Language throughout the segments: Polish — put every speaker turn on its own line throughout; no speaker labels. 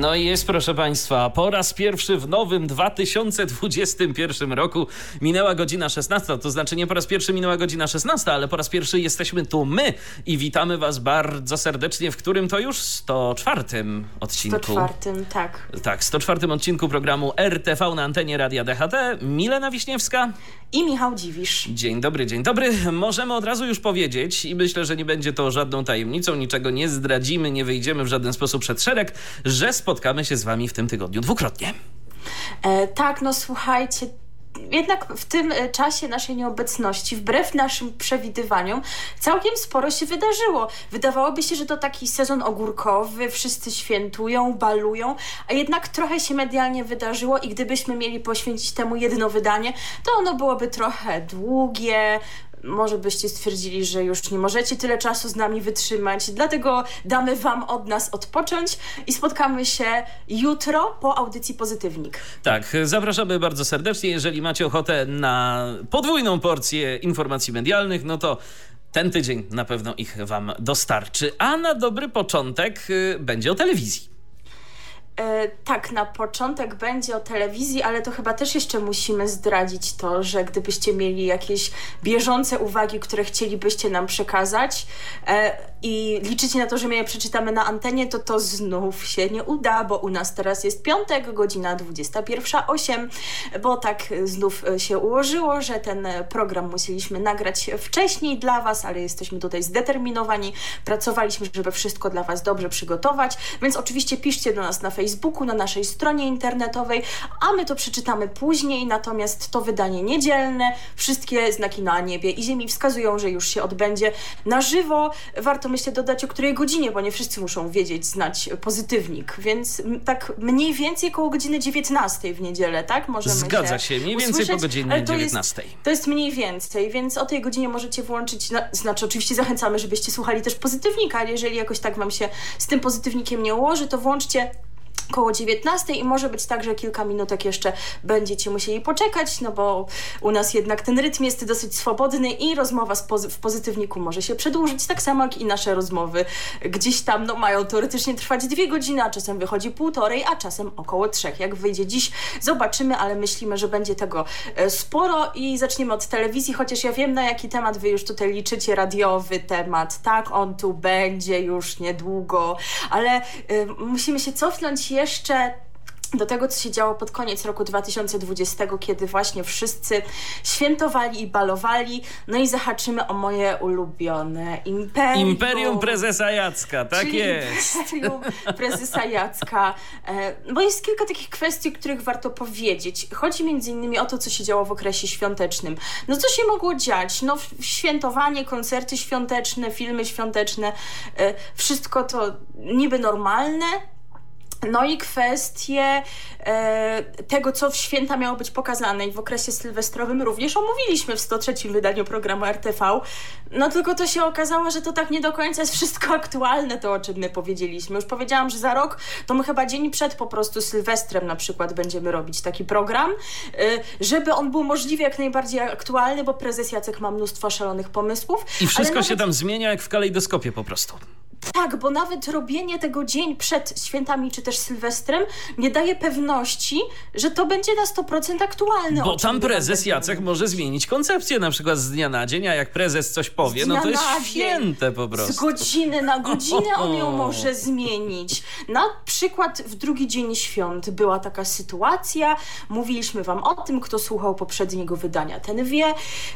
No i jest, proszę Państwa, po raz pierwszy w nowym 2021 roku minęła godzina 16. To znaczy nie po raz pierwszy minęła godzina 16, ale po raz pierwszy jesteśmy tu my i witamy Was bardzo serdecznie, w którym to już 104 odcinku.
104, tak.
Tak, 104 odcinku programu RTV na antenie Radia DHT. Milena Wiśniewska
i Michał Dziwisz.
Dzień dobry, dzień dobry. Możemy od razu już powiedzieć i myślę, że nie będzie to żadną tajemnicą, niczego nie zdradzimy, nie wyjdziemy w żaden sposób przed szereg, że spotkamy się z wami w tym tygodniu dwukrotnie.
E, tak, no słuchajcie, jednak w tym e, czasie naszej nieobecności, wbrew naszym przewidywaniom, całkiem sporo się wydarzyło. Wydawałoby się, że to taki sezon ogórkowy, wszyscy świętują, balują, a jednak trochę się medialnie wydarzyło i gdybyśmy mieli poświęcić temu jedno wydanie, to ono byłoby trochę długie, może byście stwierdzili, że już nie możecie tyle czasu z nami wytrzymać, dlatego damy Wam od nas odpocząć i spotkamy się jutro po audycji Pozytywnik.
Tak, zapraszamy bardzo serdecznie. Jeżeli macie ochotę na podwójną porcję informacji medialnych, no to ten tydzień na pewno ich Wam dostarczy. A na dobry początek y, będzie o telewizji.
E, tak, na początek będzie o telewizji, ale to chyba też jeszcze musimy zdradzić to, że gdybyście mieli jakieś bieżące uwagi, które chcielibyście nam przekazać e, i liczycie na to, że my je przeczytamy na antenie, to to znów się nie uda, bo u nas teraz jest piątek, godzina 21.08, bo tak znów się ułożyło, że ten program musieliśmy nagrać wcześniej dla Was, ale jesteśmy tutaj zdeterminowani, pracowaliśmy, żeby wszystko dla Was dobrze przygotować, więc oczywiście piszcie do nas na Facebooku, na naszej stronie internetowej, a my to przeczytamy później, natomiast to wydanie niedzielne, wszystkie znaki na niebie i ziemi wskazują, że już się odbędzie na żywo. Warto myślę dodać o której godzinie, bo nie wszyscy muszą wiedzieć, znać pozytywnik, więc tak mniej więcej koło godziny 19 w niedzielę, tak?
Możemy Zgadza się, mniej więcej usłyszeć, po godzinie to 19.
Jest, to jest mniej więcej, więc o tej godzinie możecie włączyć, no, znaczy oczywiście zachęcamy, żebyście słuchali też pozytywnika, ale jeżeli jakoś tak wam się z tym pozytywnikiem nie ułoży, to włączcie koło 19 i może być tak, że kilka minutek jeszcze będziecie musieli poczekać, no bo u nas jednak ten rytm jest dosyć swobodny i rozmowa w pozytywniku może się przedłużyć, tak samo jak i nasze rozmowy gdzieś tam no, mają teoretycznie trwać dwie godziny, a czasem wychodzi półtorej, a czasem około trzech. Jak wyjdzie dziś, zobaczymy, ale myślimy, że będzie tego e, sporo i zaczniemy od telewizji, chociaż ja wiem na jaki temat wy już tutaj liczycie, radiowy temat, tak, on tu będzie już niedługo, ale y, musimy się cofnąć jeszcze do tego, co się działo pod koniec roku 2020, kiedy właśnie wszyscy świętowali i balowali. No i zahaczymy o moje ulubione Imperium.
Imperium Prezesa Jacka, tak
Czyli
jest.
Imperium Prezesa Jacka. E, bo jest kilka takich kwestii, których warto powiedzieć. Chodzi między innymi o to, co się działo w okresie świątecznym. No co się mogło dziać? No świętowanie, koncerty świąteczne, filmy świąteczne, e, wszystko to niby normalne, no i kwestie e, tego, co w święta miało być pokazane i w okresie sylwestrowym również omówiliśmy w 103 wydaniu programu RTV. No tylko to się okazało, że to tak nie do końca jest wszystko aktualne, to o czym my powiedzieliśmy. Już powiedziałam, że za rok to my chyba dzień przed po prostu Sylwestrem na przykład będziemy robić taki program, e, żeby on był możliwie jak najbardziej aktualny, bo prezes Jacek ma mnóstwo szalonych pomysłów.
I wszystko nawet... się tam zmienia jak w kalejdoskopie po prostu.
Tak, bo nawet robienie tego dzień przed świętami czy też Sylwestrem nie daje pewności, że to będzie na 100% aktualne.
Bo tam prezes Jacek może zmienić koncepcję na przykład z dnia na dzień, a jak prezes coś powie, no to jest święte po prostu.
Z godziny na godzinę on ją może zmienić. Na przykład w drugi dzień świąt była taka sytuacja, mówiliśmy wam o tym, kto słuchał poprzedniego wydania, ten wie,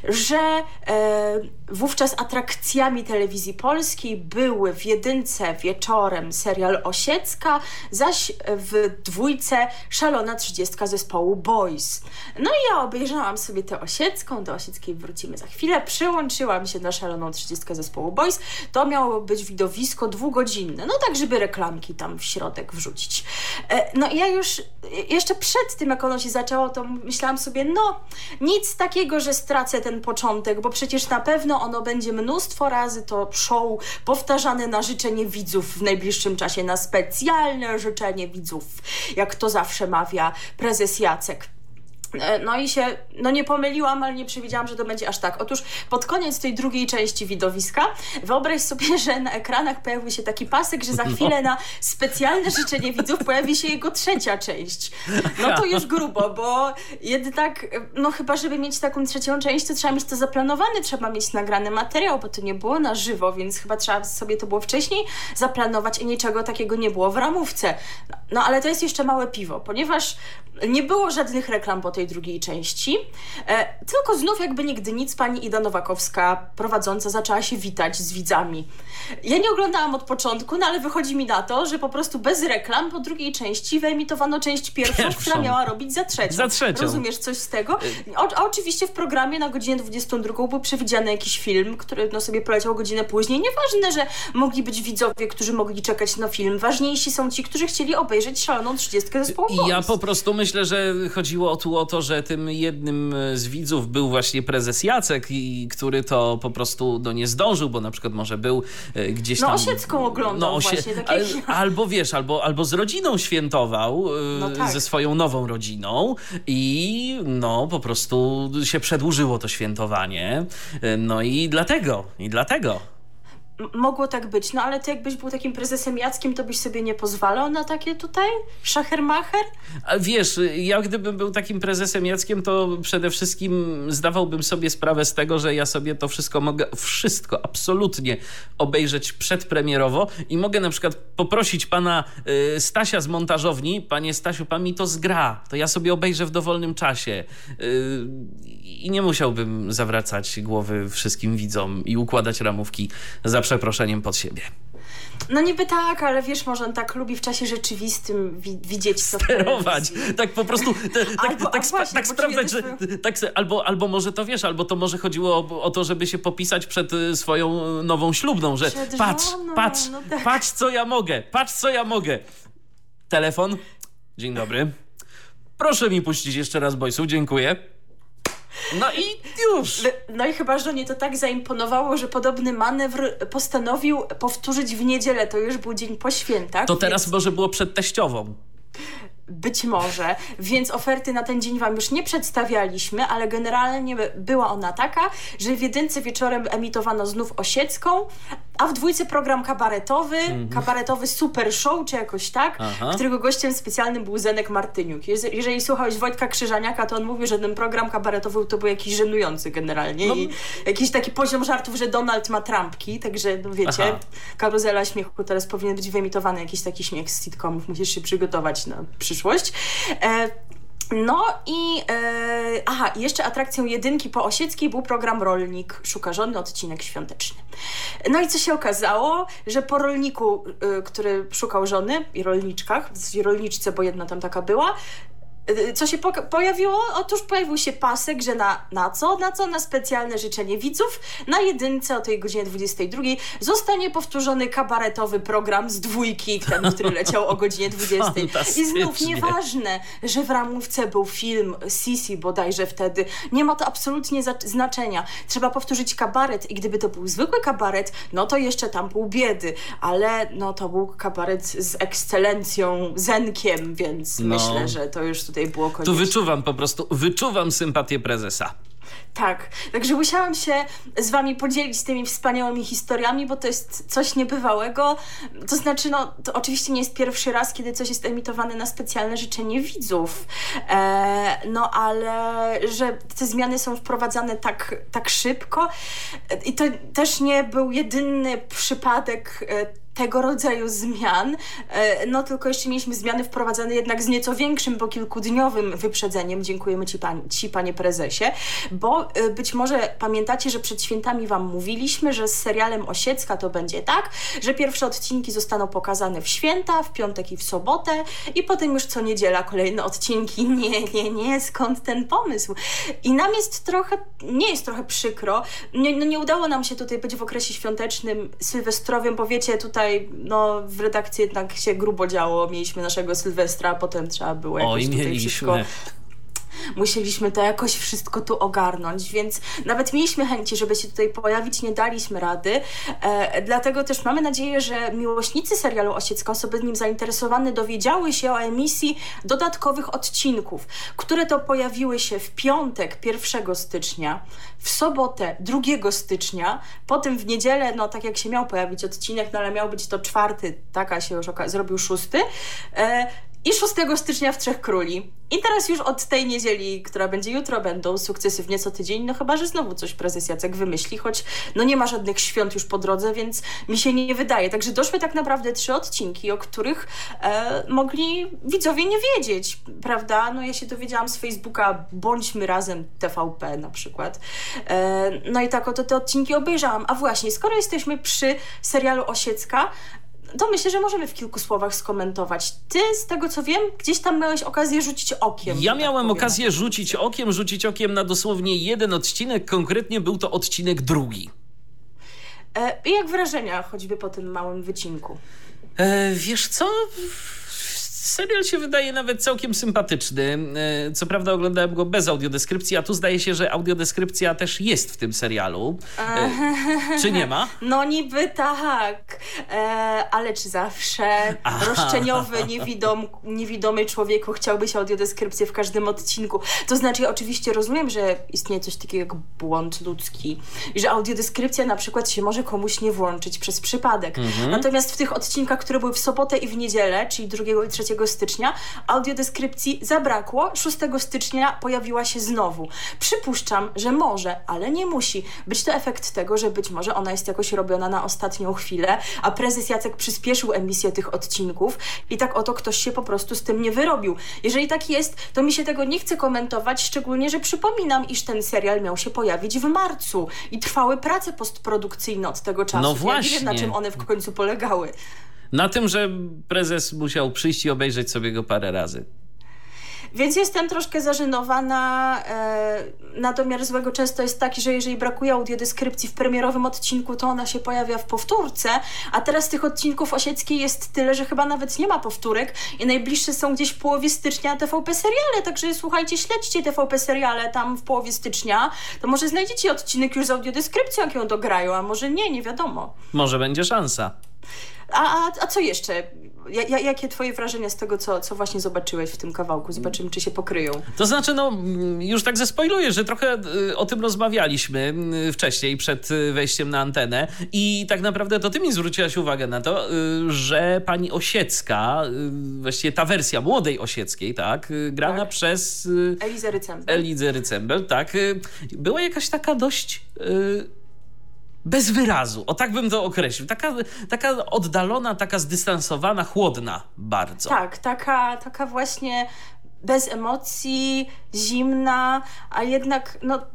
że e, wówczas atrakcjami telewizji polskiej były w jedynce wieczorem serial Osiecka, zaś w dwójce szalona trzydziestka zespołu Boys. No i ja obejrzałam sobie tę Osiecką, do Osieckiej wrócimy za chwilę, przyłączyłam się na szaloną trzydziestkę zespołu Boys. To miało być widowisko dwugodzinne, no tak, żeby reklamki tam w środek wrzucić. E, no i ja już jeszcze przed tym, jak ono się zaczęło, to myślałam sobie, no nic takiego, że stracę ten początek, bo przecież na pewno ono będzie mnóstwo razy to show powtarzane na życzenie widzów w najbliższym czasie, na specjalne życzenie widzów, jak to zawsze mawia prezes Jacek. E, no i się, no nie pomyliłam, ale nie przewidziałam, że to będzie aż tak. Otóż pod koniec tej drugiej części widowiska wyobraź sobie, że na ekranach pojawił się taki pasek, że za no. chwilę na specjalne życzenie widzów pojawi się jego trzecia część. No to już grubo, bo jednak, no chyba żeby mieć taką trzecią część, to trzeba mieć to zaplanowane, trzeba mieć nagrany materiał, bo to nie było na żywo, więc chyba trzeba sobie to było wcześniej zaplanować i niczego takiego nie było w ramówce. No ale to jest jeszcze małe piwo, ponieważ nie było żadnych reklam po tej drugiej części, e, tylko znów jakby nigdy nic pani Ida Nowakowska prowadząca zaczęła się witać z widzami. Ja nie oglądałam od początku, no ale wychodzi mi na to, że po prostu bez reklam po drugiej części wyemitowano część pierwszą, pierwszą. która miała robić za trzecią.
Za trzecią.
Rozumiesz coś z tego? O, a oczywiście w programie na godzinę 22 był przewidziany jakiś film, który no sobie poleciał godzinę później. Nieważne, że mogli być widzowie, którzy mogli czekać na film. Ważniejsi są ci, którzy chcieli obejrzeć szaloną 30 zespołu
Ja po prostu myślę, że chodziło tu o to, że tym jednym z widzów był właśnie prezes Jacek, i który to po prostu no, nie zdążył, bo na przykład może był e, gdzieś
no,
tam...
No osiecką oglądał no, właśnie. Tak al,
albo wiesz, albo, albo z rodziną świętował, e, no tak. ze swoją nową rodziną i no po prostu się przedłużyło to świętowanie. E, no i dlatego, i dlatego
mogło tak być, no ale ty jakbyś był takim prezesem Jackiem, to byś sobie nie pozwalał na takie tutaj? Szachermacher?
A wiesz, ja gdybym był takim prezesem Jackiem, to przede wszystkim zdawałbym sobie sprawę z tego, że ja sobie to wszystko mogę, wszystko absolutnie obejrzeć przedpremierowo i mogę na przykład poprosić pana y, Stasia z montażowni, panie Stasiu, pan mi to zgra, to ja sobie obejrzę w dowolnym czasie. Y, i nie musiałbym zawracać głowy wszystkim widzom i układać ramówki za przeproszeniem pod siebie.
No niby tak, ale wiesz, może on tak lubi w czasie rzeczywistym wi widzieć co
Sterować, tak po prostu, te, tak, albo, tak, właśnie, tak sprawdzać, że tak albo, albo może to wiesz, albo to może chodziło o, o, to, żeby się popisać przed y, swoją nową ślubną, że przed patrz, żoną, patrz, no tak. patrz co ja mogę, patrz co ja mogę. Telefon, dzień dobry. Proszę mi puścić jeszcze raz Boysu, dziękuję. No i już.
No i chyba żonie to tak zaimponowało, że podobny manewr postanowił powtórzyć w niedzielę. To już był dzień po świętach.
To teraz więc... może było przed teściową.
Być może, więc oferty na ten dzień Wam już nie przedstawialiśmy, ale generalnie była ona taka, że w jedynce wieczorem emitowano znów Osiecką, a w dwójce program kabaretowy, mm -hmm. kabaretowy super show, czy jakoś tak, Aha. którego gościem specjalnym był Zenek Martyniuk. Jeżeli słuchałeś Wojtka Krzyżaniaka, to on mówił, że ten program kabaretowy to był jakiś żenujący generalnie no. i jakiś taki poziom żartów, że Donald ma trampki, także no wiecie, Aha. karuzela śmiechu, teraz powinien być wyemitowany jakiś taki śmiech z sitcomów, musisz się przygotować na przyszłość. E, no i e, aha, jeszcze atrakcją jedynki po Osieckiej był program Rolnik Szuka Żony, odcinek świąteczny. No i co się okazało, że po rolniku, y, który szukał żony i rolniczkach, rolniczce, bo jedna tam taka była, co się po pojawiło? Otóż pojawił się pasek, że na, na co? Na co? Na specjalne życzenie widzów. Na jedynce o tej godzinie 22 zostanie powtórzony kabaretowy program z dwójki, ten, który leciał o godzinie 20. I znów nieważne, że w ramówce był film Sisi bodajże wtedy. Nie ma to absolutnie znaczenia. Trzeba powtórzyć kabaret i gdyby to był zwykły kabaret, no to jeszcze tam pół biedy, ale no to był kabaret z ekscelencją, zenkiem, więc no. myślę, że to już tutaj tutaj było.
Tu wyczuwam po prostu, wyczuwam sympatię prezesa.
Tak, także musiałam się z wami podzielić tymi wspaniałymi historiami, bo to jest coś niebywałego. To znaczy, no, to oczywiście nie jest pierwszy raz, kiedy coś jest emitowane na specjalne życzenie widzów. E, no, ale że te zmiany są wprowadzane tak, tak szybko i to też nie był jedyny przypadek e, tego rodzaju zmian, e, no tylko jeszcze mieliśmy zmiany wprowadzane jednak z nieco większym, bo kilkudniowym wyprzedzeniem. Dziękujemy Ci, pan, ci Panie Prezesie, bo e, być może pamiętacie, że przed świętami Wam mówiliśmy, że z serialem Osiecka to będzie tak, że pierwsze odcinki zostaną pokazane w święta, w piątek i w sobotę i potem już co niedziela kolejne odcinki. Nie, nie, nie, skąd ten pomysł? I nam jest trochę, nie jest trochę przykro, nie, no nie udało nam się tutaj być w okresie świątecznym, sylwestrowym, bo wiecie, tutaj no, w redakcji jednak się grubo działo, mieliśmy naszego Sylwestra, a potem trzeba było jakoś
Oj,
tutaj
mieliśmy.
wszystko musieliśmy to jakoś wszystko tu ogarnąć, więc nawet mieliśmy chęci, żeby się tutaj pojawić, nie daliśmy rady. E, dlatego też mamy nadzieję, że miłośnicy serialu Osiecka, osoby nim zainteresowane, dowiedziały się o emisji dodatkowych odcinków, które to pojawiły się w piątek 1 stycznia, w sobotę 2 stycznia, potem w niedzielę, no tak jak się miał pojawić odcinek, no ale miał być to czwarty, taka się już zrobił szósty. E, i 6 stycznia w Trzech Króli. I teraz już od tej niedzieli, która będzie jutro, będą sukcesy w nieco tydzień, no chyba, że znowu coś prezes Jacek wymyśli, choć no nie ma żadnych świąt już po drodze, więc mi się nie wydaje. Także doszły tak naprawdę trzy odcinki, o których e, mogli widzowie nie wiedzieć, prawda? No ja się dowiedziałam z Facebooka Bądźmy Razem TVP na przykład. E, no i tak oto te odcinki obejrzałam. A właśnie, skoro jesteśmy przy serialu Osiecka, to myślę, że możemy w kilku słowach skomentować. Ty, z tego co wiem, gdzieś tam miałeś okazję rzucić okiem.
Ja
tak
miałem
powiem.
okazję rzucić okiem, rzucić okiem na dosłownie jeden odcinek, konkretnie był to odcinek drugi.
E, I jak wrażenia, choćby po tym małym wycinku?
E, wiesz co? Serial się wydaje nawet całkiem sympatyczny. E, Co prawda oglądałem go bez audiodeskrypcji, a tu zdaje się, że audiodeskrypcja też jest w tym serialu. E, Czy nie ma?
No niby tak, e, ale czy zawsze
Aha.
roszczeniowy, niewidom, niewidomy człowieku chciałbyś audiodeskrypcję w każdym odcinku? To znaczy, ja oczywiście rozumiem, że istnieje coś takiego jak błąd ludzki i że audiodeskrypcja na przykład się może komuś nie włączyć przez przypadek. Natomiast w tych odcinkach, które były w sobotę i w niedzielę, czyli 2 i 3 stycznia, audiodeskrypcji zabrakło. 6 stycznia pojawiła się znowu. Przypuszczam, że może, ale nie musi być to efekt tego, że być może ona jest jakoś robiona na ostatnią chwilę, a prezes Jacek przyspieszył emisję tych odcinków i tak oto ktoś się po prostu z tym nie wyrobił. Jeżeli tak jest, to mi się tego nie chce komentować, szczególnie, że przypominam, iż ten serial miał się pojawić w marcu i trwały prace postprodukcyjne od tego czasu.
No
Ja nie
właśnie.
wiem, na czym one w końcu polegały.
Na tym, że prezes musiał przyjść i obejrzeć sobie go parę razy.
Więc jestem troszkę zażenowana. E, na domiar złego często jest taki, że jeżeli brakuje audiodeskrypcji w premierowym odcinku, to ona się pojawia w powtórce, a teraz tych odcinków Osieckiej jest tyle, że chyba nawet nie ma powtórek i najbliższe są gdzieś w połowie stycznia TVP seriale, także słuchajcie, śledźcie TVP seriale tam w połowie stycznia, to może znajdziecie odcinek już z audiodeskrypcją, jak ją dograją, a może nie, nie wiadomo.
Może będzie szansa.
A, a, a co jeszcze? Ja, ja, jakie twoje wrażenia z tego, co, co właśnie zobaczyłeś w tym kawałku? Zobaczymy, czy się pokryją.
To znaczy, no, już tak zespoiluję, że trochę y, o tym rozmawialiśmy y, wcześniej, przed y, wejściem na antenę i tak naprawdę to ty mi zwróciłaś uwagę na to, że pani Osiecka, właściwie ta wersja młodej Osieckiej, tak, grana
Tak.
przez
Eliza Rycembel.
Elizę Rycembel, tak, była jakaś taka dość... Bez wyrazu, o tak bym to określił. Taka, taka oddalona, taka zdystansowana, chłodna bardzo.
Tak, taka, taka właśnie bez emocji, zimna, a jednak no,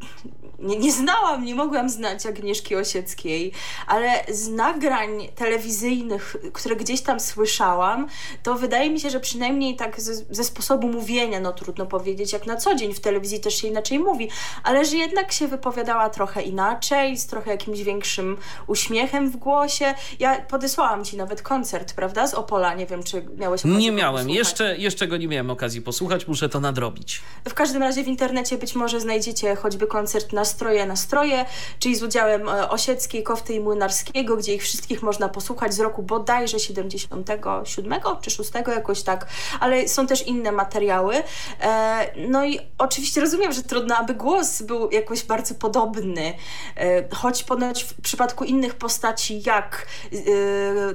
nie, nie znałam, nie mogłam znać Agnieszki Osieckiej, ale z nagrań telewizyjnych, które gdzieś tam słyszałam, to wydaje mi się, że przynajmniej tak ze, ze sposobu mówienia, no trudno powiedzieć, jak na co dzień w telewizji też się inaczej mówi, ale że jednak się wypowiadała trochę inaczej, z trochę jakimś większym uśmiechem w głosie. Ja podesłałam ci nawet koncert, prawda, z Opola, nie wiem, czy miałeś okazję
Nie miałem, jeszcze, jeszcze go nie miałem okazji posłuchać, muszę to nadrobić.
W każdym razie w internecie być może znajdziecie choćby koncert Nastroje, Nastroje, czyli z udziałem e, Osieckiej, Kofty i Młynarskiego, gdzie ich wszystkich można posłuchać z roku bodajże 77 czy 6 jakoś tak, ale są też inne materiały. E, No i oczywiście rozumiem, że trudno, aby głos był jakoś bardzo podobny, E, choć ponoć w przypadku innych postaci, jak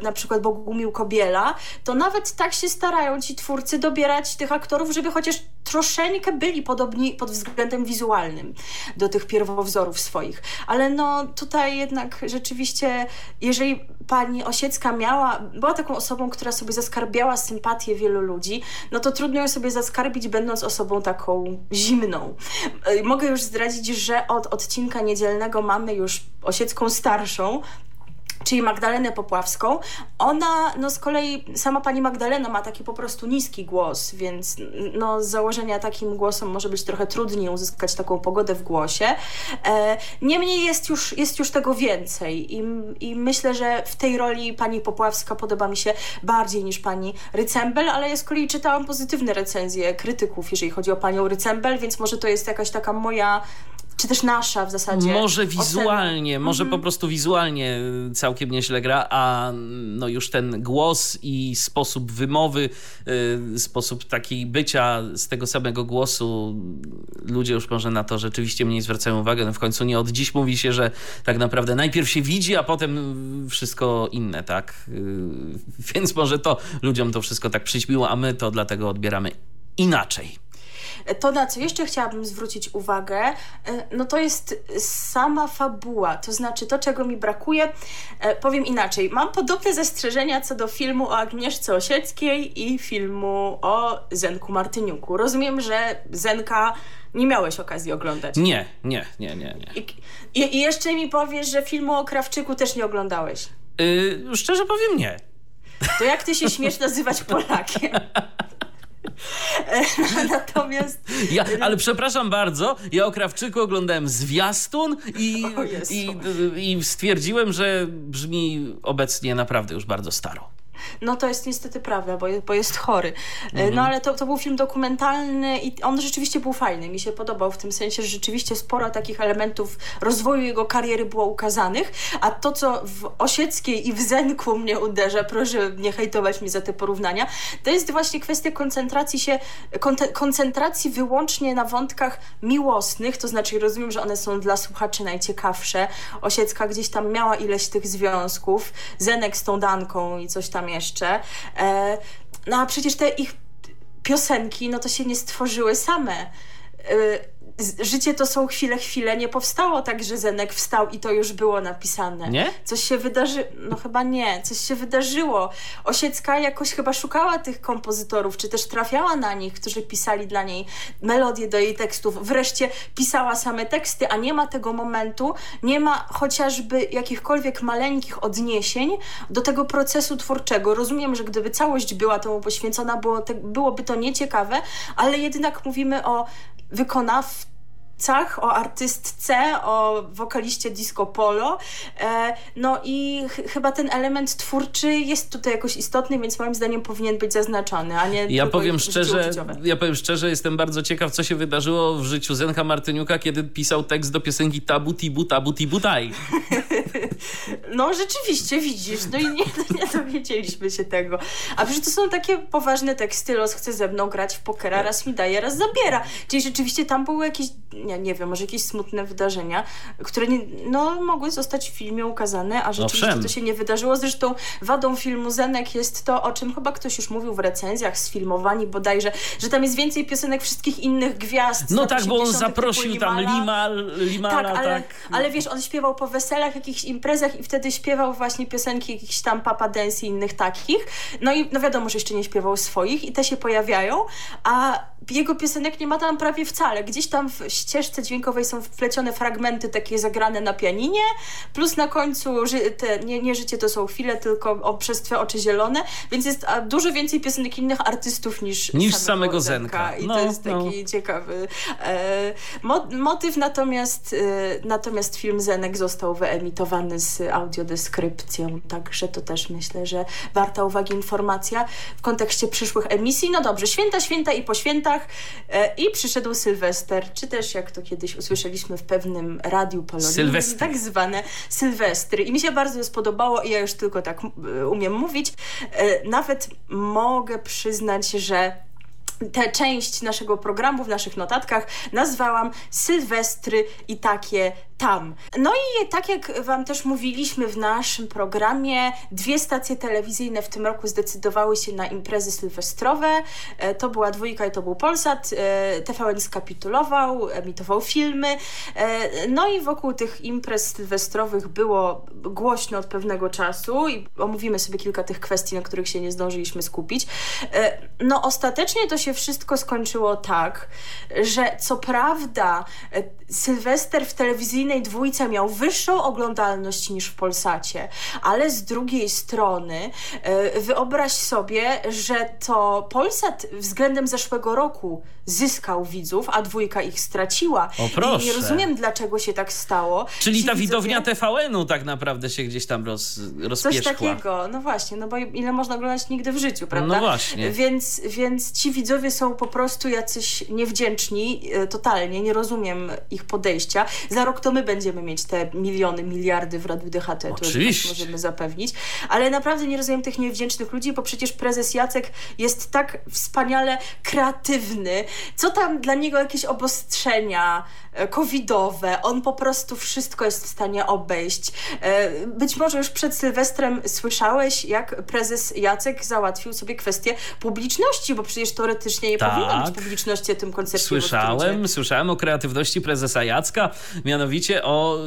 na przykład Bogumił Kobiela, to nawet tak się starają ci twórcy dobierać tych aktorów, żeby chociaż troszeczkę byli podobni pod względem wizualnym do tych pierwowzorów swoich. Ale no tutaj jednak rzeczywiście, jeżeli pani Osiecka miała, była taką osobą, która sobie zaskarbiała sympatię wielu ludzi, no to trudno ją sobie zaskarbić, będąc osobą taką zimną. Mogę już zdradzić, że od odcinka niedzielnego mamy już Osiecką starszą, czyli Magdalenę Popławską. Ona, no z kolei sama pani Magdalena ma taki po prostu niski głos, więc no z założenia takim głosem może być trochę trudniej uzyskać taką pogodę w głosie. E, niemniej jest już, jest już tego więcej I, i myślę, że w tej roli pani Popławska podoba mi się bardziej niż pani Rycembel, ale ja z kolei czytałam pozytywne recenzje krytyków, jeżeli chodzi o panią Rycembel, więc może to jest jakaś taka moja czy też nasza w zasadzie.
Może wizualnie, ocena. może mm -hmm. po prostu wizualnie całkiem nieźle gra, a no już ten głos i sposób wymowy, y, sposób takiej bycia z tego samego głosu, ludzie już może na to rzeczywiście mniej zwracają uwagę. No w końcu nie od dziś mówi się, że tak naprawdę najpierw się widzi, a potem wszystko inne, tak? Y, więc może to ludziom to wszystko tak przyćmiło, a my to dlatego odbieramy inaczej.
To, na co jeszcze chciałabym zwrócić uwagę, e, no to jest sama fabuła, to znaczy to, czego mi brakuje. E, powiem inaczej, mam podobne zastrzeżenia co do filmu o Agnieszce Osieckiej i filmu o Zenku Martyniuku. Rozumiem, że Zenka nie miałeś okazji oglądać.
Nie, nie, nie, nie. nie.
I, i jeszcze mi powiesz, że filmu o Krawczyku też nie oglądałeś.
Yy, szczerze powiem nie.
To jak ty się śmiesz nazywać Polakiem? Natomiast.
Ja, ale przepraszam bardzo, ja o Krawczyku oglądałem zwiastun i, i, i stwierdziłem, że brzmi obecnie naprawdę już bardzo staro.
No to jest niestety prawda, bo, bo jest chory. E, no, mhm. No ale to, to był film dokumentalny i on rzeczywiście był fajny. Mi się podobał w tym sensie, że rzeczywiście sporo takich elementów rozwoju jego kariery było ukazanych, a to, co w Osieckiej i w Zenku mnie uderza, proszę nie hejtować mnie za te porównania, to jest właśnie kwestia koncentracji się, koncentracji wyłącznie na wątkach miłosnych, to znaczy rozumiem, że one są dla słuchaczy najciekawsze. Osiecka gdzieś tam miała ileś tych związków, Zenek z tą Danką i coś tam jeszcze. E, no a przecież te ich piosenki, no to się nie stworzyły same. Życie to są chwile, chwile. Nie powstało tak, że Zenek wstał i to już było napisane.
Nie?
Coś się wydarzy... No chyba nie. Coś się wydarzyło. Osiecka jakoś chyba szukała tych kompozytorów, czy też trafiała na nich, którzy pisali dla niej melodie do jej tekstów. Wreszcie pisała same teksty, a nie ma tego momentu, nie ma chociażby jakichkolwiek maleńkich odniesień do tego procesu twórczego. Rozumiem, że gdyby całość była temu poświęcona, było te, byłoby to nieciekawe, ale jednak mówimy o wykonawcy o artystce, o wokaliście disco polo. E, no i ch chyba ten element twórczy jest tutaj jakoś istotny, więc moim zdaniem powinien być zaznaczony, a nie
ja powiem szczerze, Ja powiem szczerze, jestem bardzo ciekaw, co się wydarzyło w życiu Zenka Martyniuka, kiedy pisał tekst do piosenki Tabu Tibu Tabu Tibu Taj.
no rzeczywiście, widzisz, no i nie, nie dowiedzieliśmy się tego. A przecież to są takie poważne teksty, los chce ze mną grać w pokera, raz mi daje, raz zabiera. Czyli rzeczywiście tam były jakieś nie wiem, może jakieś smutne wydarzenia, które nie, no, mogły zostać w filmie ukazane, a rzeczywiście Owszem. to się nie wydarzyło. Zresztą wadą filmu Zenek jest to, o czym chyba ktoś już mówił w recenzjach, sfilmowani bodajże, że tam jest więcej piosenek wszystkich innych gwiazd.
No tak, bo on zaprosił tam Limal, Limala,
tak, ale, tak. ale wiesz, on śpiewał po weselach, jakichś imprezach i wtedy śpiewał właśnie piosenki jakichś tam Papa Dance i innych takich. No i no wiadomo, że jeszcze nie śpiewał swoich i te się pojawiają, a jego piosenek nie ma tam prawie wcale. Gdzieś tam w ścieżce dźwiękowej są wplecione fragmenty takie zagrane na pianinie, plus na końcu te, nie, nie życie to są chwile, tylko o, przez twe oczy zielone, więc jest dużo więcej piosenek innych artystów niż,
niż samego. Zenka.
I no, to jest no. taki no. ciekawy e, mo motyw, natomiast, e, natomiast film Zenek został wyemitowany z audiodeskrypcją, także to też myślę, że warta uwagi informacja w kontekście przyszłych emisji. No dobrze, święta, święta i po świętach e, i przyszedł Sylwester, czy też jak to kiedyś usłyszeliśmy w pewnym radiu polonijnym, tak zwane Sylwestry. I mi się bardzo spodobało i ja już tylko tak umiem mówić. E, nawet mogę przyznać, że tę część naszego programu w naszych notatkach nazwałam Sylwestry i takie tam. No i tak jak Wam też mówiliśmy w naszym programie, dwie stacje telewizyjne w tym roku zdecydowały się na imprezy sylwestrowe. E, to była dwójka i to był Polsat. E, TVN skapitulował, emitował filmy. E, no i wokół tych imprez sylwestrowych było głośno od pewnego czasu i omówimy sobie kilka tych kwestii, na których się nie zdążyliśmy skupić. No ostatecznie to się wszystko skończyło tak, że co prawda Sylwester w telewizyjnej dwójce miał wyższą oglądalność niż w Polsacie, ale z drugiej strony e, wyobraź sobie, że to Polsat względem zeszłego roku zyskał widzów, a dwójka ich straciła.
O proszę.
I nie rozumiem, dlaczego się tak stało.
Czyli Ci ta widzowie... widownia TVN-u tak naprawdę się gdzieś tam roz, rozpierzchła.
Coś takiego, no właśnie, no bo ile można oglądać nigdy w życiu, prawda?
No właśnie.
Więc, więc ci widzowie są po prostu jacyś niewdzięczni, e, totalnie, nie rozumiem ich podejścia. Za rok to my będziemy mieć te miliony, miliardy w Radiu DHT, to
Oczywiście.
możemy zapewnić. Ale naprawdę nie rozumiem tych niewdzięcznych ludzi, bo przecież prezes Jacek jest tak wspaniale kreatywny. Co tam dla niego jakieś obostrzenia e, covidowe, on po prostu wszystko jest w stanie obejść. E, być może już przed Sylwestrem słyszałeś, jak prezes Jacek załatwił sobie kwestię publiczności, bo przecież teoretycznie nie tak. powinno być publiczności o tym koncercie.
Słyszałem, słyszałem o kreatywności prezesa Jacka, mianowicie o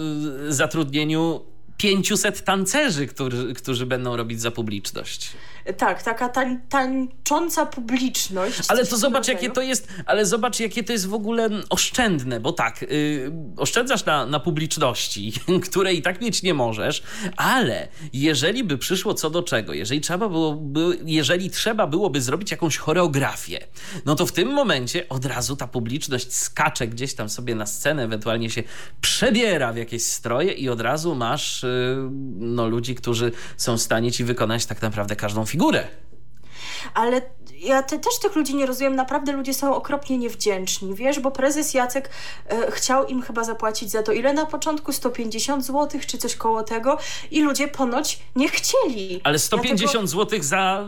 y, zatrudnieniu 500 tancerzy, którzy, którzy będą robić za publiczność.
Tak, taka tań, tańcząca publiczność.
Ale to zobacz, jakie to jest, ale zobacz, jakie to jest w ogóle oszczędne, bo tak, yy, oszczędzasz na, na publiczności, której i tak mieć nie możesz, ale jeżeli by przyszło co do czego, jeżeli trzeba, byłoby, jeżeli trzeba byłoby zrobić jakąś choreografię, no to w tym momencie od razu ta publiczność skacze gdzieś tam sobie na scenę, ewentualnie się przebiera w jakieś stroje i od razu masz yy, no, ludzi, którzy są w stanie ci wykonać tak naprawdę każdą figurę.
Ale ja te, też tych ludzi nie rozumiem. Naprawdę ludzie są okropnie niewdzięczni, wiesz, bo prezes Jacek e, chciał im chyba zapłacić za to ile na początku? 150 zł czy coś koło tego i ludzie ponoć nie chcieli.
Ale 150 Dlatego... zł za,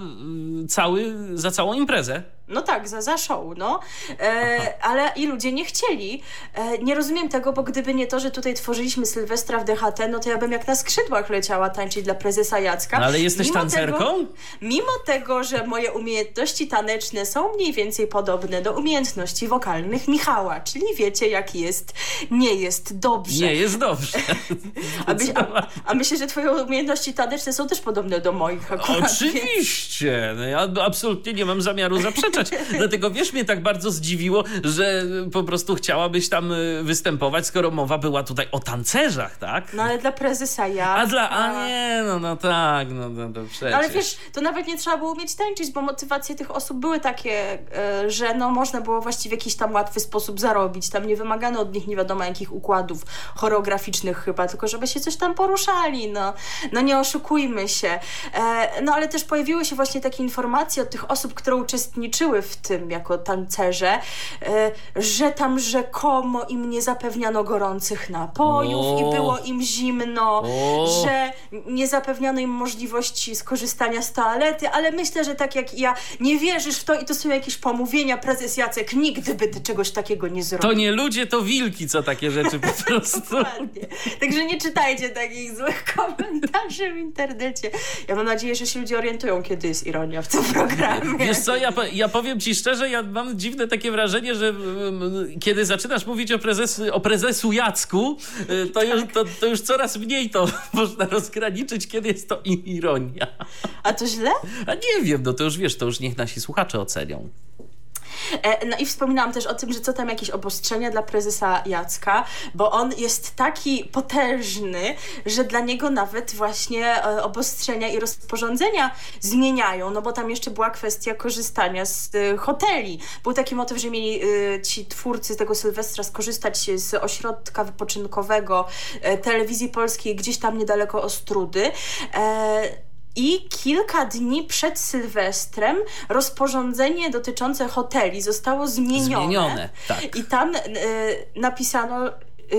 y, cały, za całą imprezę?
No tak, za, za show, no. E, ale i ludzie nie chcieli. E, nie rozumiem tego, bo gdyby nie to, że tutaj tworzyliśmy Sylwestra w DHT, no to ja bym jak na skrzydłach leciała tańczyć dla prezesa Jacka.
No ale jesteś mimo tancerką? Tego,
mimo tego, że moje umiejętności taneczne są mniej więcej podobne do umiejętności wokalnych Michała, czyli wiecie jak jest, nie jest dobrze.
Nie jest dobrze.
a, my, a, a, myślę, że twoje umiejętności taneczne są też podobne do moich akurat.
Oczywiście. No ja absolutnie nie mam zamiaru Dlatego wiesz, mnie tak bardzo zdziwiło, że po prostu chciałabyś tam y, występować, skoro mowa była tutaj o tancerzach, tak?
No ale dla prezesa ja.
A dla, a nie, no, no tak, no, no to przecież.
Ale wiesz, to nawet nie trzeba było umieć tańczyć, bo motywacje tych osób były takie, y, że no można było właściwie w jakiś tam łatwy sposób zarobić. Tam nie wymagano od nich nie wiadomo jakich układów choreograficznych chyba, tylko żeby się coś tam poruszali, no. No nie oszukujmy się. E, no ale też pojawiły się właśnie takie informacje od tych osób, które uczestniczyły uczestniczyły w tym jako tancerze, e, że tam rzekomo im nie zapewniano gorących napojów o. i było im zimno, o. że nie zapewniano im możliwości skorzystania z toalety, ale myślę, że tak jak ja nie wierzysz w to i to są jakieś pomówienia, prezes Jacek nigdy by ty czegoś takiego nie zrobił.
To nie ludzie, to wilki, co takie rzeczy po prostu.
Także nie czytajcie takich złych komentarzy w internecie. Ja mam nadzieję, że się ludzie orientują, kiedy jest ironia w tym programie.
Wiesz co, ja, ja powiem ci szczerze, ja mam dziwne takie wrażenie, że kiedy zaczynasz mówić o, prezes, o prezesu Jacku, y, to, już, to, to już coraz mniej to można rozgraniczyć, kiedy jest to ironia.
A to źle?
A nie wiem, no to już wiesz, to już niech nasi słuchacze ocenią.
E, no i wspominałam też o tym, że co tam jakieś obostrzenia dla prezesa Jacka, bo on jest taki potężny, że dla niego nawet właśnie e, obostrzenia i rozporządzenia zmieniają, no bo tam jeszcze była kwestia korzystania z e, hoteli. Był taki motyw, że mieli ci twórcy tego Sylwestra skorzystać z ośrodka wypoczynkowego telewizji polskiej gdzieś tam niedaleko Ostrudy. I kilka dni przed Sylwestrem rozporządzenie dotyczące hoteli zostało zmienione.
Zmienione, tak.
I tam y, napisano,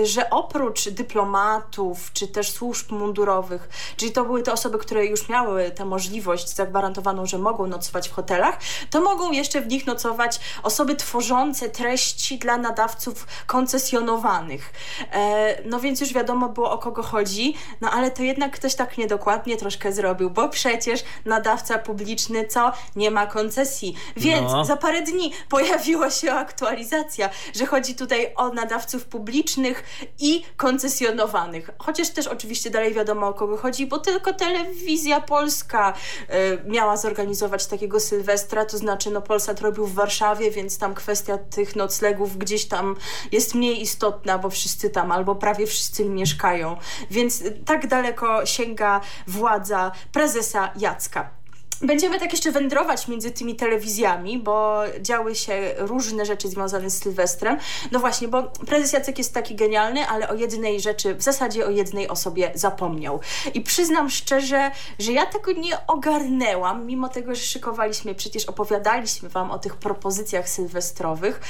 że oprócz dyplomatów czy też służb mundurowych, czyli to były te osoby, które już miały tę możliwość zagwarantowaną, że mogą nocować w hotelach, to mogą jeszcze w nich nocować osoby tworzące treści dla nadawców koncesjonowanych. E, no więc już wiadomo było o kogo chodzi, no ale to jednak ktoś tak niedokładnie troszkę zrobił, bo przecież nadawca publiczny co? Nie ma koncesji. Więc no. za parę dni pojawiła się aktualizacja, że chodzi tutaj o nadawców publicznych i koncesjonowanych. Chociaż też oczywiście dalej wiadomo o kogo chodzi, bo tylko telewizja polska y, miała zorganizować takiego Sylwestra, to znaczy no Polsat robił w Warszawie, więc tam kwestia tych noclegów gdzieś tam jest mniej istotna, bo wszyscy tam albo prawie wszyscy mieszkają. Więc tak daleko sięga władza prezesa Jacka. Będziemy tak jeszcze wędrować między tymi telewizjami, bo działy się różne rzeczy związane z Sylwestrem. No właśnie, bo prezes Jacek jest taki genialny, ale o jednej rzeczy, w zasadzie o jednej osobie zapomniał. I przyznam szczerze, że ja tego nie ogarnęłam, mimo tego, że szykowaliśmy, przecież opowiadaliśmy wam o tych propozycjach sylwestrowych.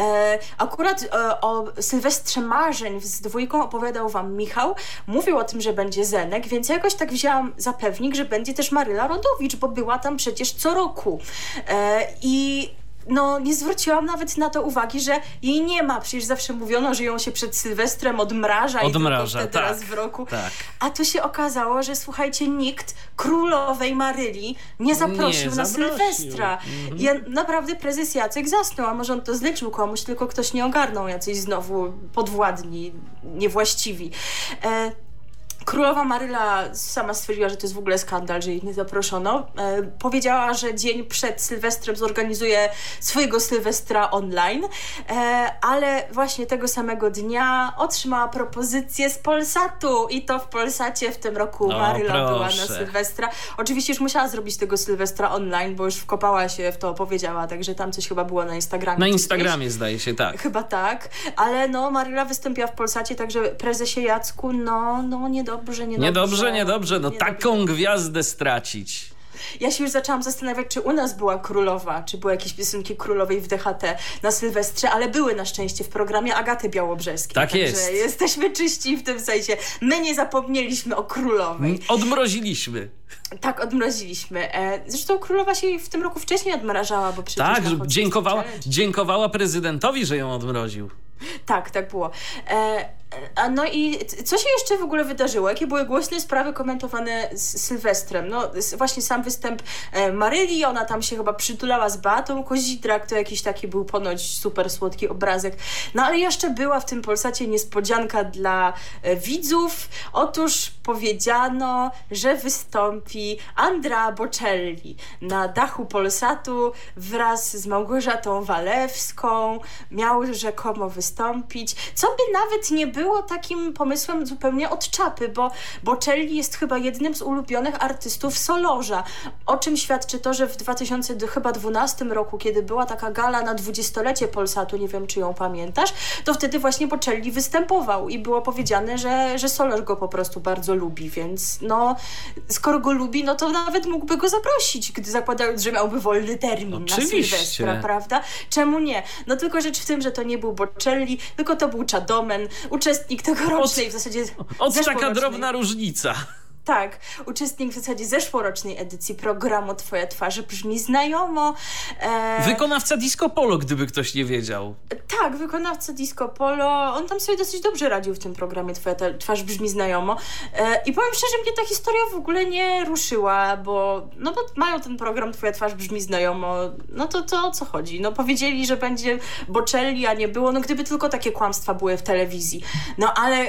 E, akurat e, o Sylwestrze Marzeń z dwójką opowiadał wam Michał. Mówił o tym, że będzie Zenek, więc ja jakoś tak wzięłam za pewnik, że będzie też Maryla Rodowicz, bo była tam przecież co roku. E, I no nie zwróciłam nawet na to uwagi, że jej nie ma. Przecież zawsze mówiono, że ją się przed Sylwestrem odmraża,
odmraża
i tylko tak, raz w roku. Tak. A tu się okazało, że słuchajcie, nikt królowej Maryli nie zaprosił nie na Sylwestra. Mhm. Ja, naprawdę prezes Jacek zasnął, a może on to zlecił komuś, tylko ktoś nie ogarnął jacyś znowu podwładni, niewłaściwi. E, Królowa Maryla sama stwierdziła, że to jest w ogóle skandal, że jej nie zaproszono. E, powiedziała, że dzień przed Sylwestrem zorganizuje swojego Sylwestra online, e, ale właśnie tego samego dnia otrzymała propozycję z Polsatu i to w Polsacie w tym roku o, Maryla proszę. była na Sylwestra. Oczywiście już musiała zrobić tego Sylwestra online, bo już wkopała się w to, powiedziała, także tam coś chyba było na Instagramie.
Na Instagramie zdaje się, tak.
Chyba tak, ale no Maryla wystąpiła w Polsacie, także prezesie Jacku, no, no nie do niedobrze, niedobrze.
Niedobrze, niedobrze. No niedobrze. taką gwiazdę stracić.
Ja się już zaczęłam zastanawiać, czy u nas była królowa, czy były jakieś piosenki królowej w DHT na Sylwestrze, ale były na szczęście w programie Agaty Białobrzeskiej.
Tak jest.
jesteśmy czyści w tym sensie. My nie zapomnieliśmy o królowej.
Odmroziliśmy.
Tak, odmroziliśmy. E, zresztą królowa się w tym roku wcześniej odmrażała, bo przecież...
Tak, dziękowała, dziękowała prezydentowi, że ją odmroził.
Tak, tak było. E, no i co się jeszcze w ogóle wydarzyło? Jakie były głośne sprawy komentowane z Sylwestrem? No właśnie sam występ e, Maryli, ona tam się chyba przytulała z Batą Kozidrak, to jakiś taki był ponoć super słodki obrazek. No ale jeszcze była w tym Polsacie niespodzianka dla e, widzów. Otóż powiedziano, że wystąpi Andra Bocelli na dachu Polsatu wraz z Małgorzatą Walewską. Miał rzekomo wystąpić, co by nawet nie było było takim pomysłem zupełnie od czapy, bo Bocelli jest chyba jednym z ulubionych artystów Solorza, o czym świadczy to, że w 2012 roku, kiedy była taka gala na dwudziestolecie Polsatu, nie wiem czy ją pamiętasz, to wtedy właśnie Bocelli występował i było powiedziane, że, że Solorz go po prostu bardzo lubi, więc no skoro go lubi, no to nawet mógłby go zaprosić, gdy zakładając, że miałby wolny termin Oczywiście. na Sylwestra, prawda? Czemu nie? No tylko rzecz w tym, że to nie był Bocelli, tylko to był Chadomen, uczestnik uczestnik tegorocznej
w
zasadzie.
Od taka drobna różnica.
Tak, uczestnik w zasadzie zeszłorocznej edycji programu Twoja twarz brzmi znajomo.
E... Wykonawca Disco Polo, gdyby ktoś nie wiedział.
Tak, wykonawca Disco Polo. On tam sobie dosyć dobrze radził w tym programie Twoja twarz brzmi znajomo. E... I powiem szczerze, mnie ta historia w ogóle nie ruszyła, bo no bo mają ten program Twoja twarz brzmi znajomo. No to to o co chodzi? No powiedzieli, że będzie Bocelli, a nie było. No gdyby tylko takie kłamstwa były w telewizji. No ale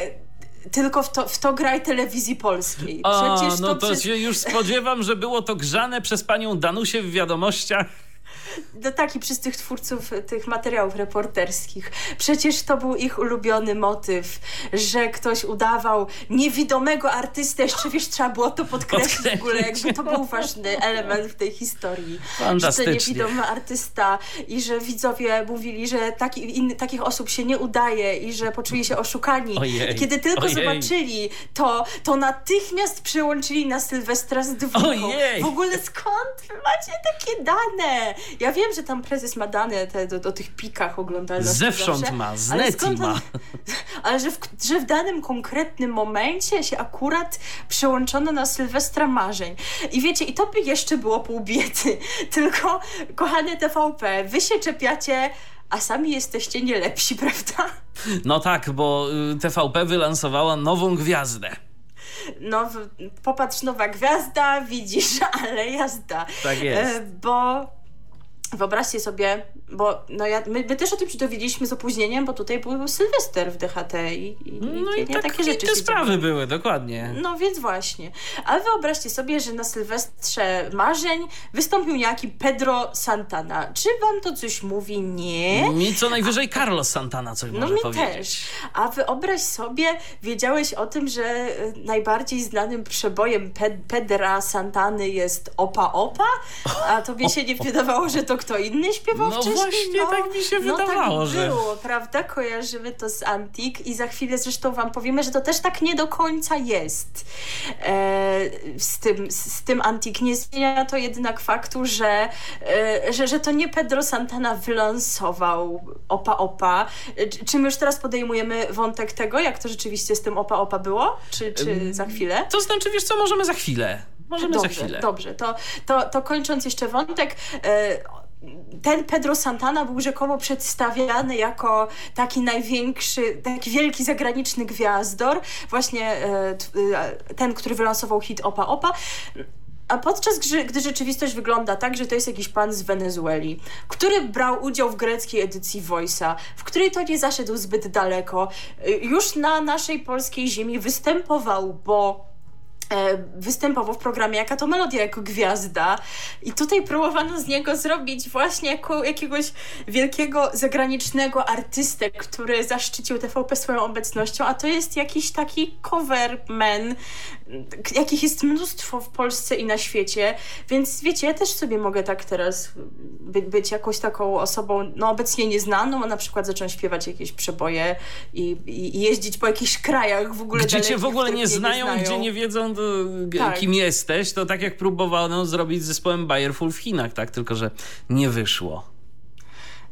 tylko w to, w to graj telewizji polskiej.
Przecież A, no to, to się już spodziewam, że było to grzane przez panią Danusię w wiadomościach
do taki przez tych twórców tych materiałów reporterskich. Przecież to był ich ulubiony motyw, że ktoś udawał niewidomego artystę. Jeszcze wiesz, trzeba było to podkreślić w ogóle, jakby to był ważny element w tej historii. Że to niewidomy artysta i że widzowie mówili, że taki, in, takich osób się nie udaje i że poczuli się oszukani. Ojej. Kiedy tylko Ojej. zobaczyli to, to natychmiast przyłączyli na Sylwestra z dwójką. Ojej. W ogóle skąd wy macie takie dane? Ja wiem, że tam prezes ma dane te, do, do tych pikach oglądalności
Zewsząd
zawsze,
ma, z
ale on-
ma.
Ale że w, że w danym konkretnym momencie się akurat przełączono na Sylwestra Marzeń. I wiecie, i to by jeszcze było pół biedy. Tylko, kochane TVP, wy się czepiacie, a sami jesteście nie lepsi, prawda?
No tak, bo y, TVP wylansowała nową gwiazdę.
No, popatrz, nowa gwiazda, widzisz, ale jazda.
Tak jest.
E, bo wyobraźcie sobie, bo no ja, my, my też o tym się dowiedzieliśmy z opóźnieniem, bo tutaj był Sylwester w DHT i, i,
No
i,
i,
nie,
tak,
takie
i
rzeczy
te
się
sprawy były, dokładnie.
No więc właśnie. Ale wyobraźcie sobie, że na Sylwestrze Marzeń wystąpił niejaki Pedro Santana. Czy wam to coś mówi? Nie.
Mi co najwyżej Carlos Santana coś
No
może
mi
powiedzieć.
też. A wyobraź sobie, wiedziałeś o tym, że e, najbardziej znanym przebojem Pe- Pedra Santany jest Opa Opa? A tobie się nie wydawało, że to kto inny śpiewał
No
wcześniej?
właśnie, tak mi się
no,
wydawało,
tak
że-
było, prawda? Kojarzymy to z Antik i za chwilę zresztą wam powiemy, że to też tak nie do końca jest. E, z, tym, z tym Antik nie zmienia to jednak faktu, że, e, że, że to nie Pedro Santana wylansował Opa Opa. E, Czy, czy my już teraz podejmujemy wątek tego, jak to rzeczywiście z tym Opa Opa było? Czy, czy za chwilę?
To znaczy, wiesz co, możemy za chwilę. Możemy
dobrze,
za chwilę.
Dobrze, to, to, to kończąc jeszcze wątek. E, ten Pedro Santana był rzekomo przedstawiany jako taki największy, taki wielki zagraniczny gwiazdor, właśnie e, e, ten, który wylansował hit Opa Opa. A podczas gdy, gdy rzeczywistość wygląda tak, że to jest jakiś pan z Wenezueli, który brał udział w greckiej edycji Voice'a, w której to nie zaszedł zbyt daleko, e, już na naszej polskiej ziemi występował, bo występował w programie Jaka to Melodia jako gwiazda. I tutaj próbowano z niego zrobić właśnie jako jakiegoś wielkiego zagranicznego artystę, który zaszczycił TVP swoją obecnością, a to jest jakiś taki coverman, jakich jest mnóstwo w Polsce i na świecie, więc wiecie, ja też sobie mogę tak teraz by, być jakąś taką osobą, no obecnie nieznaną, a na przykład zacząć śpiewać jakieś przeboje i, i, jeździć po jakichś krajach w ogóle
Gdzie cię w ogóle nie znają,
znają.
gdzie nie wiedzą, to,
Tak.
kim jesteś, to tak jak próbowano zrobić z zespołem Bayerful w Chinach, tak? Tylko, że nie wyszło.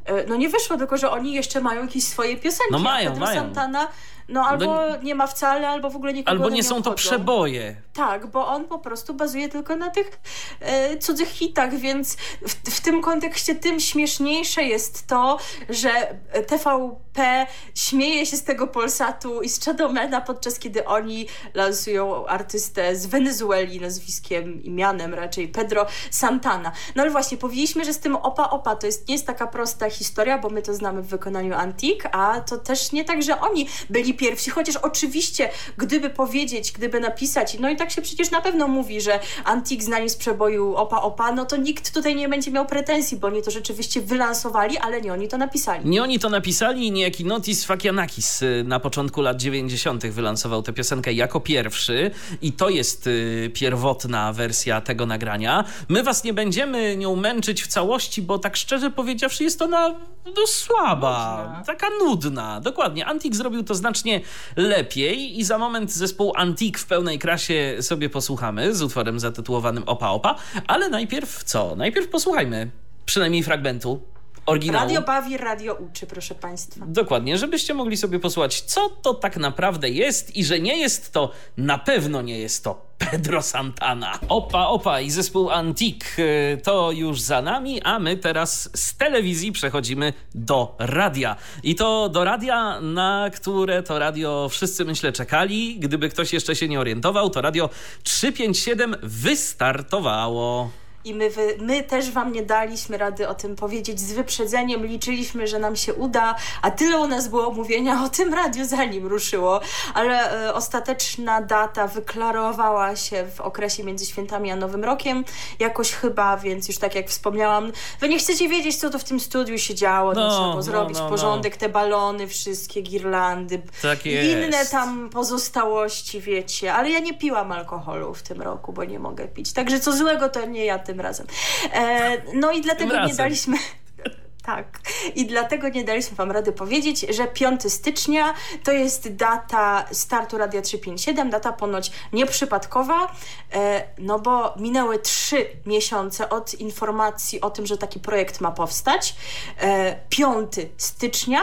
E, No nie wyszło, tylko że oni jeszcze mają jakieś swoje piosenki.
No mają,
Pedro
mają.
Santana, no albo nie ma wcale, albo w ogóle nikogo
Albo
one
nie są to
obchodzą.
przeboje.
Tak, bo on po prostu bazuje tylko na tych e, cudzych hitach, więc w, w tym kontekście tym śmieszniejsze jest to, że TVP śmieje się z tego Polsatu i z Chadomena, podczas kiedy oni lansują artystę z Wenezueli nazwiskiem, imianem raczej Pedro Santana. No ale właśnie, powiedzieliśmy, że z tym Opa Opa to jest, nie jest taka prosta historia, bo my to znamy w wykonaniu Antik, a to też nie tak, że oni byli pierwsi, chociaż oczywiście, gdyby powiedzieć, gdyby napisać, no i tak się przecież na pewno mówi, że Antik znani z przeboju Opa Opa, no to nikt tutaj nie będzie miał pretensji, bo oni to rzeczywiście wylansowali, ale nie oni to napisali.
Nie oni to napisali i niejaki Notis Fakianakis y, na początku lat 90. wylansował tę piosenkę jako pierwszy i to jest y, pierwotna wersja tego nagrania. My was nie będziemy nią męczyć w całości, bo tak szczerze powiedziawszy jest ona no, słaba, taka nudna. Dokładnie, Antik zrobił to znacznie lepiej i za moment zespół Antik w pełnej krasie sobie posłuchamy z utworem zatytułowanym Opa Opa, ale najpierw co? Najpierw posłuchajmy przynajmniej fragmentu oryginału.
Radio bawi, radio uczy, proszę Państwa.
Dokładnie, żebyście mogli sobie posłuchać, co to tak naprawdę jest i że nie jest to, na pewno nie jest to Pedro Santana. Opa, opa i zespół Antique y, to już za nami, a my teraz z telewizji przechodzimy do radia. I to do radia, na które to radio wszyscy myślę czekali. Gdyby ktoś jeszcze się nie orientował, to radio 357 wystartowało.
I my, wy, my też Wam nie daliśmy rady o tym powiedzieć z wyprzedzeniem. Liczyliśmy, że nam się uda, a tyle u nas było mówienia o tym radiu, zanim ruszyło. Ale e, ostateczna data wyklarowała się w okresie między świętami a Nowym Rokiem. Jakoś chyba, więc już tak jak wspomniałam, Wy nie chcecie wiedzieć, co to w tym studiu się działo.
No,
No, trzeba było
no,
zrobić
no, no.
porządek, te balony, wszystkie girlandy.
Tak.
Inne tam pozostałości, wiecie. Ale ja nie piłam alkoholu w tym roku, bo nie mogę pić. Także co złego, to nie ja tym razem. E, no i dlatego nie daliśmy. Tak. I dlatego nie daliśmy Wam rady powiedzieć, że 5 stycznia to jest data startu Radia 357, data ponoć nieprzypadkowa, e, no bo minęły trzy miesiące od informacji o tym, że taki projekt ma powstać. 5 e, stycznia,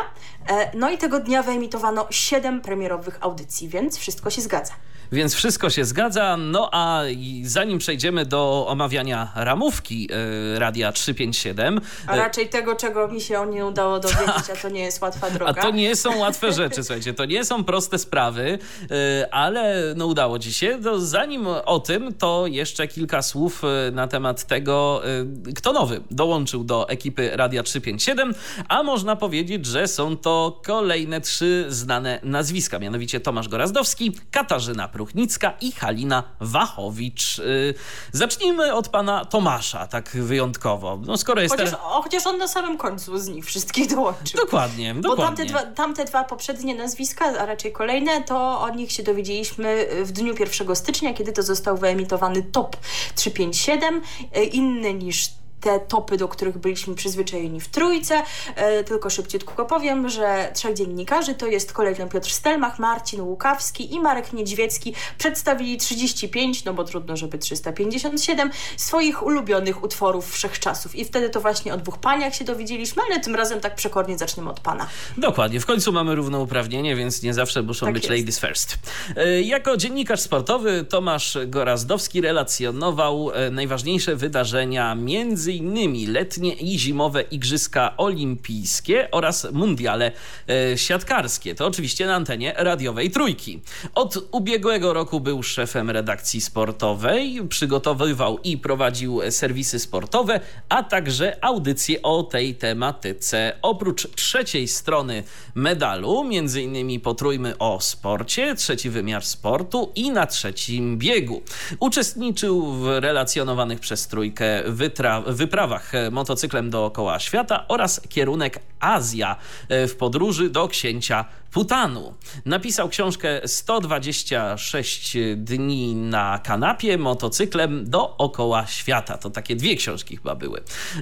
no i tego dnia wyemitowano 7 premierowych audycji, więc wszystko się zgadza.
Więc wszystko się zgadza. No a zanim przejdziemy do omawiania ramówki y, Radia 357.
A e, raczej tego, czego mi się nie udało dowiedzieć, tak. a to nie jest łatwa droga.
A to nie są łatwe rzeczy, słuchajcie, to nie są proste sprawy, y, ale no udało ci się. To zanim o tym, to jeszcze kilka słów na temat tego, y, kto nowy dołączył do ekipy Radia 357, a można powiedzieć, że są to kolejne trzy znane nazwiska, mianowicie Tomasz Gorazdowski, Katarzyna Pruchnicka i Halina Wachowicz. Y, zacznijmy od pana Tomasza, tak wyjątkowo. No skoro jest
chociaż, o, chociaż on na samym końcu z nich wszystkich dołączył.
Dokładnie,
Bo
dokładnie.
tamte dwa, tamte dwa poprzednie nazwiska, a raczej kolejne, to o nich się dowiedzieliśmy w dniu 1 stycznia, kiedy to został wyemitowany TOP 357, y, inny niż te topy, do których byliśmy przyzwyczajeni w trójce. E, tylko szybciutko powiem, że trzech dziennikarzy to jest kolejny Piotr Stelmach, Marcin Łukawski i Marek Niedźwiecki przedstawili 35, no bo trudno, żeby 357 swoich ulubionych utworów wszechczasów. I wtedy to właśnie o dwóch paniach się dowiedzieliśmy, ale tym razem tak przekornie zaczniemy od pana.
Dokładnie, w końcu mamy równouprawnienie, więc nie zawsze muszą tak być jest. ladies first. E, jako dziennikarz sportowy Tomasz Gorazdowski relacjonował e, najważniejsze wydarzenia między innymi letnie i zimowe Igrzyska Olimpijskie oraz mundiale e, siatkarskie. To oczywiście na antenie radiowej Trójki. Od ubiegłego roku był szefem redakcji sportowej, przygotowywał i prowadził serwisy sportowe, a także audycje o tej tematyce. Oprócz trzeciej strony medalu, innymi potrójmy o sporcie, trzeci wymiar sportu i na trzecim biegu. Uczestniczył w relacjonowanych przez Trójkę wytra- wyprawach e, motocyklem dookoła świata oraz kierunek Azja e, w podróży do księcia Putanu. Napisał książkę 126 dni na kanapie motocyklem dookoła świata. To takie dwie książki chyba były.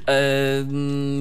E,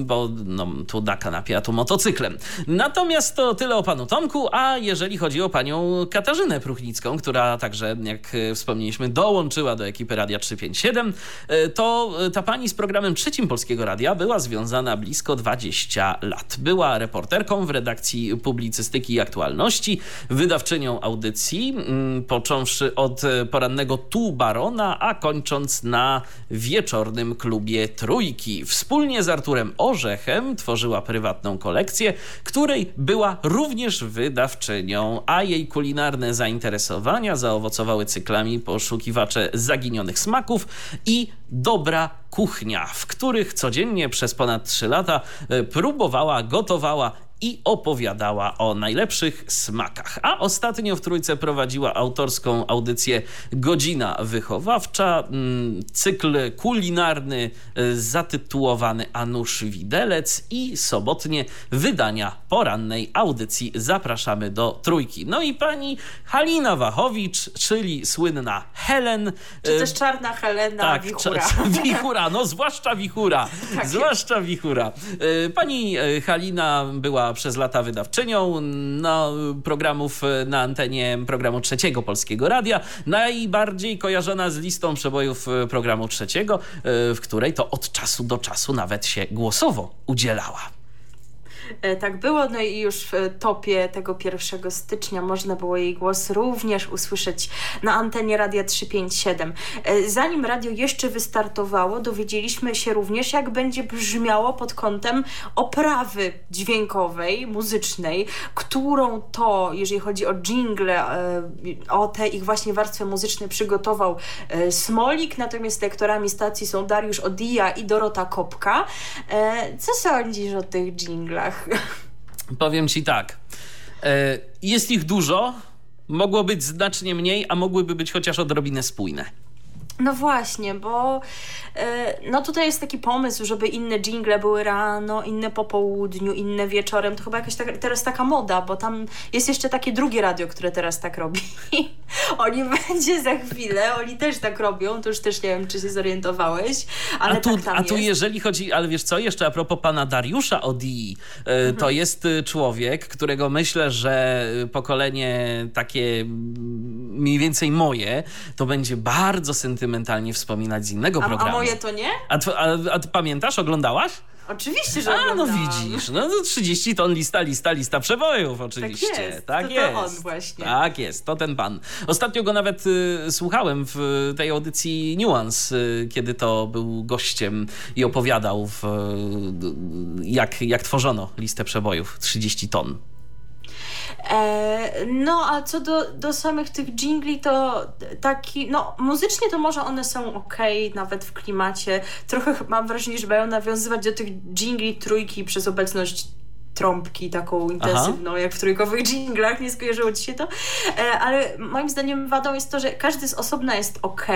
bo no, tu na kanapie, a tu motocyklem. Natomiast to tyle o panu Tomku, a jeżeli chodzi o panią Katarzynę Pruchnicką, która także, jak wspomnieliśmy, dołączyła do ekipy Radia 357, e, to ta pani z programem trzecim Polskiego Radia była związana blisko 20 lat. Była reporterką w redakcji publicystyki aktualności, wydawczynią audycji, mm, począwszy od porannego Tu Barona, a kończąc na wieczornym klubie Trójki. Wspólnie z Arturem Orzechem tworzyła prywatną kolekcję, której była również wydawczynią, a jej kulinarne zainteresowania zaowocowały cyklami poszukiwacze zaginionych smaków i dobra kuchnia, w których codziennie przez ponad 3 lata e, próbowała, gotowała i opowiadała o najlepszych smakach. A ostatnio w Trójce prowadziła autorską audycję Godzina Wychowawcza, mm, cykl kulinarny e, zatytułowany Anusz Widelec i sobotnie wydania porannej audycji. Zapraszamy do Trójki. No i pani Halina Wachowicz, czyli słynna Helen.
Czy też czarna Helena tak, Wichura.
Wichura, no zwłaszcza Wichura. Tak zwłaszcza Wichura. E, pani e, Halina była przez lata wydawczynią no, programów na antenie programu Trzeciego Polskiego Radia. Najbardziej kojarzona z listą przebojów e, programu Trzeciego, e, w której to od czasu do czasu nawet się głosowo udzielała.
E, tak było, no i już w topie tego 1 stycznia można było jej głos również usłyszeć na antenie Radia 357. E, zanim radio jeszcze wystartowało, dowiedzieliśmy się również, jak będzie brzmiało pod kątem oprawy dźwiękowej, muzycznej, którą to, jeżeli chodzi o jingle, e, o te ich właśnie warstwy muzyczne przygotował Smolik, natomiast lektorami stacji są Dariusz Odija i Dorota Kopka. Co sądzisz o tych jinglach?
Powiem ci tak. E, jest ich dużo, mogło być znacznie mniej, a mogłyby być chociaż odrobinę spójne.
No właśnie, bo e, no tutaj jest taki pomysł, żeby inne jingle były rano, inne po południu, inne wieczorem. To chyba jakaś tak, teraz taka moda, bo tam jest jeszcze takie drugie radio, które teraz tak robi. oni będzie za chwilę, oni też tak robią, to już też nie wiem, czy się zorientowałeś, ale
a tu,
tak tam
A tu
jest.
jeżeli chodzi, ale wiesz co, jeszcze a propos pana Dariusza Odii, e, to
Mhm.
jest e, człowiek, którego myślę, że pokolenie takie mm, mniej więcej moje, to będzie bardzo sentymentalnie wspominać z innego
A,
programu.
a moje to nie?
A, tw- a, a pamiętasz, oglądałaś?
Oczywiście, że
A, no widzisz, no to 30 ton lista, lista, lista przebojów oczywiście.
Tak jest,
Tak
to- to
jest.
on właśnie.
Tak jest, to ten pan. Ostatnio go nawet y, słuchałem w tej audycji Nuance, y, kiedy to był gościem i opowiadał, w, y, jak, jak tworzono listę przebojów 30 ton.
E, no, a co do, do samych tych jingli, to taki, no muzycznie to może one są ok, nawet w klimacie. Trochę mam wrażenie, że mają nawiązywać do tych jingli trójki przez obecność trąbki taką intensywną, jak w trójkowych dżinglach, nie skojarzyło ci się to, e, ale moim zdaniem wadą jest to, że każdy z osobna jest ok,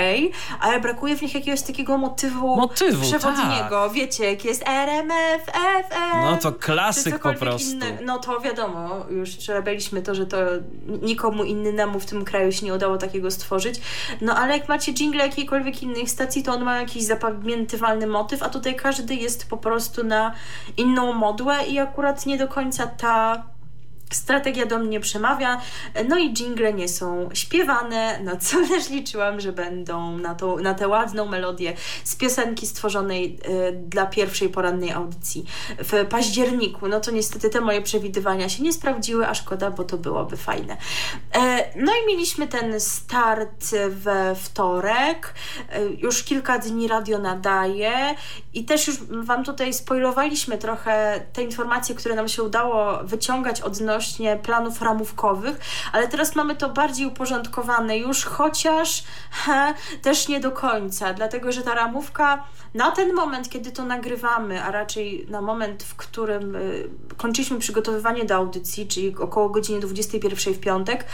ale brakuje w nich jakiegoś takiego motywu,
Motywu,
przewodniego, wiecie, jak jest RMF, FM,
No to klasyk po prostu.
Inne, no to wiadomo, już przerabialiśmy to, że to nikomu innemu w tym kraju się nie udało takiego stworzyć. No ale jak macie jingle jakiejkolwiek innej stacji, to on ma jakiś zapamiętywalny motyw, a tutaj każdy jest po prostu na inną modłę i akurat nie do końca ta strategia do mnie przemawia, no i jingle nie są śpiewane, na co też liczyłam, że będą na, tą, na tę ładną melodię z piosenki stworzonej y, dla pierwszej porannej audycji w październiku. No to niestety te moje przewidywania się nie sprawdziły, a szkoda, bo to byłoby fajne. E, no i mieliśmy ten start we wtorek, e, już kilka dni radio nadaje i też już Wam tutaj spoilowaliśmy trochę te informacje, które nam się udało wyciągać odnośnie planów ramówkowych, ale teraz mamy to bardziej uporządkowane już, chociaż he, też nie do końca, dlatego że ta ramówka na ten moment, kiedy to nagrywamy, a raczej na moment, w którym y, kończyliśmy przygotowywanie do audycji, czyli około godziny 21 w piątek,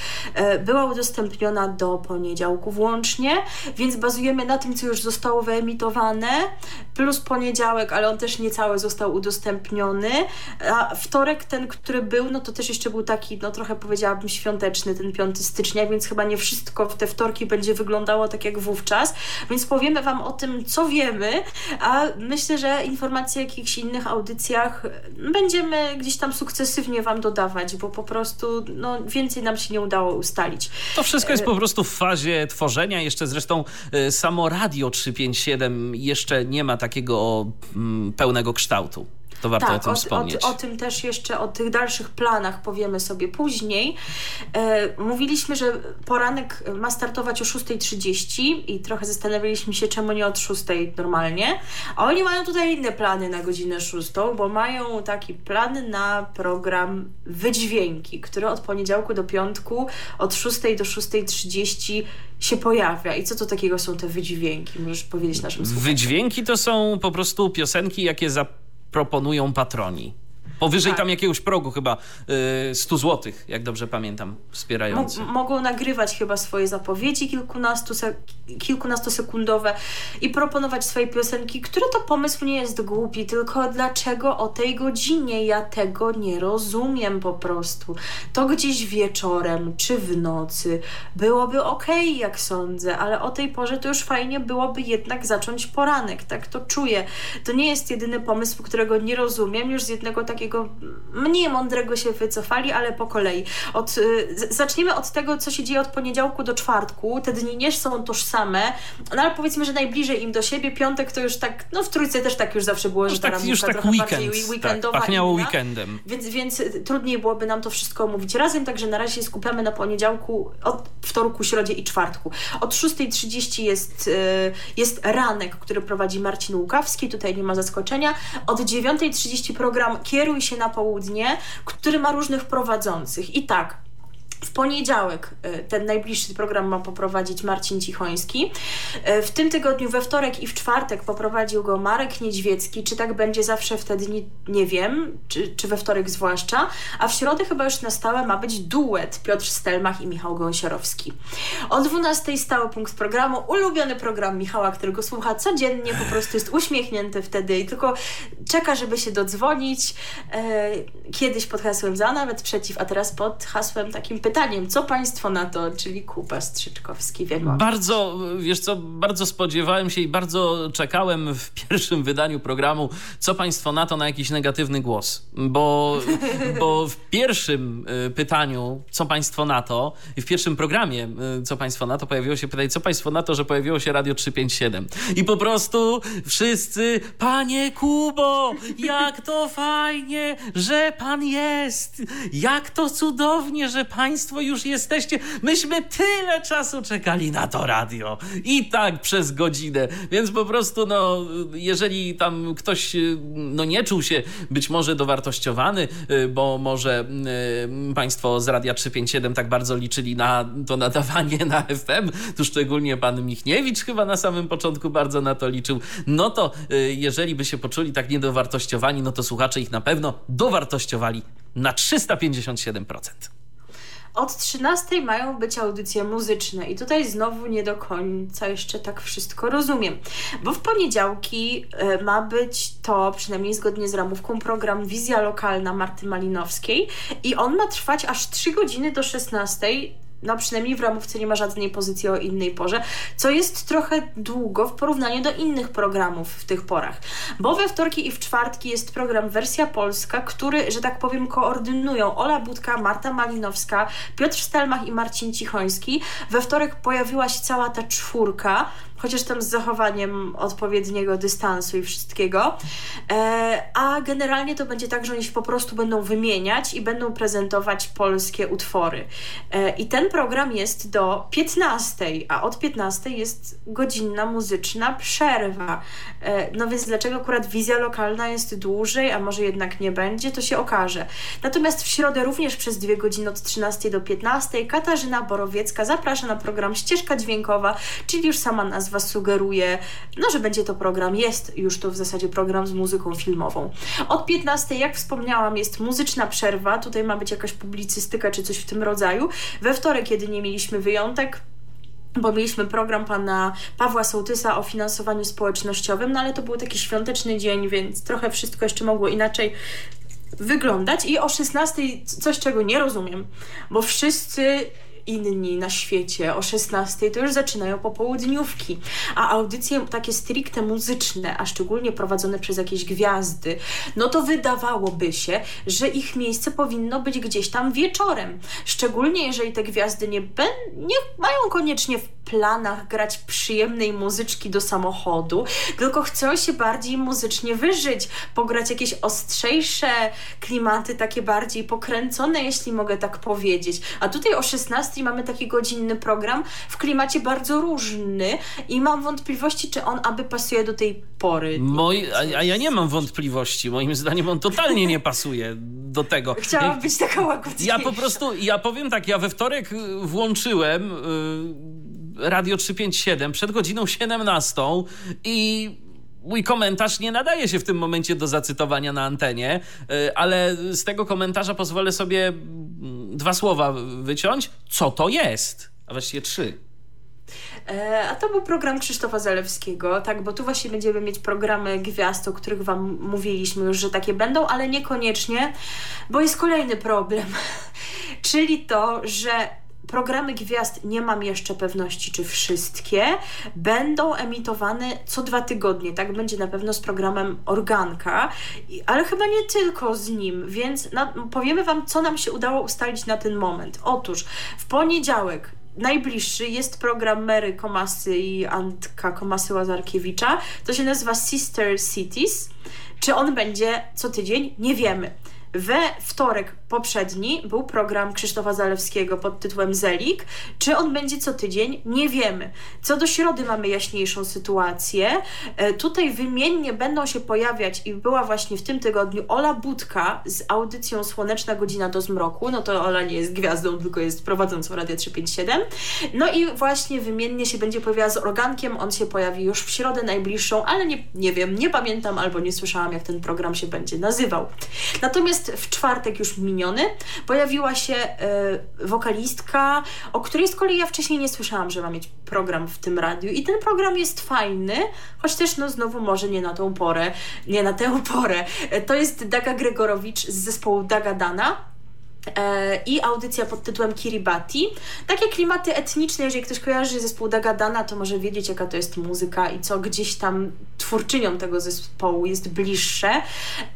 y, była udostępniona do poniedziałku włącznie, więc bazujemy na tym, co już zostało wyemitowane, plus poniedziałek, ale on też niecały został udostępniony, a wtorek, ten, który był, no to też jeszcze był taki, no trochę powiedziałabym świąteczny, ten 5 stycznia, więc chyba nie wszystko w te wtorki będzie wyglądało tak jak wówczas, więc powiemy Wam o tym, co wiemy, a myślę, że informacje o jakichś innych audycjach będziemy gdzieś tam sukcesywnie Wam dodawać, bo po prostu no, więcej nam się nie udało ustalić.
To wszystko jest po prostu w fazie tworzenia. Jeszcze zresztą y, samo Radio 357 jeszcze nie ma takiego mm, pełnego kształtu. To warto o tym wspomnieć.
O, o, tym też jeszcze, o tych dalszych planach powiemy sobie później. E, mówiliśmy, że poranek ma startować o 6.30 i trochę zastanawialiśmy się, czemu nie od 6.00 normalnie. A oni mają tutaj inne plany na godzinę 6, bo mają taki plan na program Wydźwięki, który od poniedziałku do piątku od 6 do 6.30 się pojawia. I co to takiego są te wydźwięki? Możesz powiedzieć naszym słuchaczom.
Wydźwięki to są po prostu piosenki, jakie za proponują patroni. Powyżej
Tak.
tam jakiegoś progu chyba y, 100 zł, jak dobrze pamiętam, wspierający.
Mo- mogą nagrywać chyba swoje zapowiedzi kilkunastu se- kilkunastosekundowe i proponować swoje piosenki, który to pomysł nie jest głupi, tylko dlaczego o tej godzinie ja tego nie rozumiem po prostu. To gdzieś wieczorem czy w nocy byłoby okej, jak sądzę, ale o tej porze to już fajnie byłoby jednak zacząć poranek, tak to czuję. To nie jest jedyny pomysł, którego nie rozumiem, już z jednego takiego mniej mądrego się wycofali, ale po kolei. Od, y, zaczniemy od tego, co się dzieje od poniedziałku do czwartku. Te dni nie są tożsame, no ale powiedzmy, że najbliżej im do siebie. Piątek to już tak, no w trójce też tak już zawsze było,
Już
że ta
tak, już tak weekend,
wi-
tak,
weekendowa.
pachniało
inna.
weekendem.
Więc, więc y, trudniej byłoby nam to wszystko omówić razem, także na razie skupiamy na poniedziałku, od wtorku, środzie i czwartku. Od 6.30 jest, y, jest ranek, który prowadzi Marcin Łukawski, tutaj nie ma zaskoczenia. Od 9.30 program Kieruj się na południe, który ma różnych prowadzących. I tak, W poniedziałek e, ten najbliższy program ma poprowadzić Marcin Cichoński. E, w tym tygodniu we wtorek i w czwartek poprowadził go Marek Niedźwiecki. Czy tak będzie zawsze wtedy nie, nie wiem, czy, czy we wtorek zwłaszcza. A w środę chyba już na stałe ma być duet Piotr Stelmach i Michał Gąsiorowski. O 12 stały punkt programu, ulubiony program Michała, którego słucha codziennie, po prostu jest uśmiechnięty wtedy i tylko czeka, żeby się dodzwonić. E, kiedyś pod hasłem za, nawet przeciw, a teraz pod hasłem takim pytaniem, co Państwo na to, czyli Kuba Strzyczkowski, wiem.
Bardzo, wiesz co, bardzo spodziewałem się i bardzo czekałem w pierwszym wydaniu programu, co Państwo na to, na jakiś negatywny głos. Bo, bo w pierwszym y, pytaniu, co Państwo na to, i w pierwszym programie, y, co Państwo na to, pojawiło się pytanie, co Państwo na to, że pojawiło się Radio 357. I po prostu wszyscy, Panie Kubo, jak to fajnie, że Pan jest, jak to cudownie, że Państwo Państwo już jesteście. Myśmy tyle czasu czekali na to radio. I tak przez godzinę. Więc po prostu, no, jeżeli tam ktoś no, nie czuł się być może dowartościowany, y, bo może y, Państwo z Radia 357 tak bardzo liczyli na to nadawanie na FM, tu szczególnie pan Michniewicz chyba na samym początku bardzo na to liczył, no to y, jeżeli by się poczuli tak niedowartościowani, no to słuchacze ich na pewno dowartościowali na 357%.
Od 13 mają być audycje muzyczne i tutaj znowu nie do końca jeszcze tak wszystko rozumiem, bo w poniedziałki y, ma być to, przynajmniej zgodnie z ramówką, program Wizja Lokalna Marty Malinowskiej i on ma trwać aż 3 godziny do 16 no przynajmniej w ramówce nie ma żadnej pozycji o innej porze, co jest trochę długo w porównaniu do innych programów w tych porach. Bo we wtorki i w czwartki jest program Wersja Polska, który, że tak powiem, koordynują Ola Budka, Marta Malinowska, Piotr Stelmach i Marcin Cichoński. We wtorek pojawiła się cała ta czwórka, chociaż tam z zachowaniem odpowiedniego dystansu i wszystkiego. E, a generalnie to będzie tak, że oni się po prostu będą wymieniać i będą prezentować polskie utwory. E, I ten program jest do 15, a od 15 jest godzinna muzyczna przerwa. E, no więc dlaczego akurat wizja lokalna jest dłużej, a może jednak nie będzie, to się okaże. Natomiast w środę również przez dwie godziny od 13 do 15 Katarzyna Borowiecka zaprasza na program Ścieżka Dźwiękowa, czyli już sama nazwa Was sugeruje, no, że będzie to program, jest już to w zasadzie program z muzyką filmową. Od 15, jak wspomniałam, jest muzyczna przerwa, tutaj ma być jakaś publicystyka czy coś w tym rodzaju. We wtorek, kiedy nie mieliśmy wyjątek, bo mieliśmy program pana Pawła Sołtysa o finansowaniu społecznościowym, no ale to był taki świąteczny dzień, więc trochę wszystko jeszcze mogło inaczej wyglądać. I o 16 coś, czego nie rozumiem, bo wszyscy inni na świecie o 16 to już zaczynają popołudniówki, a audycje takie stricte muzyczne, a szczególnie prowadzone przez jakieś gwiazdy, no to wydawałoby się, że ich miejsce powinno być gdzieś tam wieczorem. Szczególnie jeżeli te gwiazdy nie, nie mają koniecznie w planach grać przyjemnej muzyczki do samochodu, tylko chcą się bardziej muzycznie wyżyć, pograć jakieś ostrzejsze klimaty, takie bardziej pokręcone, jeśli mogę tak powiedzieć. A tutaj o 16 mamy taki godzinny program w klimacie bardzo różny i mam wątpliwości, czy on aby pasuje do tej pory.
Moi, a, a ja nie mam wątpliwości. Moim zdaniem on totalnie nie pasuje do tego.
Chciałam być taka łagodniejsza.
Ja po prostu, ja powiem tak, ja we wtorek włączyłem... Yy, Radio 357 przed godziną 17 i mój komentarz nie nadaje się w tym momencie do zacytowania na antenie, y, ale z tego komentarza pozwolę sobie mm, dwa słowa wyciąć. Co to jest? A właściwie trzy.
E, a to był program Krzysztofa Zalewskiego, tak, bo tu właśnie będziemy mieć programy gwiazd, o których Wam mówiliśmy już, że takie będą, ale niekoniecznie, bo jest kolejny problem, czyli to, że Programy gwiazd nie mam jeszcze pewności, czy wszystkie będą emitowane co dwa tygodnie. Tak będzie na pewno z programem Organka, ale chyba nie tylko z nim, więc na, powiemy Wam, co nam się udało ustalić na ten moment. Otóż w poniedziałek najbliższy jest program Mary Komasy i Antka Komasy-Łazarkiewicza. To się nazywa Sister Cities. Czy on będzie co tydzień? Nie wiemy. We wtorek poprzedni był program Krzysztofa Zalewskiego pod tytułem Zelik. Czy on będzie co tydzień? Nie wiemy. Co do środy mamy jaśniejszą sytuację. E, tutaj wymiennie będą się pojawiać i była właśnie w tym tygodniu Ola Budka z audycją Słoneczna Godzina do Zmroku. No to Ola nie jest gwiazdą, tylko jest prowadzącą Radio 357. No i właśnie wymiennie się będzie pojawiała z organkiem. On się pojawi już w środę najbliższą, ale nie, nie wiem, nie pamiętam albo nie słyszałam, jak ten program się będzie nazywał. Natomiast w czwartek już miniony pojawiła się y, wokalistka, o której z kolei ja wcześniej nie słyszałam, że ma mieć program w tym radiu. I ten program jest fajny, choć też no znowu może nie na tą porę, nie na tę porę. To jest Daga Gregorowicz z zespołu Daga Dana E, i audycja pod tytułem Kiribati. Takie klimaty etniczne, jeżeli ktoś kojarzy zespół Dagadana, to może wiedzieć, jaka to jest muzyka i co gdzieś tam twórczynią tego zespołu jest bliższe,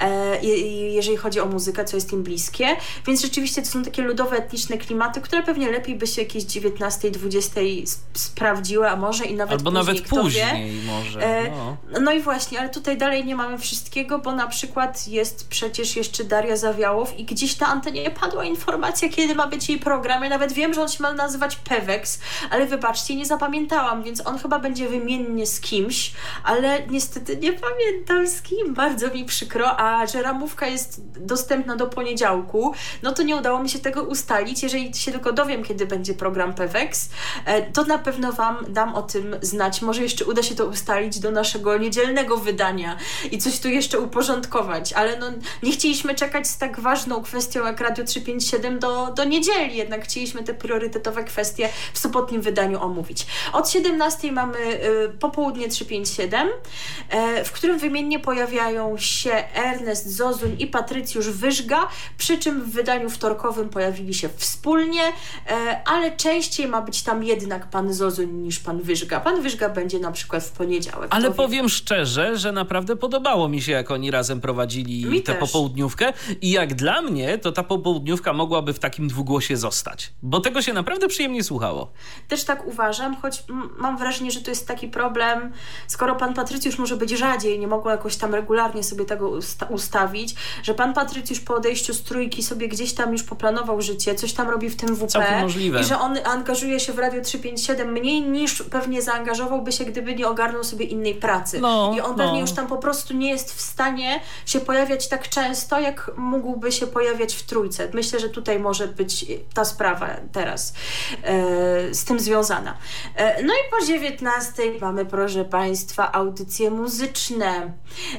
e, jeżeli chodzi o muzykę, co jest im bliskie. Więc rzeczywiście to są takie ludowe, etniczne klimaty, które pewnie lepiej by się jakieś 19-20 sprawdziły, a może i nawet
Albo
później,
nawet później może.
E, no. no i właśnie, ale tutaj dalej nie mamy wszystkiego, bo na przykład jest przecież jeszcze Daria Zawiałow i gdzieś ta antenia padła informacja, kiedy ma być jej program. Ja nawet wiem, że on się ma nazywać Pewex, ale wybaczcie, nie zapamiętałam, więc on chyba będzie wymiennie z kimś, ale niestety nie pamiętam z kim. Bardzo mi przykro, a że ramówka jest dostępna do poniedziałku, no to nie udało mi się tego ustalić. Jeżeli się tylko dowiem, kiedy będzie program Pewex, e, to na pewno Wam dam o tym znać. Może jeszcze uda się to ustalić do naszego niedzielnego wydania i coś tu jeszcze uporządkować, ale no nie chcieliśmy czekać z tak ważną kwestią jak Radio 3 357 do, do niedzieli, jednak chcieliśmy te priorytetowe kwestie w sobotnim wydaniu omówić. Od 17 mamy y, popołudnie 357, y, w którym wymiennie pojawiają się Ernest Zozuń i Patrycjusz Wyżga, przy czym w wydaniu wtorkowym pojawili się wspólnie, y, ale częściej ma być tam jednak pan Zozuń niż pan Wyżga. Pan Wyżga będzie na przykład w poniedziałek.
Ale powiem wie. szczerze, że naprawdę podobało mi się, jak oni razem prowadzili mi tę popołudniówkę i jak dla mnie, to ta popołudniówka mogłaby w takim dwugłosie zostać, bo tego się naprawdę przyjemnie słuchało.
Też tak uważam, choć mam wrażenie, że to jest taki problem, skoro pan Patrycjusz może być rzadziej, nie mogło jakoś tam regularnie sobie tego usta ustawić, że pan Patrycjusz po odejściu z trójki sobie gdzieś tam już poplanował życie, coś tam robi w tym WP
Całkiem możliwe.
i że on angażuje się w Radio 357 mniej niż pewnie zaangażowałby się, gdyby nie ogarnął sobie innej pracy. No, I on no. pewnie już tam po prostu nie jest w stanie się pojawiać tak często, jak mógłby się pojawiać w trójce. Myślę, myślę, że tutaj może być ta sprawa teraz e, z tym związana. E, no i po 19 mamy, proszę Państwa, audycje muzyczne.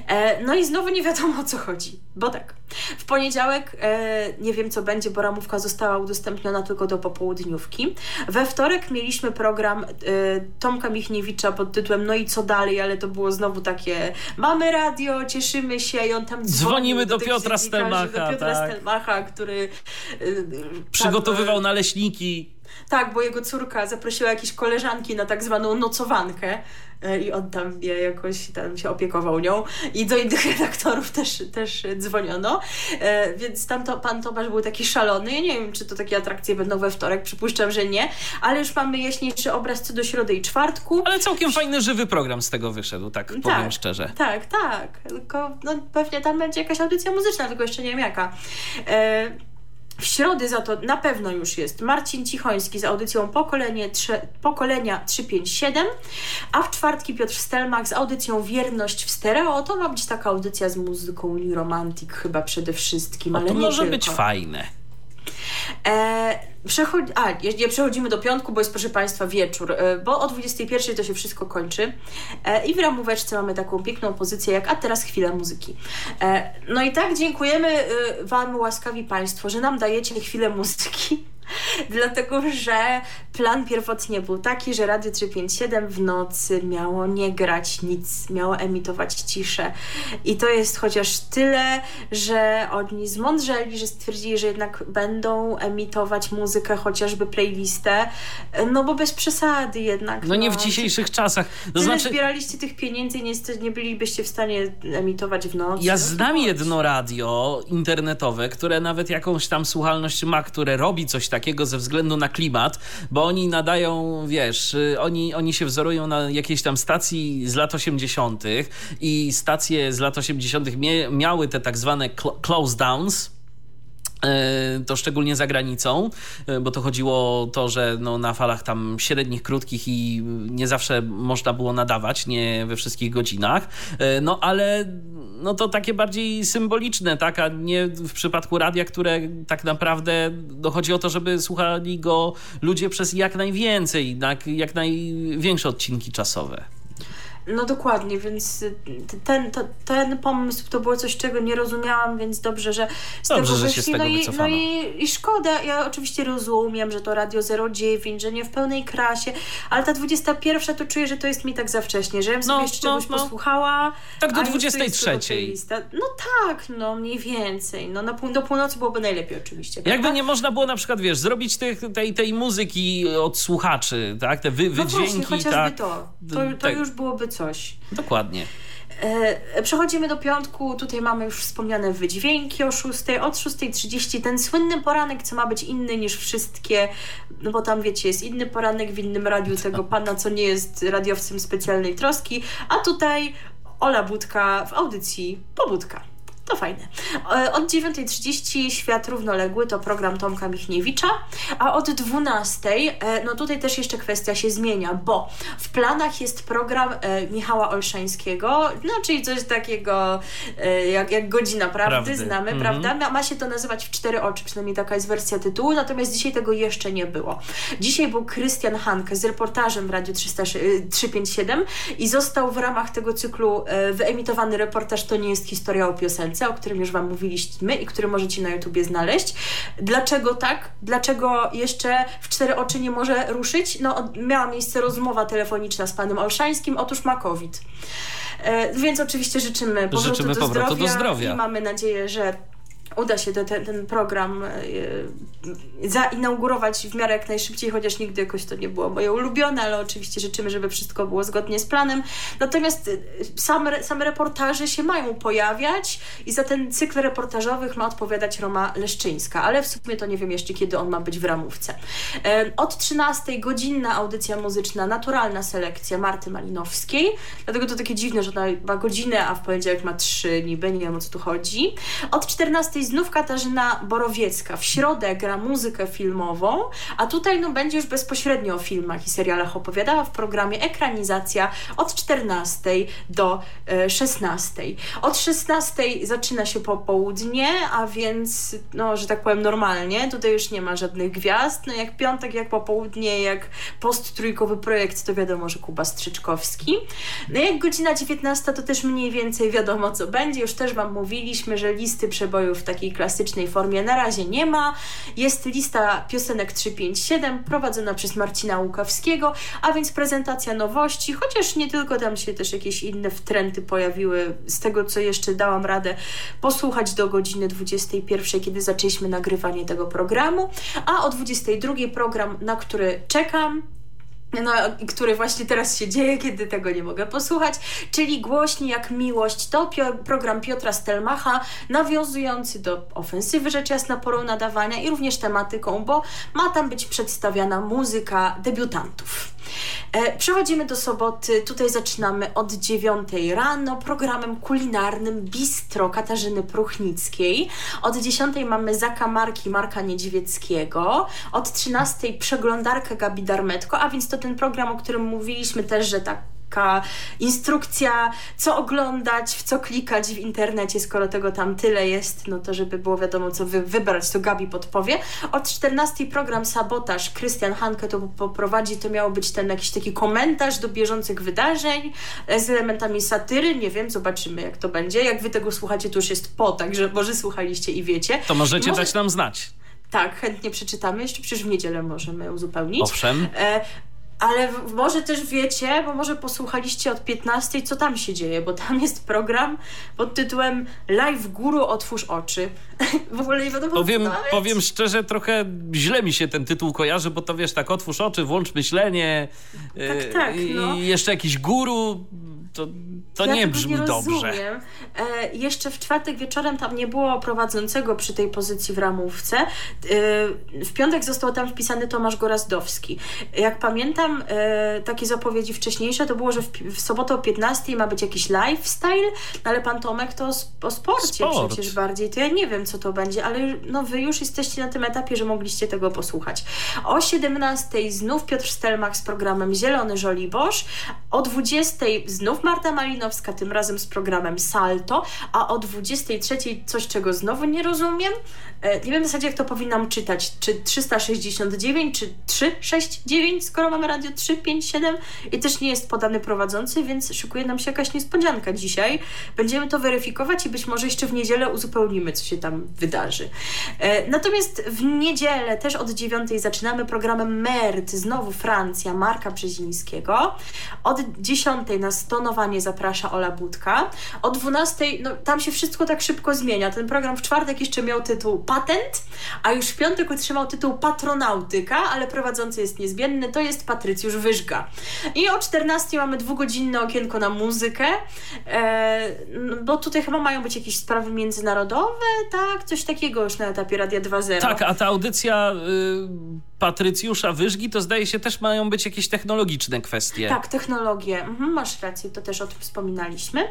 E, no i znowu nie wiadomo o co chodzi, bo tak. W poniedziałek e, nie wiem co będzie, bo ramówka została udostępniona tylko do popołudniówki. We wtorek mieliśmy program e, Tomka Michniewicza pod tytułem No i co dalej, ale to było znowu takie mamy radio, cieszymy się i on tam
dzwonimy do, do Piotra Stelmacha,
do Piotra tak. Stelmacha, który
przygotowywał tam, naleśniki.
Tak, bo jego córka zaprosiła jakieś koleżanki na tak zwaną nocowankę i on tam je jakoś tam się opiekował nią i do innych redaktorów też, też dzwoniono, więc tam to, pan Tomasz był taki szalony, ja nie wiem, czy to takie atrakcje będą we wtorek, przypuszczam, że nie, ale już mamy jaśniejszy obraz co do środy i czwartku.
Ale całkiem fajny, żywy program z tego wyszedł, tak, tak powiem szczerze.
Tak, tak, tylko no, pewnie tam będzie jakaś audycja muzyczna, tylko jeszcze nie wiem jaka. W środę za to na pewno już jest Marcin Cichoński z audycją Pokolenie, trze, Pokolenia 357, a w czwartki Piotr Stelmach z audycją Wierność w stereo. To ma być taka audycja z muzyką New Romantic chyba przede wszystkim, ale
to
nie
może
tylko.
być fajne.
E, a, nie przechodzimy do piątku, bo jest proszę Państwa wieczór, e, bo o 21 to się wszystko kończy e, i w ramóweczce mamy taką piękną pozycję jak a teraz chwila muzyki. E, no i tak dziękujemy e, Wam łaskawi Państwo, że nam dajecie chwilę muzyki Dlatego, że plan pierwotnie był taki, że Radio 357 w nocy miało nie grać nic, miało emitować ciszę. I to jest chociaż tyle, że oni zmądrzeli, że stwierdzili, że jednak będą emitować muzykę, chociażby playlistę, no bo bez przesady jednak.
No, no nie w dzisiejszych czasach.
To Tyle znaczy... zbieraliście tych pieniędzy i niestety nie bylibyście w stanie emitować w nocy.
Ja no znam jedno radio internetowe, które nawet jakąś tam słuchalność ma, które robi coś takiego, ze względu na klimat, bo oni nadają, wiesz, y, oni, oni się wzorują na jakiejś tam stacji z lat 80. i stacje z lat 80. miały te tak zwane close downs to szczególnie za granicą, e, bo to chodziło o to, że no na falach tam średnich, krótkich i nie zawsze można było nadawać, nie we wszystkich godzinach, e, no ale no to takie bardziej symboliczne, tak, a nie w przypadku radia, które tak naprawdę dochodzi o to, żeby słuchali go ludzie przez jak najwięcej, jak, jak największe odcinki czasowe.
No dokładnie, więc ten, to, ten pomysł to było coś, czego nie rozumiałam, więc dobrze, że
z dobrze, tego wyszli.
no,
i,
no i, i szkoda, ja oczywiście rozumiem, że to Radio 09, że nie w pełnej krasie, ale ta 21 to czuję, że to jest mi tak za wcześnie, że ja bym no, sobie jeszcze no, czegoś no. posłuchała.
Tak do 23.
No tak, no mniej więcej. No na pół, do północy byłoby najlepiej oczywiście.
Jakby nie można było na przykład, wiesz, zrobić tych, tej, tej muzyki od słuchaczy, tak? Te wy, wydźwięki. No właśnie,
chociażby
tak,
to. To, to tak. już byłoby coś.
Dokładnie.
E, przechodzimy do piątku. Tutaj mamy już wspomniane wydźwięki o 6. Od 6.30 ten słynny poranek, co ma być inny niż wszystkie, no bo tam wiecie, jest inny poranek w innym radiu tego pana, co nie jest radiowcem specjalnej troski, a tutaj Ola Budka w audycji Pobudka. To fajne. E, od 9.30 Świat Równoległy to program Tomka Michniewicza, a od 12.00, e, no tutaj też jeszcze kwestia się zmienia, bo w planach jest program e, Michała Olszańskiego, no czyli coś takiego jak, jak Godzina Prawdy, Prawdy. znamy, mhm. prawda? Ma, ma się to nazywać w cztery oczy, przynajmniej taka jest wersja tytułu, natomiast dzisiaj tego jeszcze nie było. Dzisiaj był Krystian Hanke z reportażem w Radiu 300, 357 i został w ramach tego cyklu wyemitowany reportaż To nie jest historia o piosence, o którym już Wam mówiliśmy i który możecie na YouTubie znaleźć. Dlaczego tak? Dlaczego jeszcze w cztery oczy nie może ruszyć? No, miała miejsce rozmowa telefoniczna z panem Olszańskim, otóż ma COVID. E, więc oczywiście życzymy powrotu,
życzymy
do,
powrotu
zdrowia
do zdrowia
i mamy nadzieję, że uda się te, ten program e, zainaugurować w miarę jak najszybciej, chociaż nigdy jakoś to nie było moje ulubione, ale oczywiście życzymy, żeby wszystko było zgodnie z planem. Natomiast e, same, same reportaże się mają pojawiać i za ten cykl reportażowych ma odpowiadać Roma Leszczyńska, ale w sumie to nie wiem jeszcze, kiedy on ma być w ramówce. E, od 13 godzinna audycja muzyczna, naturalna selekcja Marty Malinowskiej, dlatego to takie dziwne, że ona ma godzinę, a w poniedziałek ma trzy niby, nie wiem o co tu chodzi. Od 14 znów Katarzyna Borowiecka. W środę gra muzykę filmową, a tutaj no, będzie już bezpośrednio o filmach i serialach opowiadała w programie Ekranizacja od 14 do e, 16. Od 16 zaczyna się popołudnie, a więc, no, że tak powiem, normalnie. Tutaj już nie ma żadnych gwiazd. No, jak piątek, jak popołudnie, jak post-trójkowy projekt, to wiadomo, że Kuba Strzyczkowski. No, jak godzina 19, to też mniej więcej wiadomo, co będzie. Już też Wam mówiliśmy, że listy przebojów takiej klasycznej formie. Na razie nie ma. Jest lista piosenek 357 prowadzona przez Marcina Łukawskiego, a więc prezentacja nowości, chociaż nie tylko tam się też jakieś inne wtręty pojawiły. Z tego, co jeszcze dałam radę posłuchać do godziny 21, kiedy zaczęliśmy nagrywanie tego programu, a o 22 program, na który czekam, no, który właśnie teraz się dzieje, kiedy tego nie mogę posłuchać, czyli Głośni jak miłość. To program Piotra Stelmacha, nawiązujący do ofensywy rzecz jasna porą nadawania i również tematyką, bo ma tam być przedstawiana muzyka debiutantów. E, przechodzimy do soboty. Tutaj zaczynamy od 9 rano programem kulinarnym Bistro Katarzyny Pruchnickiej. Od 10 mamy zakamarki Marka Niedźwieckiego. Od 13 przeglądarkę Gabi Darmetko, a więc to ten program, o którym mówiliśmy też, że tak taka instrukcja, co oglądać, w co klikać w internecie, skoro tego tam tyle jest, no to żeby było wiadomo, co wy wybrać, to Gabi podpowie. Od 14 program Sabotaż Krystian Hanke to poprowadzi, to miało być ten jakiś taki komentarz do bieżących wydarzeń z elementami satyry, nie wiem, zobaczymy jak to będzie. Jak wy tego słuchacie, to już jest po, także może słuchaliście i wiecie.
To możecie może... dać nam znać.
Tak, chętnie przeczytamy. Jeszcze przecież w niedzielę możemy uzupełnić.
Owszem. E,
ale może też wiecie, bo może posłuchaliście od 15, co tam się dzieje, bo tam jest program pod tytułem Live Guru Otwórz Oczy. w ogóle nie wiadomo,
powiem, powiem szczerze, trochę źle mi się ten tytuł kojarzy, bo to wiesz, tak otwórz oczy, włącz myślenie
tak, tak,
no. i jeszcze jakiś guru to, to
ja
nie brzmi
nie
dobrze.
E, jeszcze w czwartek wieczorem tam nie było prowadzącego przy tej pozycji w ramówce. E, w piątek został tam wpisany Tomasz Gorazdowski. Jak pamiętam e, takie zapowiedzi wcześniejsze, to było, że w, w sobotę o 15 ma być jakiś lifestyle, no ale pan Tomek to o sporcie
Sport.
przecież bardziej. To ja nie wiem, co to będzie, ale no wy już jesteście na tym etapie, że mogliście tego posłuchać. O 17 znów Piotr Stelmach z programem Zielony Żoliborz. O 20 znów Marta Malinowska, tym razem z programem Salto, a o 23 coś, czego znowu nie rozumiem. E, nie wiem w zasadzie, jak to powinnam czytać. Czy 369, czy 369, skoro mamy radio 357 i też nie jest podany prowadzący, więc szykuje nam się jakaś niespodzianka dzisiaj. Będziemy to weryfikować i być może jeszcze w niedzielę uzupełnimy, co się tam wydarzy. E, natomiast w niedzielę, też od 9 zaczynamy programem MERT, znowu Francja, Marka Brzezińskiego. Od 10 na zaprasza Ola Budka. O 12, no tam się wszystko tak szybko zmienia. Ten program w czwartek jeszcze miał tytuł Patent, a już w piątek otrzymał tytuł Patronautyka, ale prowadzący jest niezmienny, to jest Patrycjusz Wyżga. I o 14 mamy dwugodzinne okienko na muzykę, e, no, bo tutaj chyba mają być jakieś sprawy międzynarodowe, tak? Coś takiego już na etapie Radia 2.0.
Tak, a ta audycja y, Patrycjusza Wyżgi to zdaje się też mają być jakieś technologiczne kwestie.
Tak, technologie. Mhm, masz rację, to też o tym wspominaliśmy.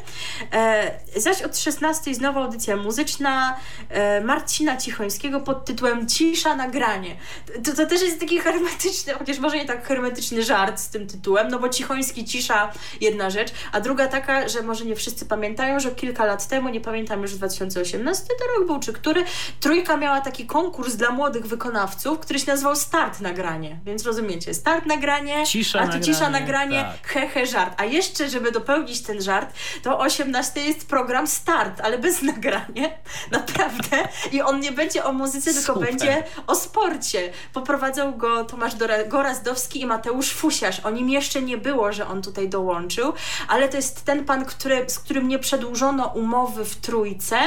E, zaś od 16 znowu audycja muzyczna e, Marcina Cichońskiego pod tytułem Cisza nagranie. To, to też jest taki hermetyczny, chociaż może nie tak hermetyczny żart z tym tytułem, no bo Cichoński cisza jedna rzecz, a druga taka, że może nie wszyscy pamiętają, że kilka lat temu, nie pamiętam już 2018 to rok był, czy który, Trójka miała taki konkurs dla młodych wykonawców, który się nazywał Start Nagranie, więc rozumiecie, Start Nagranie,
Cisza
a tu
nagranie,
cisza nagranie,
tak.
he, he, żart. A jeszcze, żeby dopełnić ten żart, to o 18 jest program Start, ale bez nagrania, naprawdę. I on nie będzie o muzyce, tylko
Super.
będzie o sporcie. Poprowadzą go Tomasz Gorazdowski i Mateusz Fusiarz. O nim jeszcze nie było, że on tutaj dołączył, ale to jest ten pan, który, z którym nie przedłużono umowy w trójce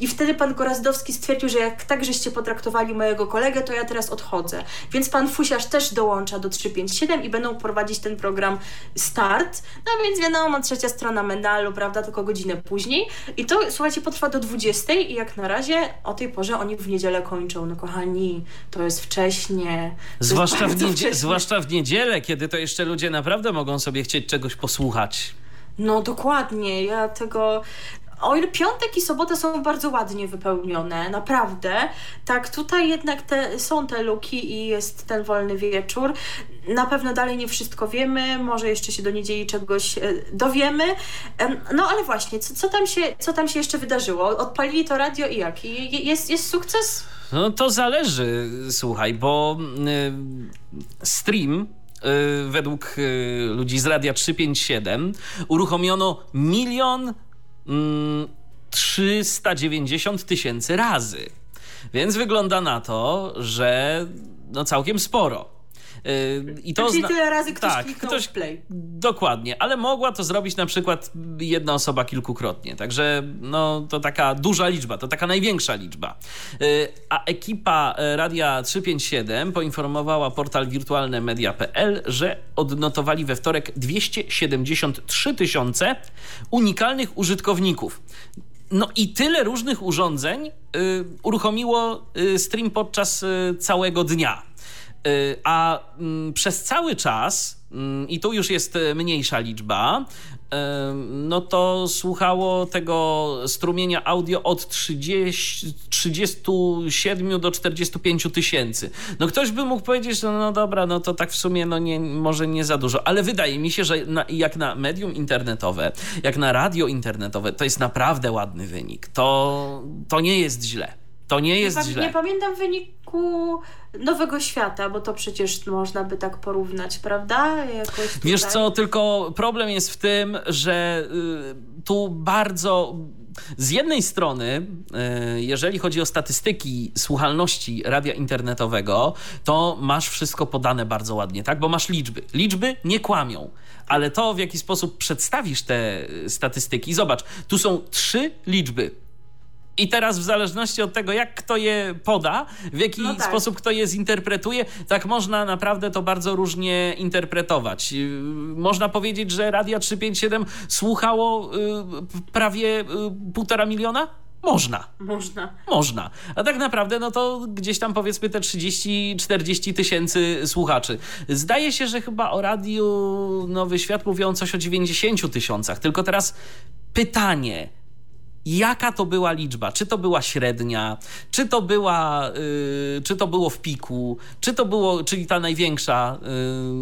i wtedy pan Gorazdowski stwierdził, że jak tak żeście potraktowali mojego kolegę, to ja teraz odchodzę. Więc pan Fusiarz też dołącza do 357 i będą prowadzić ten program Start. No więc wiadomo, trzecia strona medalu, prawda, tylko godzinę później. I to, słuchajcie, potrwa do 20 i jak na razie o tej porze oni w niedzielę kończą. No kochani, to jest wcześnie. To jest
Zwłaszcza w, niedzie-
wcześnie.
zwłaszcza w niedzielę, kiedy to jeszcze ludzie naprawdę mogą sobie chcieć czegoś posłuchać.
No dokładnie, ja tego. O ile piątek i sobota są bardzo ładnie wypełnione, naprawdę, tak tutaj jednak te, są te luki i jest ten wolny wieczór. Na pewno dalej nie wszystko wiemy, może jeszcze się do niedzieli czegoś e, dowiemy. Em, No ale właśnie, co, co, tam się, co tam się jeszcze wydarzyło? Odpalili to radio i jak? I- Jest, jest sukces?
No to zależy, słuchaj, bo y, stream y, według ludzi z Radia 357 uruchomiono milion mm, 390 tysięcy razy. Więc wygląda na to, że no całkiem sporo. Y, I to
Czyli
zna-
tyle razy ktoś
tak,
kliknął
ktoś
play.
Dokładnie, ale mogła to zrobić na przykład jedna osoba kilkukrotnie. Także no, to taka duża liczba, to taka największa liczba. Y, A ekipa e, Radia 357 poinformowała portal wirtualnemedia.pl, że odnotowali we wtorek 273 tysiące unikalnych użytkowników. No i tyle różnych urządzeń y, uruchomiło y, stream podczas y, całego dnia. Y, A mm, przez cały czas, mm, i tu już jest y, mniejsza liczba, y, no to słuchało tego strumienia audio od 30, 37 do 45 tysięcy. No ktoś by mógł powiedzieć, że no dobra, no to tak w sumie no nie, może nie za dużo, ale wydaje mi się, że na, jak na medium internetowe, jak na radio internetowe, to jest naprawdę ładny wynik. To, to nie jest źle. To nie jest
nie,
źle.
nie pamiętam wyniku Nowego Świata, bo to przecież można by tak porównać, prawda? Jakoś tutaj.
Wiesz co, tylko problem jest w tym, że y, tu bardzo. Z jednej strony, y, jeżeli chodzi o statystyki słuchalności radia internetowego, to masz wszystko podane bardzo ładnie, tak? Bo masz liczby. Liczby nie kłamią, ale to, w jaki sposób przedstawisz te y, statystyki. Zobacz, tu są trzy liczby. I teraz w zależności od tego, jak kto je poda, w jaki no tak. sposób kto je zinterpretuje, tak można naprawdę to bardzo różnie interpretować. Y, można powiedzieć, że Radia 357 słuchało y, prawie y, półtora miliona? Można.
Można.
Można. A tak naprawdę, no to gdzieś tam powiedzmy te 30-40 tysięcy słuchaczy. Zdaje się, że chyba o Radiu Nowy Świat mówią coś o 90 tysiącach. Tylko teraz pytanie jaka to była liczba, czy to była średnia, czy to była, yy, czy to było w piku, czy to było, czyli ta największa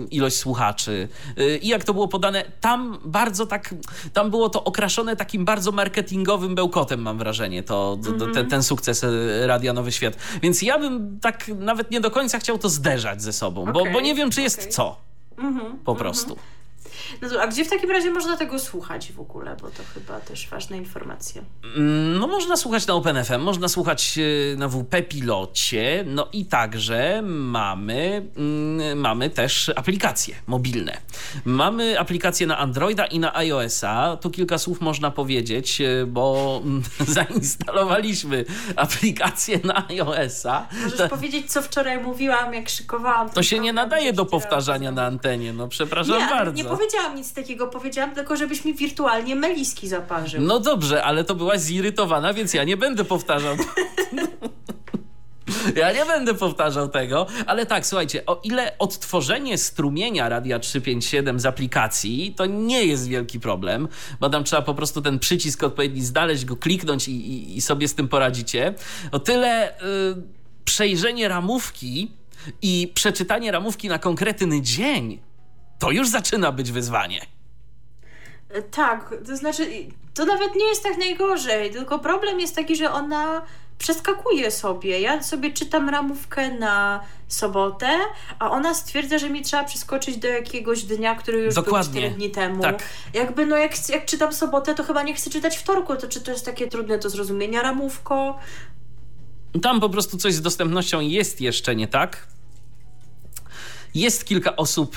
yy, ilość słuchaczy yy, i jak to było podane, tam bardzo tak, tam było to okraszone takim bardzo marketingowym bełkotem, mam wrażenie, to, mm -hmm. ten, mhm. ten sukces y, Radia Nowy Świat. Więc ja bym tak nawet nie do końca chciał to zderzać ze sobą, okay. bo, bo nie wiem, czy jest okay. co. Mm -hmm. Po prostu. Mm -hmm.
No a gdzie w takim razie można tego słuchać w ogóle? Bo to chyba też ważna informacja.
Mm, no można słuchać na OpenFM, można słuchać e, na WP Pilocie, no i także mamy, mm, mamy też aplikacje mobilne. Mamy aplikacje na Androida i na iOS-a. Tu kilka słów można powiedzieć, e, bo mm, zainstalowaliśmy aplikację na iOS-a.
Możesz to, powiedzieć, co wczoraj mówiłam, jak szykowałam.
To się nie nadaje do powtarzania na antenie, no przepraszam
nie,
bardzo.
Nie powiedziałam nic takiego, powiedziałam tylko, żebyś mi wirtualnie meliski zaparzył.
No dobrze, ale to byłaś zirytowana, więc ja nie będę powtarzał. Ja nie będę powtarzał tego, ale tak, słuchajcie, o ile odtworzenie strumienia Radia 357 z aplikacji to nie jest wielki problem, bo tam trzeba po prostu ten przycisk odpowiedni znaleźć, go kliknąć i, i, i sobie z tym poradzicie, o tyle y, przejrzenie ramówki i przeczytanie ramówki na konkretny dzień to już zaczyna być wyzwanie.
E, tak, to znaczy, to nawet nie jest tak najgorzej, tylko problem jest taki, że ona przeskakuje sobie. Ja sobie czytam ramówkę na sobotę, a ona stwierdza, że mi trzeba przeskoczyć do jakiegoś dnia, który już Dokładnie. był 4 dni temu. Tak. Jakby, no jak, jak czytam sobotę, to chyba nie chcę czytać wtorku, to czy to jest takie trudne do zrozumienia ramówko?
Tam po prostu coś z dostępnością jest jeszcze nie tak. Jest kilka osób.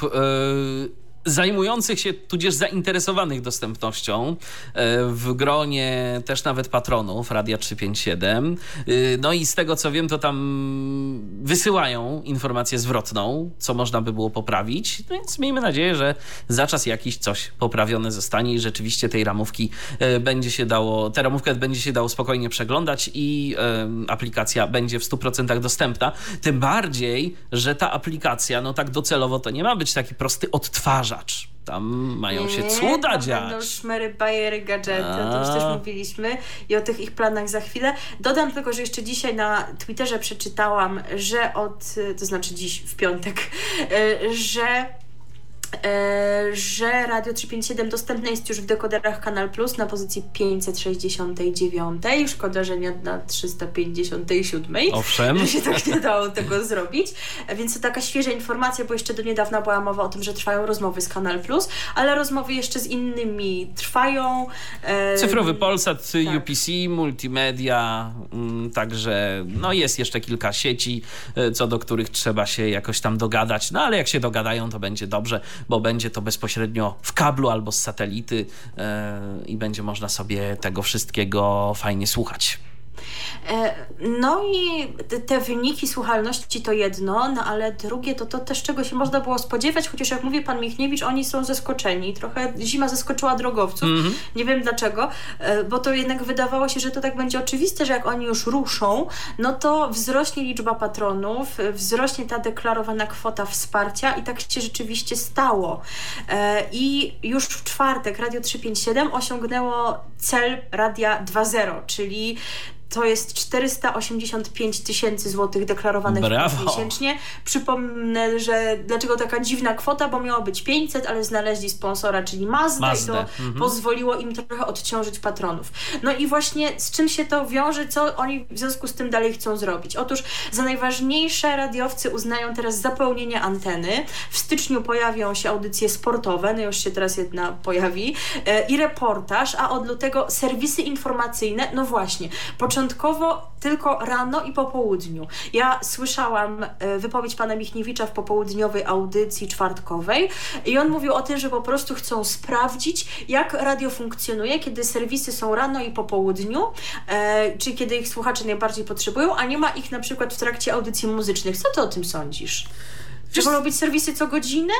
Zajmujących się, tudzież zainteresowanych dostępnością e, w gronie też nawet patronów Radia 357. E, no i z tego co wiem, to tam wysyłają informację zwrotną, co można by było poprawić. No więc miejmy nadzieję, że za czas jakiś coś poprawione zostanie i rzeczywiście tej ramówki e, będzie się dało, tę ramówkę będzie się dało spokojnie przeglądać i aplikacja będzie w 100% dostępna. Tym bardziej, że ta aplikacja, no tak docelowo to nie ma być taki prosty odtwarzacz tam mają się cuda
nie,
dziać.
Będą szmery, bajery, gadżety, to już też mówiliśmy i o tych ich planach za chwilę. Dodam tylko, że jeszcze dzisiaj na Twitterze przeczytałam, że od, to znaczy dziś w piątek, że że Radio 357 dostępne jest już w dekoderach Kanal Plus na pozycji 569. Szkoda, że nie na 357.
Owszem.
Że się tak nie dało tego zrobić. Więc to taka świeża informacja, bo jeszcze do niedawna była mowa o tym, że trwają rozmowy z Kanal Plus, ale rozmowy jeszcze z innymi trwają.
E, Cyfrowy Polsat, tak. UPC, multimedia, mm, także no jest jeszcze kilka sieci, e, co do których trzeba się jakoś tam dogadać, no ale jak się dogadają, to będzie dobrze bo będzie to bezpośrednio w kablu albo z satelity e, i będzie można sobie tego wszystkiego fajnie słuchać.
E, no i te wyniki słuchalności to jedno, no ale drugie to, to też czego się można było spodziewać, chociaż jak mówi pan Michniewicz, oni są zaskoczeni. Trochę zima zaskoczyła drogowców. Mm -hmm. Nie wiem dlaczego, e, bo to jednak wydawało się, że to tak będzie oczywiste, że jak oni już ruszą, no to wzrośnie liczba patronów, wzrośnie ta deklarowana kwota wsparcia i tak się rzeczywiście stało. E, I już w czwartek Radio 357 osiągnęło cel Radia 2.0, czyli to jest 485 tysięcy złotych deklarowanych
Brawo.
miesięcznie. Przypomnę, że dlaczego taka dziwna kwota, bo miało być 500, ale znaleźli sponsora, czyli Mazda Mazda. i to mhm. pozwoliło im trochę odciążyć patronów. No i właśnie z czym się to wiąże, co oni w związku z tym dalej chcą zrobić? Otóż za najważniejsze radiowcy uznają teraz zapełnienie anteny. W styczniu pojawią się audycje sportowe, no już się teraz jedna pojawi, e, i reportaż, a od lutego serwisy informacyjne, no właśnie, Początkowo tylko rano i po południu. Ja słyszałam e, wypowiedź pana Michniewicza w popołudniowej audycji czwartkowej i on mówił o tym, że po prostu chcą sprawdzić, jak radio funkcjonuje, kiedy serwisy są rano i po południu, e, czyli kiedy ich słuchacze najbardziej potrzebują, a nie ma ich na przykład w trakcie audycji muzycznych. Co ty o tym sądzisz? Czy wolą być serwisy co godzinę?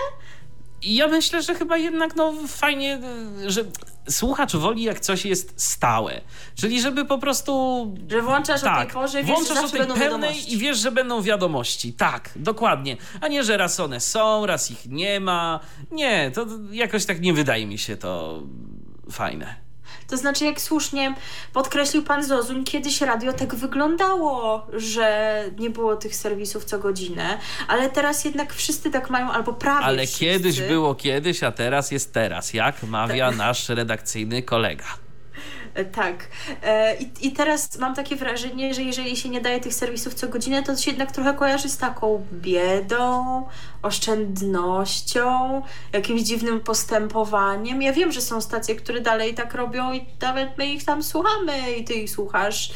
Ja myślę, że chyba jednak no fajnie, że słuchacz woli jak coś jest stałe. Czyli żeby po prostu...
Że włączasz tak, o tej tak, porze, wiesz, włączasz o tej pełnej wiadomości.
i wiesz, że będą wiadomości. Tak, dokładnie. A nie, że raz one są, raz ich nie ma. Nie, to jakoś tak nie wydaje mi się to fajne.
To znaczy, jak słusznie podkreślił pan Zozuń, kiedyś radio tak wyglądało, że nie było tych serwisów co godzinę, ale teraz jednak wszyscy tak mają, albo prawie
Ale
wszyscy.
kiedyś było kiedyś, a teraz jest teraz, jak mawia tak. nasz redakcyjny kolega.
E, tak. E, I, I teraz mam takie wrażenie, że jeżeli się nie daje tych serwisów co godzinę, to się jednak trochę kojarzy z taką biedą, oszczędnością, jakimś dziwnym postępowaniem. Ja wiem, że są stacje, które dalej tak robią i nawet my ich tam słuchamy i ty ich słuchasz.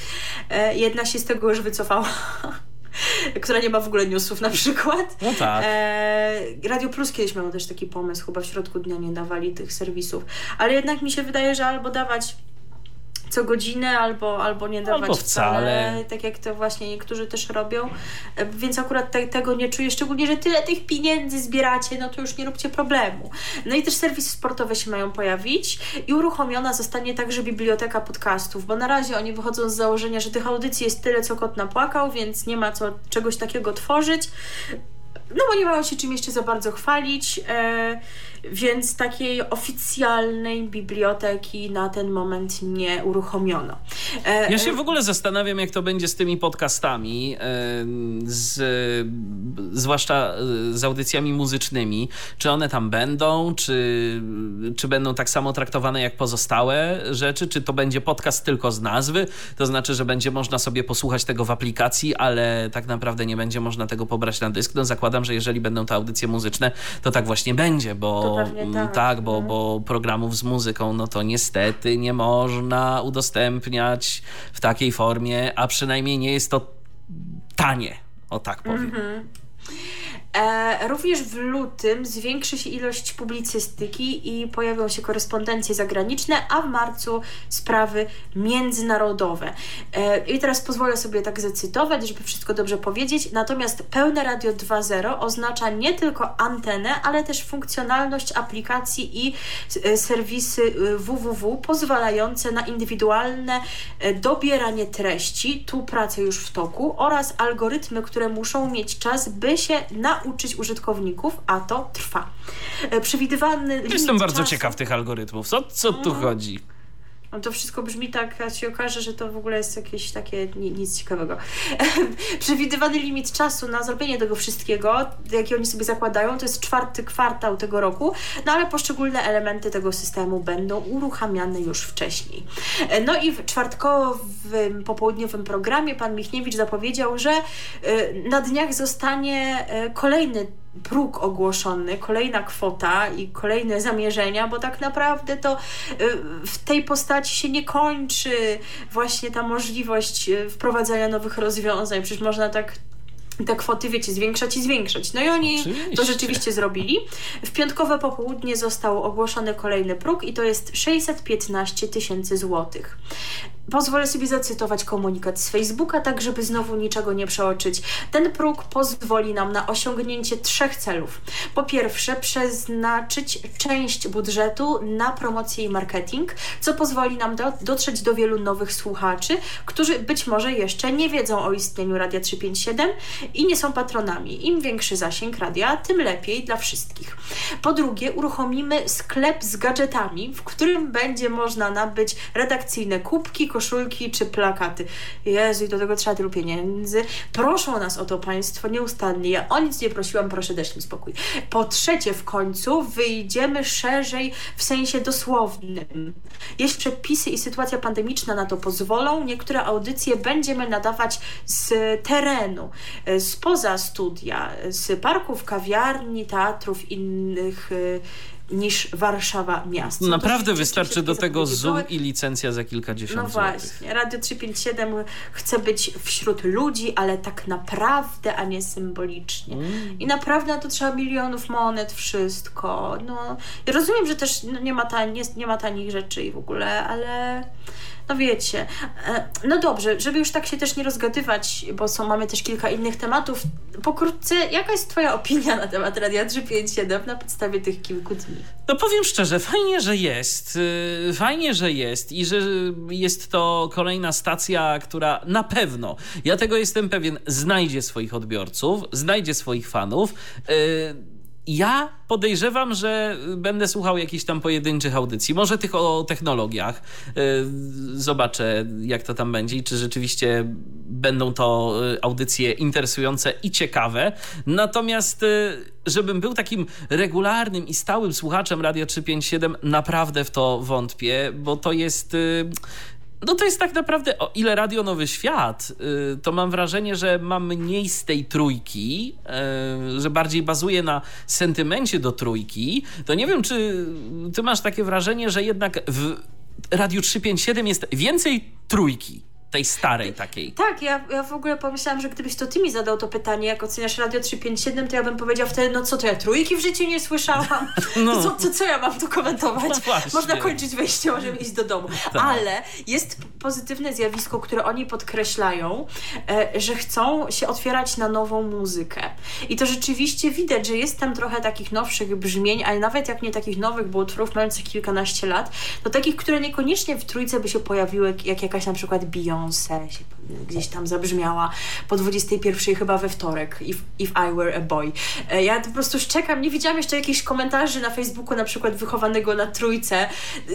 E, jedna się z tego już wycofała. która nie ma w ogóle newsów na przykład.
No tak. E,
Radio Plus kiedyś miało też taki pomysł, chyba w środku dnia nie dawali tych serwisów. Ale jednak mi się wydaje, że albo dawać co godzinę albo, albo nie dawać
albo wcale. wcale.
tak jak to właśnie niektórzy też robią. E, więc akurat te, tego nie czuję, szczególnie, że tyle tych pieniędzy zbieracie, no to już nie róbcie problemu. No i też serwisy sportowe się mają pojawić i uruchomiona zostanie także biblioteka podcastów, bo na razie oni wychodzą z założenia, że tych audycji jest tyle, co kot napłakał, więc nie ma co czegoś takiego tworzyć. No bo nie mają się czym jeszcze za bardzo chwalić. E, więc takiej oficjalnej biblioteki na ten moment nie uruchomiono.
E, ja się w ogóle zastanawiam, jak to będzie z tymi podcastami, e, z, zwłaszcza e, z audycjami muzycznymi. Czy one tam będą, czy, czy będą tak samo traktowane jak pozostałe rzeczy, czy to będzie podcast tylko z nazwy, to znaczy, że będzie można sobie posłuchać tego w aplikacji, ale tak naprawdę nie będzie można tego pobrać na dysk. No zakładam, że jeżeli będą to audycje muzyczne, to tak właśnie będzie, bo
Mm, tak.
tak, bo, bo programów z muzyką, no to niestety nie można udostępniać w takiej formie, a przynajmniej nie jest to tanie, o tak powiem. Mm -hmm.
E, również w lutym zwiększy się ilość publicystyki i pojawią się korespondencje zagraniczne, a w marcu sprawy międzynarodowe. E, I teraz pozwolę sobie tak zacytować, żeby wszystko dobrze powiedzieć. Natomiast pełne Radio 2.0 oznacza nie tylko antenę, ale też funkcjonalność aplikacji i e, serwisy www pozwalające na indywidualne dobieranie treści, tu prace już w toku, oraz algorytmy, które muszą mieć czas, by się nauczyć nauczyć użytkowników, a to trwa. E, przewidywany
Jestem bardzo
czasu...
ciekaw tych algorytmów. Co, co tu mm. chodzi?
No to wszystko brzmi tak, a się okaże, że to w ogóle jest jakieś takie nic ciekawego. Przewidywany limit czasu na zrobienie tego wszystkiego, jaki oni sobie zakładają, to jest czwarty kwartał tego roku, no ale poszczególne elementy tego systemu będą uruchamiane już wcześniej. No i w czwartkowym popołudniowym programie pan Michniewicz zapowiedział, że e, na dniach zostanie e, kolejny próg ogłoszony, kolejna kwota i kolejne zamierzenia, bo tak naprawdę to y, w tej postaci się nie kończy właśnie ta możliwość y, wprowadzania nowych rozwiązań. Przecież można tak te kwoty, wiecie, zwiększać i zwiększać. No i oni Oczywiście. to rzeczywiście zrobili. W piątkowe popołudnie został ogłoszony kolejny próg i to jest 615 tysięcy złotych. Pozwolę sobie zacytować komunikat z Facebooka, tak żeby znowu niczego nie przeoczyć. Ten próg pozwoli nam na osiągnięcie trzech celów. Po pierwsze, przeznaczyć część budżetu na promocję i marketing, co pozwoli nam do, dotrzeć do wielu nowych słuchaczy, którzy być może jeszcze nie wiedzą o istnieniu Radia 357 i nie są patronami. Im większy zasięg radia, tym lepiej dla wszystkich. Po drugie, uruchomimy sklep z gadżetami, w którym będzie można nabyć redakcyjne kubki, koszulki czy plakaty. Jezu, i do tego trzeba tylu pieniędzy. Proszą nas o to Państwo nieustannie. Ja o nic nie prosiłam, proszę dać mi spokój. Po trzecie, w końcu wyjdziemy szerzej w sensie dosłownym. Jeśli przepisy i sytuacja pandemiczna na to pozwolą, niektóre audycje będziemy nadawać z terenu, spoza studia, z parków, kawiarni, teatrów, innych niż Warszawa miasto.
Naprawdę wystarczy do tego Zoom i licencja za kilkadziesiąt
No właśnie, Radio 357 chce być wśród ludzi, ale tak naprawdę, a nie symbolicznie. Mm. I naprawdę na to trzeba milionów monet, wszystko. No, ja rozumiem, że też no, nie, ma tań, nie, nie ma tanich rzeczy i w ogóle, ale no wiecie, e, no dobrze, żeby już tak się też nie rozgadywać, bo są, mamy też kilka innych tematów, pokrótce, jaka jest twoja opinia na temat Radia 357 na podstawie tych kilku dni?
No powiem szczerze, fajnie, że jest, y, fajnie, że jest i że jest to kolejna stacja, która na pewno, ja tego jestem pewien, znajdzie swoich odbiorców, znajdzie swoich fanów, y, ja podejrzewam, że będę słuchał jakichś tam pojedynczych audycji, może tych o technologiach. Y, zobaczę, jak to tam będzie i czy rzeczywiście będą to y, audycje interesujące i ciekawe. Natomiast, y, żebym był takim regularnym i stałym słuchaczem Radio 357, naprawdę w to wątpię, bo to jest no to jest tak naprawdę, o ile Radio Nowy Świat, y, to mam wrażenie, że mam mniej z tej trójki, y, że bardziej bazuje na sentymencie do trójki. To nie wiem, czy ty masz takie wrażenie, że jednak w Radiu 357 jest więcej trójki tej starej takiej.
Tak, ja, ja w ogóle pomyślałam, że gdybyś to ty mi zadał to pytanie, jak oceniasz Radio 357, to ja bym powiedział wtedy, no co to ja trójki w życiu nie słyszałam? No. Co, co, co ja mam tu komentować? No Można kończyć wejście, możemy iść do domu. Tak. Ale jest pozytywne zjawisko, które oni podkreślają, e, że chcą się otwierać na nową muzykę. I to rzeczywiście widać, że jest tam trochę takich nowszych brzmień, ale nawet jak nie takich nowych, bo utworów mających kilkanaście lat, to takich, które niekoniecznie w trójce by się pojawiły, jak jakaś na przykład Beyoncé, Beyoncé gdzieś tam zabrzmiała po 21 chyba we wtorek If, if I Were a Boy. E, ja po prostu czekam, nie widziałam jeszcze jakichś komentarzy na Facebooku na przykład wychowanego na trójce,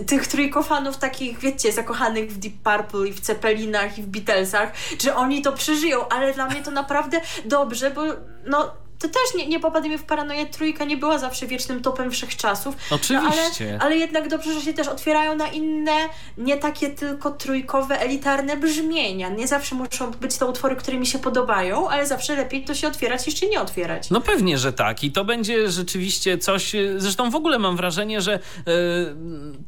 tych trójkofanów takich, wiecie, zakochanych w Deep Purple i w Ceppelinach i w Beatlesach, że oni to przeżyją, ale dla mnie to naprawdę dobrze, bo no to też nie, nie popadajmy w paranoję. Trójka nie była zawsze wiecznym topem wszechczasów.
Oczywiście.
No ale, ale jednak dobrze, że się też otwierają na inne, nie takie tylko trójkowe, elitarne brzmienia. Nie zawsze muszą być to utwory, które mi się podobają, ale zawsze lepiej to się otwierać niż się nie otwierać.
No pewnie, że tak. I to będzie rzeczywiście coś. Zresztą w ogóle mam wrażenie, że yy,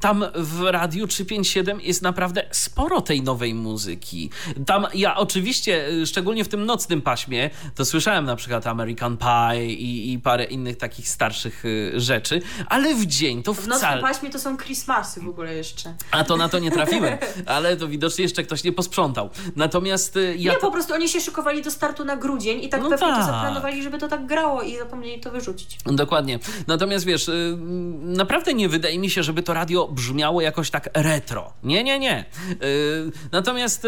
tam w Radiu 357 jest naprawdę sporo tej nowej muzyki. Tam ja oczywiście, y, szczególnie w tym nocnym paśmie, to słyszałem na przykład American Pie i, i parę innych takich starszych y, rzeczy, ale w dzień to wcale... W nocnym
paśmie to są Christmasy w ogóle jeszcze.
A to na to nie trafiłem, ale to widocznie jeszcze ktoś nie posprzątał. Natomiast y, ja...
Nie, po prostu oni się szykowali do startu na grudzień i tak no pewnie tak. to zaplanowali, żeby to tak grało i zapomnieli to wyrzucić.
Dokładnie. Natomiast wiesz, y, naprawdę nie wydaje mi się, żeby to radio brzmiało jakoś tak retro. Nie, nie, nie. Natomiast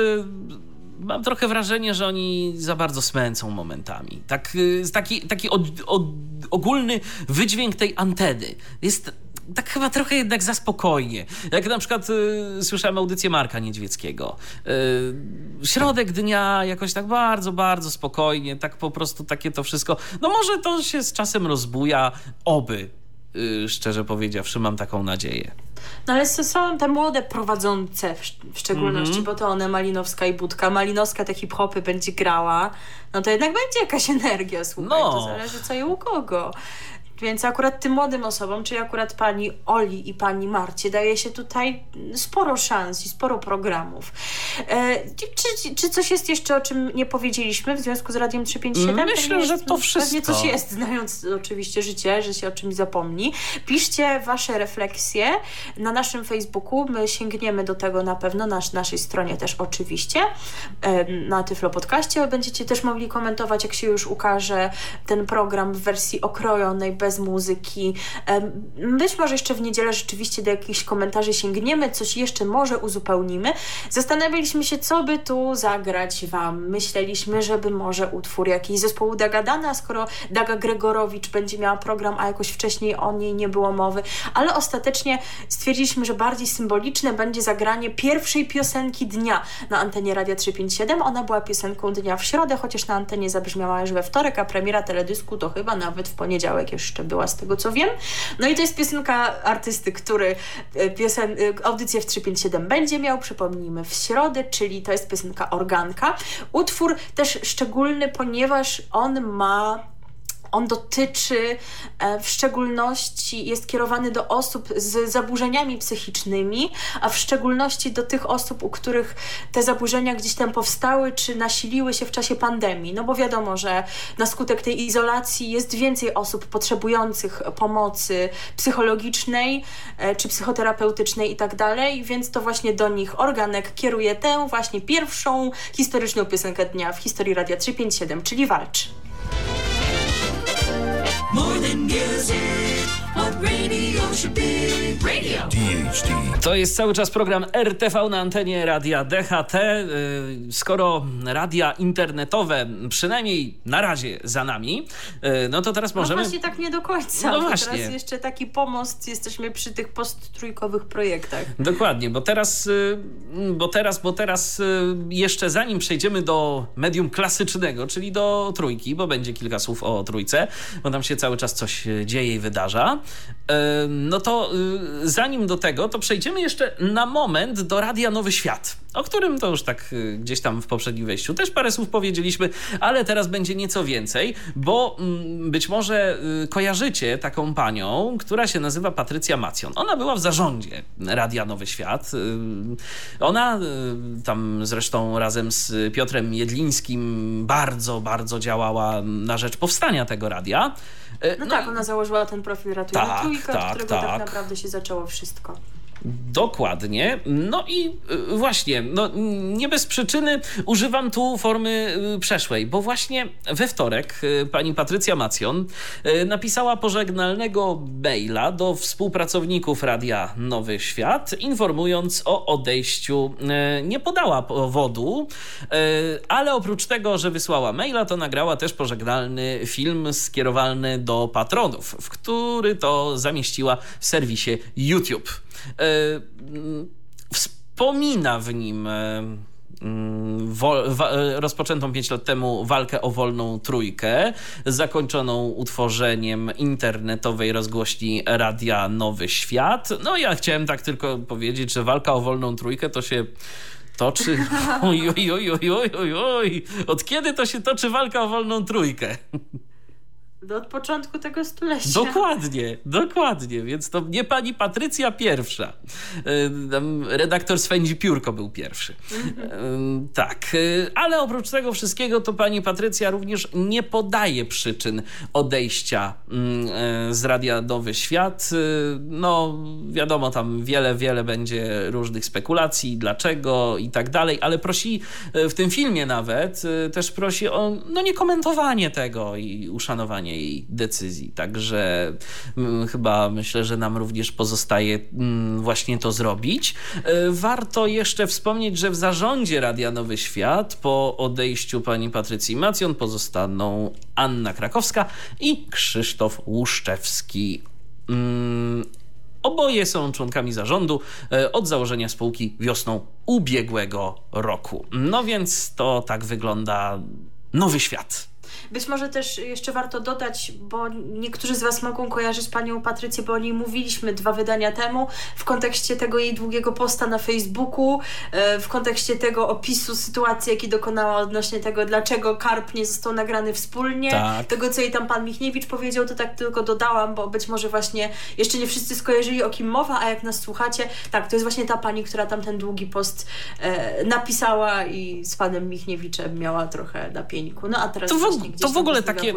mam trochę wrażenie, że oni za bardzo smęcą momentami. Tak, y, taki taki od, od, ogólny wydźwięk tej anteny jest tak chyba trochę jednak za spokojnie. Jak na przykład y, słyszałem audycję Marka Niedźwieckiego. Y, środek dnia jakoś tak bardzo, bardzo spokojnie, tak po prostu takie to wszystko. No może to się z czasem rozbuja, oby, szczerze powiedziawszy, mam taką nadzieję.
No ale są te młode prowadzące w, w szczególności, mm -hmm. bo to one Malinowska i Budka. Malinowska te hip-hopy będzie grała, no to jednak będzie jakaś energia, słuchaj, no. to zależy co i u kogo. Więc akurat tym młodym osobom, czyli akurat pani Oli i pani Marcie, daje się tutaj sporo szans i sporo programów. E, czy, czy coś jest jeszcze, o czym nie powiedzieliśmy w związku z Radiem 357?
Myślę, że to wszystko.
Pewnie coś jest, znając oczywiście życie, że się o czymś zapomni. Piszcie wasze refleksje na naszym Facebooku. My sięgniemy do tego na pewno, na naszej stronie też oczywiście, e, na Tyflo Podcaście. Będziecie też mogli komentować, jak się już ukaże ten program w wersji okrojonej, bez bez muzyki. Być może jeszcze w niedzielę rzeczywiście do jakichś komentarzy sięgniemy, coś jeszcze może uzupełnimy. Zastanawialiśmy się, co by tu zagrać Wam. Myśleliśmy, żeby może utwór jakiś zespołu Dagadana, skoro Daga Gregorowicz będzie miała program, a jakoś wcześniej o niej nie było mowy, ale ostatecznie stwierdziliśmy, że bardziej symboliczne będzie zagranie pierwszej piosenki dnia na antenie Radia 357. Ona była piosenką dnia w środę, chociaż na antenie zabrzmiała już we wtorek, a premiera teledysku to chyba nawet w poniedziałek jeszcze była, z tego co wiem. No i to jest piosenka artysty, który e, piosen, e, audycję w 357 będzie miał, przypomnijmy, w środę, czyli to jest piosenka Organka. Utwór też szczególny, ponieważ on ma on dotyczy e, w szczególności, jest kierowany do osób z zaburzeniami psychicznymi, a w szczególności do tych osób, u których te zaburzenia gdzieś tam powstały czy nasiliły się w czasie pandemii. No bo wiadomo, że na skutek tej izolacji jest więcej osób potrzebujących pomocy psychologicznej e, czy psychoterapeutycznej i tak dalej, więc to właśnie do nich organek kieruje tę właśnie pierwszą historyczną piosenkę dnia w historii Radia 357, czyli Walcz. More than music,
what radio should be. Radio. DHD. To jest cały czas program RTV na antenie radia DHT. Y, skoro radia internetowe przynajmniej na razie za nami, y, no to teraz możemy...
No właśnie tak nie do końca.
No właśnie.
Teraz jeszcze taki pomost, jesteśmy przy tych posttrójkowych projektach.
Dokładnie, bo teraz, y, bo teraz, bo teraz jeszcze zanim przejdziemy do medium klasycznego, czyli do trójki, bo będzie kilka słów o trójce, bo tam się cały czas coś dzieje i wydarza, no to zanim do tego, to przejdziemy jeszcze na moment do Radia Nowy Świat, o którym to już tak y, gdzieś tam w poprzednim wejściu też parę słów powiedzieliśmy, ale teraz będzie nieco więcej, bo mm, być może y, kojarzycie taką panią, która się nazywa Patrycja Macjon. Ona była w zarządzie Radia Nowy Świat. Y, ona tam zresztą razem z Piotrem Jedlińskim bardzo, bardzo działała na rzecz powstania tego radia.
No, no tak, ona założyła ten profil Ratujmy tak, Trójkę, tak, od którego tak. tak naprawdę się zaczęło wszystko.
Dokładnie. No i y, właśnie, no, nie bez przyczyny używam tu formy y, przeszłej, bo właśnie we wtorek y, pani Patrycja Macjon napisała pożegnalnego maila do współpracowników Radia Nowy Świat, informując o odejściu. Nie podała powodu, ale oprócz tego, że wysłała maila, to nagrała też pożegnalny film skierowany do patronów, w który to zamieściła w serwisie YouTube. E, wspomina w nim e, e, rozpoczętą 5 lat temu walkę o wolną trójkę, zakończoną utworzeniem internetowej rozgłośni Radia Nowy Świat. No ja chciałem tak tylko powiedzieć, że walka o wolną trójkę to się toczy. Oj, oj, oj, oj, oj, oj, oj. Od kiedy to się toczy walka o wolną trójkę?
Do od początku tego stulecia.
Dokładnie, dokładnie. Więc to nie pani Patrycja pierwsza. E, redaktor Swędzi Piórko był pierwszy. Mm-hmm. Tak. E, ale oprócz tego wszystkiego to pani Patrycja również nie podaje przyczyn odejścia mm, z Radia Nowy Świat. No wiadomo, tam wiele, wiele będzie różnych spekulacji, dlaczego i tak dalej, ale prosi w tym filmie nawet, też prosi o no, niekomentowanie tego i uszanowanie decyzji. Także mm, chyba myślę, że nam również pozostaje mm, właśnie to zrobić. E, warto jeszcze wspomnieć, że w zarządzie Radia Nowy Świat po odejściu pani Patrycji Macjon pozostaną Anna Krakowska i Krzysztof Łuszczewski. Mm, oboje są członkami zarządu e, od założenia spółki wiosną ubiegłego roku. No więc to tak wygląda nowy świat.
Być może też jeszcze warto dodać, bo niektórzy z Was mogą kojarzyć panią Patrycję, bo o niej mówiliśmy dwa wydania temu, w kontekście tego jej długiego posta na Facebooku, e, w kontekście tego opisu sytuacji, jaki dokonała odnośnie tego, dlaczego Karp nie został nagrany wspólnie, tak. tego, co jej tam pan Michniewicz powiedział, to tak tylko dodałam, bo być może właśnie jeszcze nie wszyscy skojarzyli, o kim mowa, a jak nas słuchacie, tak, to jest właśnie ta pani, która tam ten długi post e, napisała i z panem Michniewiczem miała trochę na pieńku. No a teraz to
to w ogóle takie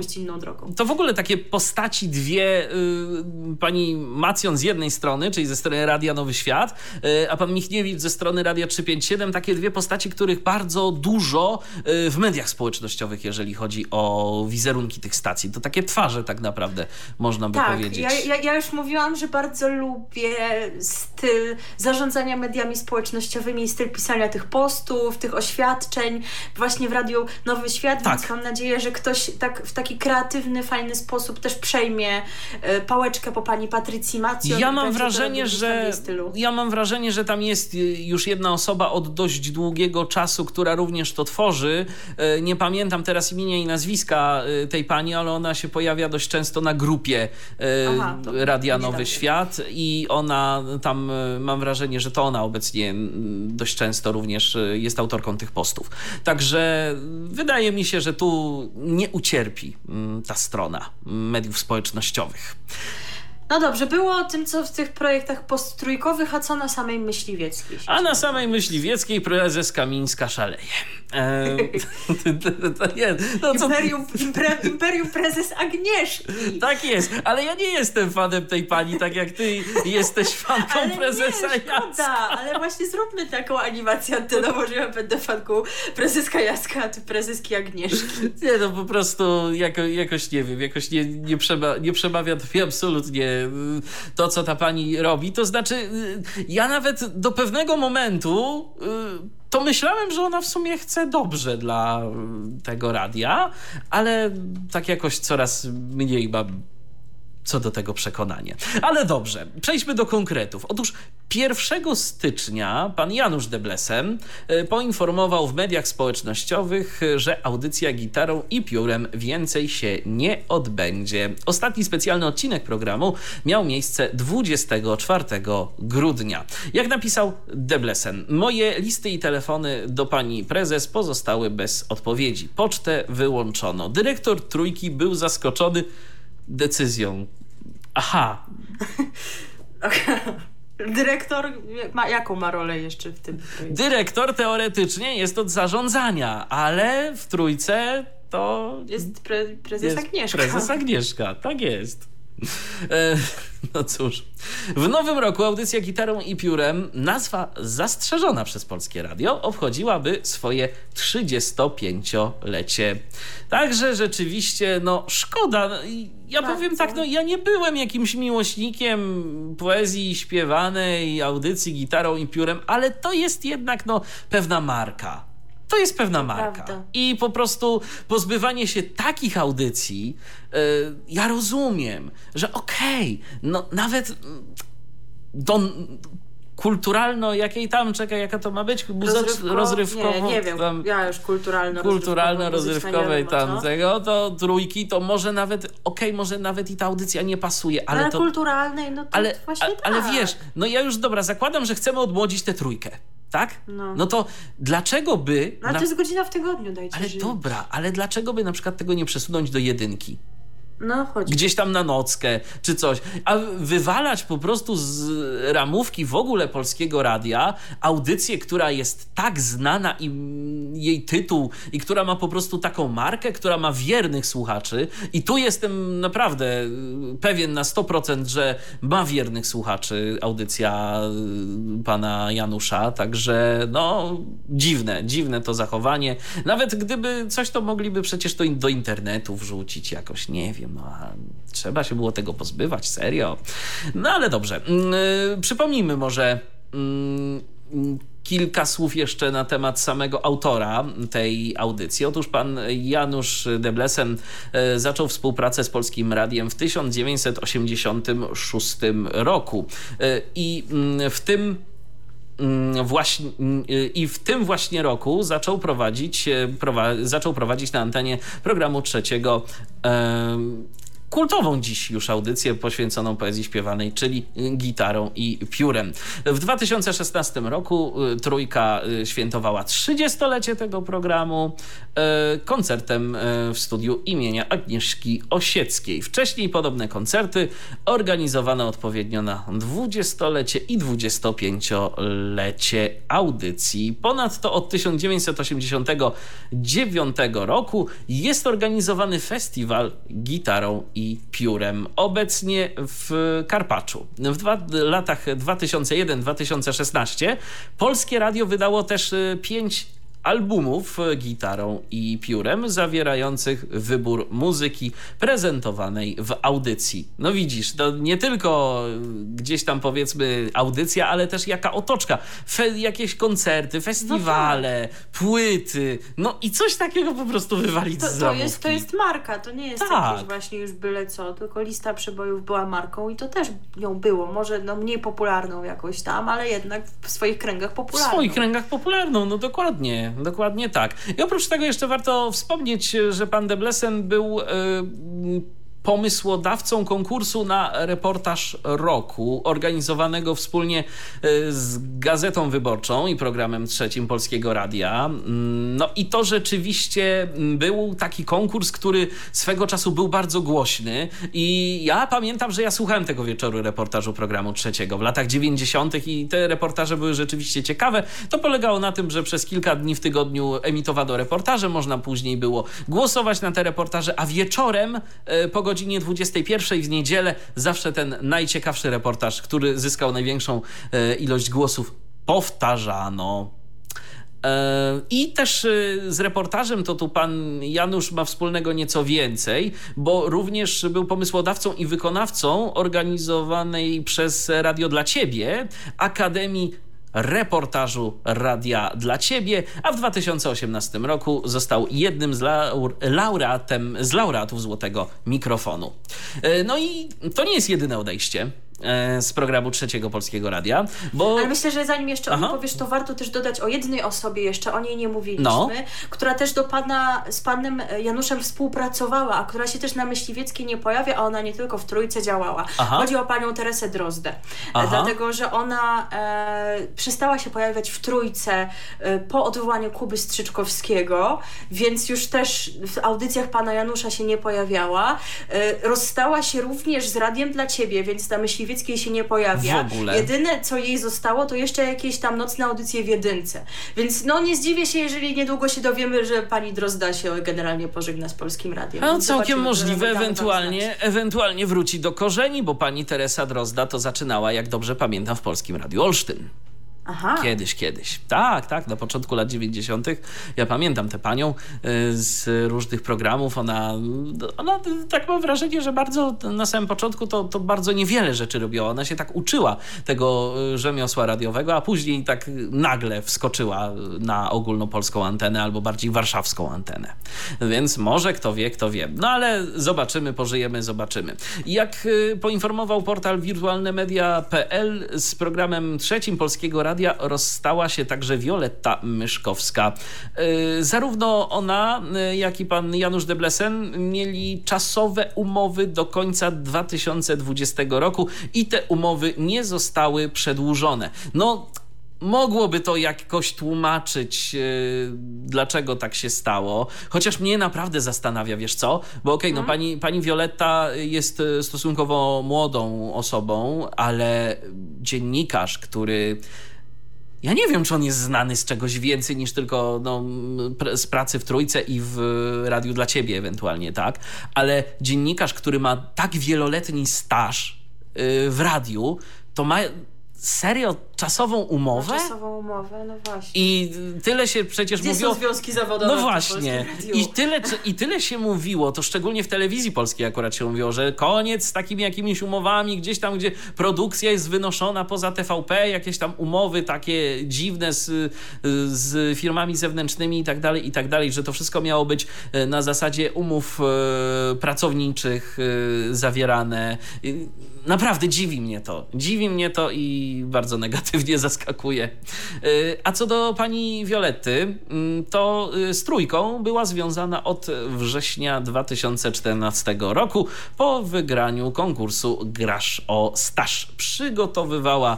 To w ogóle takie postaci dwie y, pani Macjon z jednej strony, czyli ze strony Radia Nowy Świat, y, a pan Michniewicz ze strony Radia 357, takie dwie postaci, których bardzo dużo y, w mediach społecznościowych, jeżeli chodzi o wizerunki tych stacji. To takie twarze tak naprawdę można by
tak,
powiedzieć.
Ja, ja, ja już mówiłam, że bardzo lubię styl zarządzania mediami społecznościowymi, styl pisania tych postów, tych oświadczeń właśnie w Radiu Nowy Świat, tak. więc mam nadzieję, że ktoś ktoś tak, w taki kreatywny, fajny sposób też przejmie y, pałeczkę po pani Patrycji Macjon.
Ja mam wrażenie, że ja mam wrażenie, że tam jest już jedna osoba od dość długiego czasu, która również to tworzy. Y, nie pamiętam teraz imienia i nazwiska y, tej pani, ale ona się pojawia dość często na grupie Aha, Radia Nowy Świat i ona tam mam wrażenie, że to ona obecnie dość często również jest autorką tych postów. Także wydaje mi się, że tu nie ucierpi mm, ta strona mediów społecznościowych.
No dobrze, było o tym, co w tych projektach posttrójkowych, a co na samej Myśliwieckiej?
A na samej Myśliwieckiej prezes Kamińska szaleje.
Imperium, Imperium prezes Agnieszki.
Tak jest, ale ja nie jestem fanem tej pani, tak jak ty jesteś fanką ale prezesa nie, Jacka.
ale właśnie zróbmy taką animację antenową, że ja będę fanką prezeska Jacka, a ty prezeski Agnieszki.
Nie, no po prostu jako, jakoś nie wiem, jakoś nie, nie, przema, nie przemawia to mi absolutnie to, co ta pani robi. To znaczy, y, ja nawet do pewnego momentu y, to myślałem, że ona w sumie chce dobrze dla tego radia, ale tak jakoś coraz mniej mam co do tego przekonanie. Ale dobrze, przejdźmy do konkretów. Otóż 1 stycznia pan Janusz Deblesem e, poinformował w mediach społecznościowych, że audycja gitarą i piórem więcej się nie odbędzie. Ostatni specjalny odcinek programu miał miejsce 24 grudnia. Jak napisał Deblesen, moje listy i telefony do pani prezes pozostały bez odpowiedzi. Pocztę wyłączono. Dyrektor trójki był zaskoczony decyzją. Aha.
Dyrektor, ma, jaką ma rolę jeszcze w tym projekcie?
Dyrektor teoretycznie jest od zarządzania, ale w trójce to.
Jest pre, prezes jest Agnieszka.
Prezes Agnieszka, tak jest. E, no cóż. W nowym roku audycja gitarą i piórem, nazwa zastrzeżona przez Polskie Radio, obchodziłaby swoje 35-lecie. Także rzeczywiście, no szkoda. Ja Bardzo. powiem tak, no ja nie byłem jakimś miłośnikiem poezji śpiewanej, audycji gitarą i piórem, ale to jest jednak no pewna marka to jest pewna marka. Prawda. I po prostu pozbywanie się takich audycji, yy, ja rozumiem, że okej, okay, no nawet do kulturalno, jakiej tam, czekaj, jaka to ma być?
Rozrywko, rozrywkowo. Nie, nie wiem, tam, ja już kulturalno
kulturalno rozrywkowej tam tego, to trójki, to może nawet, okej, okay, może nawet i ta audycja nie pasuje, ale, ale
to... kulturalnej, no to ale, właśnie tak.
Ale wiesz, no ja już, dobra, zakładam, że chcemy odmłodzić tę trójkę tak? No. no to dlaczego by...
No, ale to jest godzina w tygodniu, dajcie
Ale
żyć.
dobra, ale dlaczego by na przykład tego nie przesunąć do jedynki?
No.
Gdzieś tam na nockę czy coś. A wywalać po prostu z ramówki w ogóle polskiego radia audycję, która jest tak znana i jej tytuł, i która ma po prostu taką markę, która ma wiernych słuchaczy. I tu jestem naprawdę pewien na 100%, że ma wiernych słuchaczy audycja pana Janusza. Także no, dziwne, dziwne to zachowanie. Nawet gdyby coś, to mogliby przecież to do internetu wrzucić jakoś, nie wiem no trzeba się było tego pozbywać, serio. No ale dobrze. Yy, przypomnijmy może. Yy, kilka słów jeszcze na temat samego autora tej audycji. Otóż pan Janusz Deblesen y, zaczął współpracę z Polskim Radiem w 1986 roku y, i mm, w tym Właśnie, y, I w tym właśnie roku zaczął prowadzić, zaczął prowadzić na antenie programu trzeciego kultową dziś już audycję poświęconą poezji śpiewanej, czyli gitarą i piórem. W 2016 roku y, Trójka y, świętowała 30-lecie tego programu y, koncertem w studiu imienia Agnieszki Osieckiej. Wcześniej podobne koncerty organizowane odpowiednio na 20-lecie i 25-lecie audycji. Ponadto od 1989 roku jest organizowany festiwal gitarą i piórem. Obecnie w Karpaczu. W dwa, latach 2001-2016 Polskie Radio wydało też y, pięć albumów gitarą i piórem, zawierających wybór muzyki prezentowanej w audycji. No widzisz, to nie tylko gdzieś tam powiedzmy audycja, ale też jaka otoczka. Fe jakieś koncerty, festiwale, no płyty, no i coś takiego po prostu wywalić
to,
z
to jest, to jest marka, to nie jest tak. jakieś właśnie już byle co, tylko lista przebojów była marką i to też ją było. Może no mniej popularną jakoś tam, ale jednak w swoich kręgach popularną.
W swoich kręgach popularną, no dokładnie dokładnie tak. I oprócz tego jeszcze warto wspomnieć, że pan Deblesen był. Pomysłodawcą konkursu na reportaż roku, organizowanego wspólnie e, z Gazetą Wyborczą i programem trzecim Polskiego Radia. Mm, no i to rzeczywiście był taki konkurs, który swego czasu był bardzo głośny i ja pamiętam, że ja słuchałem tego wieczoru reportażu programu trzeciego w latach 90. i te reportaże były rzeczywiście ciekawe. To polegało na tym, że przez kilka dni w tygodniu emitowano reportaże, można później było głosować na te reportaże, a wieczorem e, po godzinie 21 w niedzielę zawsze ten najciekawszy reportaż, który zyskał największą e, ilość głosów, powtarzano. E, I też z reportażem to tu pan Janusz ma wspólnego nieco więcej, bo również był pomysłodawcą i wykonawcą organizowanej przez Radio dla Ciebie Akademii reportażu Radia dla Ciebie, a w 2018 roku został jednym z laureatem, z laureatów Złotego Mikrofonu. E, no i to nie jest jedyne odejście z programu Trzeciego Polskiego Radia. Bo...
Ale myślę, że zanim jeszcze Aha. powiesz, to warto też dodać o jednej osobie, jeszcze o niej nie mówiliśmy, no. która też do pana, z panem Januszem współpracowała, a która się też na Myśliwieckiej nie pojawia, a ona nie tylko w Trójce działała. Aha. Chodzi o panią Teresę Drozdę. Aha. Dlatego, że ona e, przestała się pojawiać w Trójce e, po odwołaniu Kuby Strzyczkowskiego, więc już też w audycjach pana Janusza się nie pojawiała. E, rozstała się również z Radiem dla Ciebie, więc na Myśliwieckiej Się nie pojawia.
W ogóle.
Jedyne, co jej zostało, to jeszcze jakieś tam nocne audycje w jedynce. Więc no nie zdziwię się, jeżeli niedługo się dowiemy, że pani Drozda się generalnie pożegna z Polskim Radiem.
No całkiem możliwe, ewentualnie, ewentualnie wróci do korzeni, bo pani Teresa Drozda to zaczynała, jak dobrze pamiętam, w Polskim Radiu Olsztyn. Aha. Kiedyś, kiedyś. Tak, tak, na początku lat 90. Ja pamiętam tę panią y, z różnych programów. Ona, ona, tak mam wrażenie, że bardzo na samym początku to, to bardzo niewiele rzeczy robiła. Ona się tak uczyła tego y, rzemiosła radiowego, a później tak nagle wskoczyła na ogólnopolską antenę albo bardziej warszawską antenę. Więc może kto wie, kto wie. No ale zobaczymy, pożyjemy, zobaczymy. Jak y, poinformował portal wirtualnemedia.pl z programem trzecim Polskiego Radia radia rozstała się także Wioletta Myszkowska. Y, zarówno ona, y, jak i pan Janusz Deblesen mieli czasowe umowy do końca 2020 roku i te umowy nie zostały przedłużone. No, mogłoby to jakoś tłumaczyć, yy, dlaczego tak się stało. Chociaż mnie naprawdę zastanawia, wiesz co? Bo okej, okay, no mhm. pani, pani Violetta jest stosunkowo młodą osobą, ale dziennikarz, który ja nie wiem, czy on jest znany z czegoś więcej niż tylko no, z pracy w Trójce i w Radiu dla Ciebie ewentualnie, tak? Ale dziennikarz, który ma tak wieloletni staż yy, w radiu, to ma serio czasową umowę?
Czasową umowę, no właśnie.
I tyle się przecież
Gdzie
mówiło...
są związki zawodowe
No właśnie. I tyle, I tyle się mówiło, to szczególnie w telewizji polskiej akurat się mówiło, że koniec z takimi jakimiś umowami, gdzieś tam, gdzie produkcja jest wynoszona poza TVP, jakieś tam umowy takie dziwne z, z firmami zewnętrznymi i tak dalej, i tak dalej, że to wszystko miało być e, na zasadzie umów e, pracowniczych e, zawierane. Naprawdę dziwi mnie to. Dziwi mnie to i bardzo negatywnie zaskakuje. Y, a co do pani Violetty, mm, to y, z trójką była związana od września 2014 roku po wygraniu konkursu Grasz o Staż. Przygotowywała